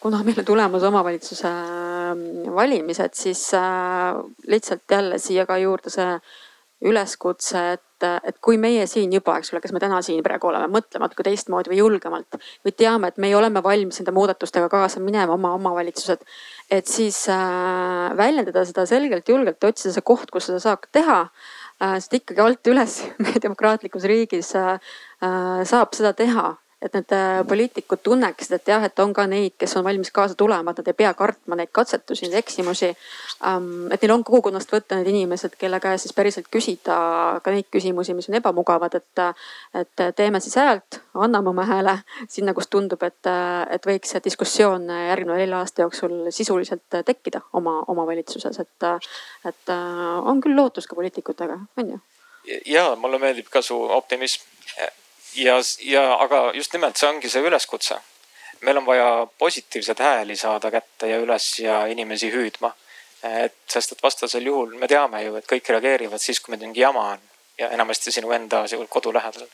kuna meil on tulemas omavalitsuse valimised, siis lihtsalt jälle siia ka juurde see üleskutse, et, et kui meie siin juba, eks ole, kes me täna siin praegu oleme, mõtleme natuke teistmoodi või julgemalt või teame, et meie oleme valmis nende muudatustega kaasa minema, oma omavalitsused. et siis äh, väljendada seda selgelt, julgelt, otsida see koht, kus seda saab teha äh,. sest ikkagi alt üles meie demokraatlikus riigis äh, äh, saab seda teha et need äh, poliitikud tunneksid, et jah, et on ka neid, kes on valmis kaasa tulema, et nad ei pea kartma neid katsetusi, neid eksimusi. Et neil on kogukonnast võtta need inimesed, kelle käest siis päriselt küsida ka neid küsimusi, mis on ebamugavad, et, et teeme siis häält, anname oma hääle sinna, kus tundub, et, et võiks see diskussioon järgneva nelja aasta jooksul sisuliselt tekkida oma omavalitsuses, et, et on küll lootus ka poliitikutega, on ju? ja mulle meeldib ka su optimism ja, ja aga just nimelt see ongi see üleskutse. meil on vaja positiivseid hääli saada kätte ja üles ja inimesi hüüdma. et sest, et vastasel juhul me teame ju, et kõik reageerivad siis, kui meil mingi jama on ja enamasti sinu enda kodu lähedal.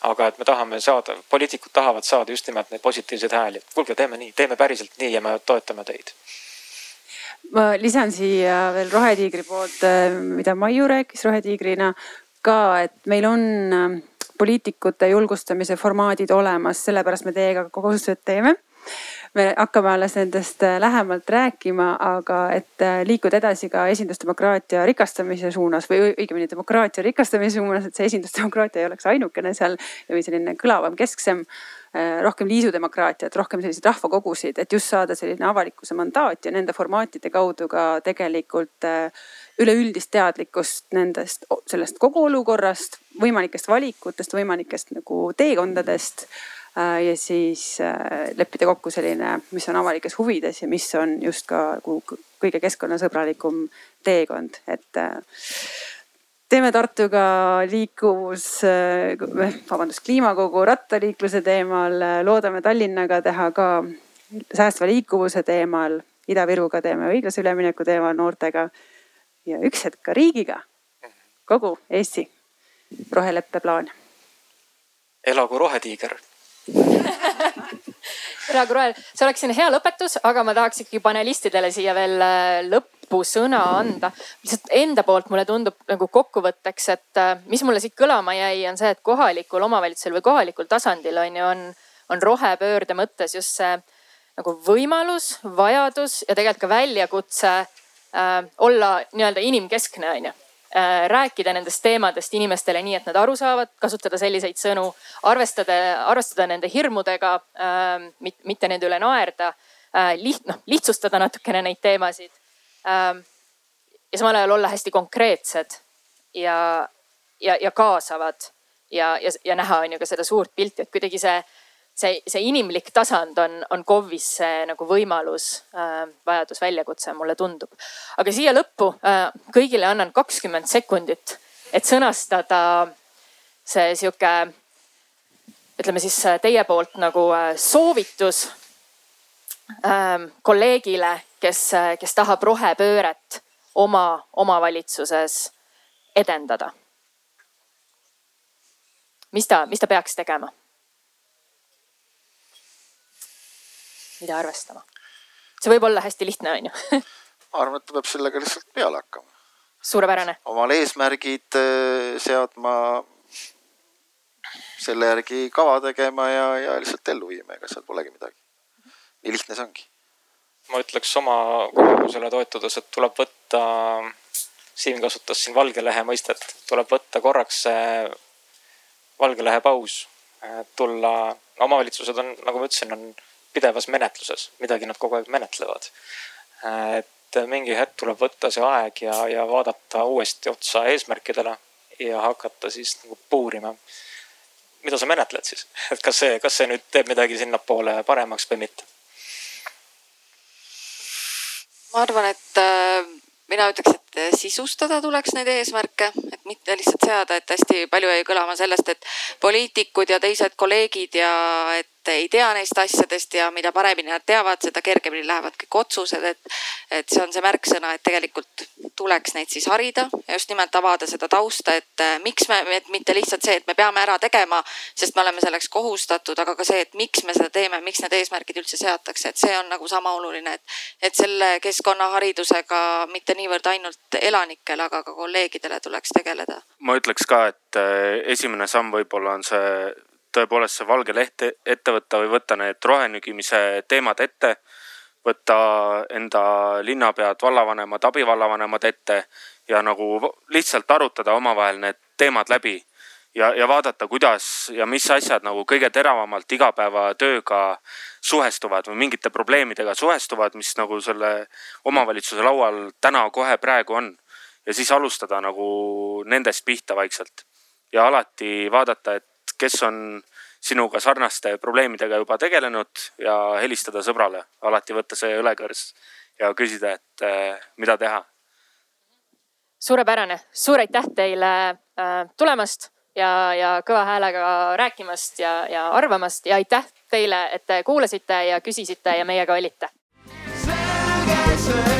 aga et me tahame saada, poliitikud tahavad saada just nimelt neid positiivseid hääli. kuulge, teeme nii, teeme päriselt nii ja me toetame teid ma lisan siia veel Rohetiigri poolt, mida Maiu rääkis Rohetiigrina ka, et meil on poliitikute julgustamise formaadid olemas, sellepärast me teiega koostööd teeme me hakkame alles nendest äh, lähemalt rääkima, aga et äh, liikuda edasi ka esindusdemokraatia rikastamise suunas või õigemini demokraatia rikastamise suunas, et see esindusdemokraatia ei oleks ainukene seal või selline kõlavam, kesksem. Äh, rohkem liisudemokraatiat, rohkem selliseid rahvakogusid, et just saada selline avalikkuse mandaat ja nende formaatide kaudu ka tegelikult üleüldist teadlikkust nendest, sellest kogu olukorrast, võimalikest valikutest, võimalikest nagu teekondadest. Äh, ja siis äh, leppida kokku selline, mis on avalikes huvides ja mis on just ka kõige keskkonnasõbralikum teekond, et äh, teeme Tartuga liikuvus, vabandust, kliimakogu rattaliikluse teemal, loodame Tallinnaga teha ka säästva liikuvuse teemal, Ida-Viruga teeme õiglase ülemineku teemal noortega. Ja üks hetk ka riigiga, kogu Eesti roheleppe plaan. elagu rohetiiger elagu rohe, see oleks selline hea lõpetus, aga ma tahaks ikkagi panelistidele siia veel äh, lõpusõna anda. lihtsalt enda poolt mulle tundub nagu kokkuvõtteks, et äh, mis mulle siit kõlama jäi, on see, et kohalikul omavalitsusel või kohalikul tasandil on ju, on, on rohepöörde mõttes just see nagu võimalus, vajadus ja tegelikult ka väljakutse äh, olla nii-öelda inimkeskne, onju äh,. Rääkida nendest teemadest inimestele nii, et nad aru saavad, kasutada selliseid sõnu, arvestada, arvestada nende hirmudega äh,, mitte nende üle naerda äh,. liht-, noh lihtsustada natukene neid teemasid äh,. ja samal ajal olla hästi konkreetsed ja, ja, ja kaasavad ja, ja, ja näha on ju ka seda suurt pilti, et kuidagi see, see, see inimlik tasand on, on KOV-is see nagu võimalus äh,, vajadus, väljakutse, mulle tundub. aga siia lõppu äh, kõigile annan kakskümmend sekundit, et sõnastada see sihuke, ütleme siis äh, teie poolt nagu äh, soovitus äh, kolleegile, kes, äh, kes tahab rohepööret oma omavalitsuses edendada mis ta, mis ta peaks tegema? Mida arvestama? see võib olla hästi lihtne, on ju ma arvan, et ta peab sellega lihtsalt peale hakkama. suurepärane. omal eesmärgid äh, seadma, selle järgi kava tegema ja, ja lihtsalt ellu viima, ega seal polegi midagi. nii lihtne see ongi. ma ütleks oma kogemusele toetudes, et tuleb võtta, Siim kasutas siin valge lehe mõistet, tuleb võtta korraks see valge lehe paus, tulla, omavalitsused on, nagu ma ütlesin, on pidevas menetluses, midagi nad kogu aeg menetlevad. et mingi hetk tuleb võtta see aeg ja, ja vaadata uuesti otsa eesmärkidele ja hakata siis nagu puurima. mida sa menetled siis, et kas see, kas see nüüd teeb midagi sinnapoole paremaks või mitte? ma arvan, et äh, mina ütleks, et sisustada tuleks neid eesmärke, et mitte lihtsalt seada, et hästi palju jäi kõlama sellest, et poliitikud ja teised kolleegid ja et ei tea neist asjadest ja mida paremini nad teavad, seda kergemini lähevad kõik otsused, et, et see on see märksõna, et tegelikult tuleks neid siis harida ja just nimelt avada seda tausta, et eh, miks me, et mitte lihtsalt see, et me peame ära tegema, sest me oleme selleks kohustatud, aga ka see, et miks me seda teeme, miks need eesmärgid üldse seatakse, et see on nagu sama oluline, et, et selle keskkonnaharidusega mitte niivõrd ainult elanikele, aga ka kolleegidele tuleks tegeleda. ma ütleks ka, et eh, esimene samm võib-olla on see tõepoolest see valge leht ette võtta või võtta need rohenügimise teemad ette. võtta enda linnapead, vallavanemad, abivallavanemad ette ja nagu lihtsalt arutada omavahel need teemad läbi. ja, ja vaadata, kuidas ja mis asjad nagu kõige teravamalt igapäevatööga suhestuvad või mingite probleemidega suhestuvad, mis nagu selle omavalitsuse laual täna kohe praegu on. ja siis alustada nagu nendest pihta vaikselt ja alati vaadata, et kes on sinuga sarnaste probleemidega juba tegelenud ja helistada sõbrale, alati võtta see õlekõrs ja küsida, et äh, mida teha. suurepärane, suur aitäh teile äh, tulemast ja, ja kõva häälega rääkimast ja, ja arvamast ja aitäh teile, et te kuulasite ja küsisite ja meiega olite. selge see.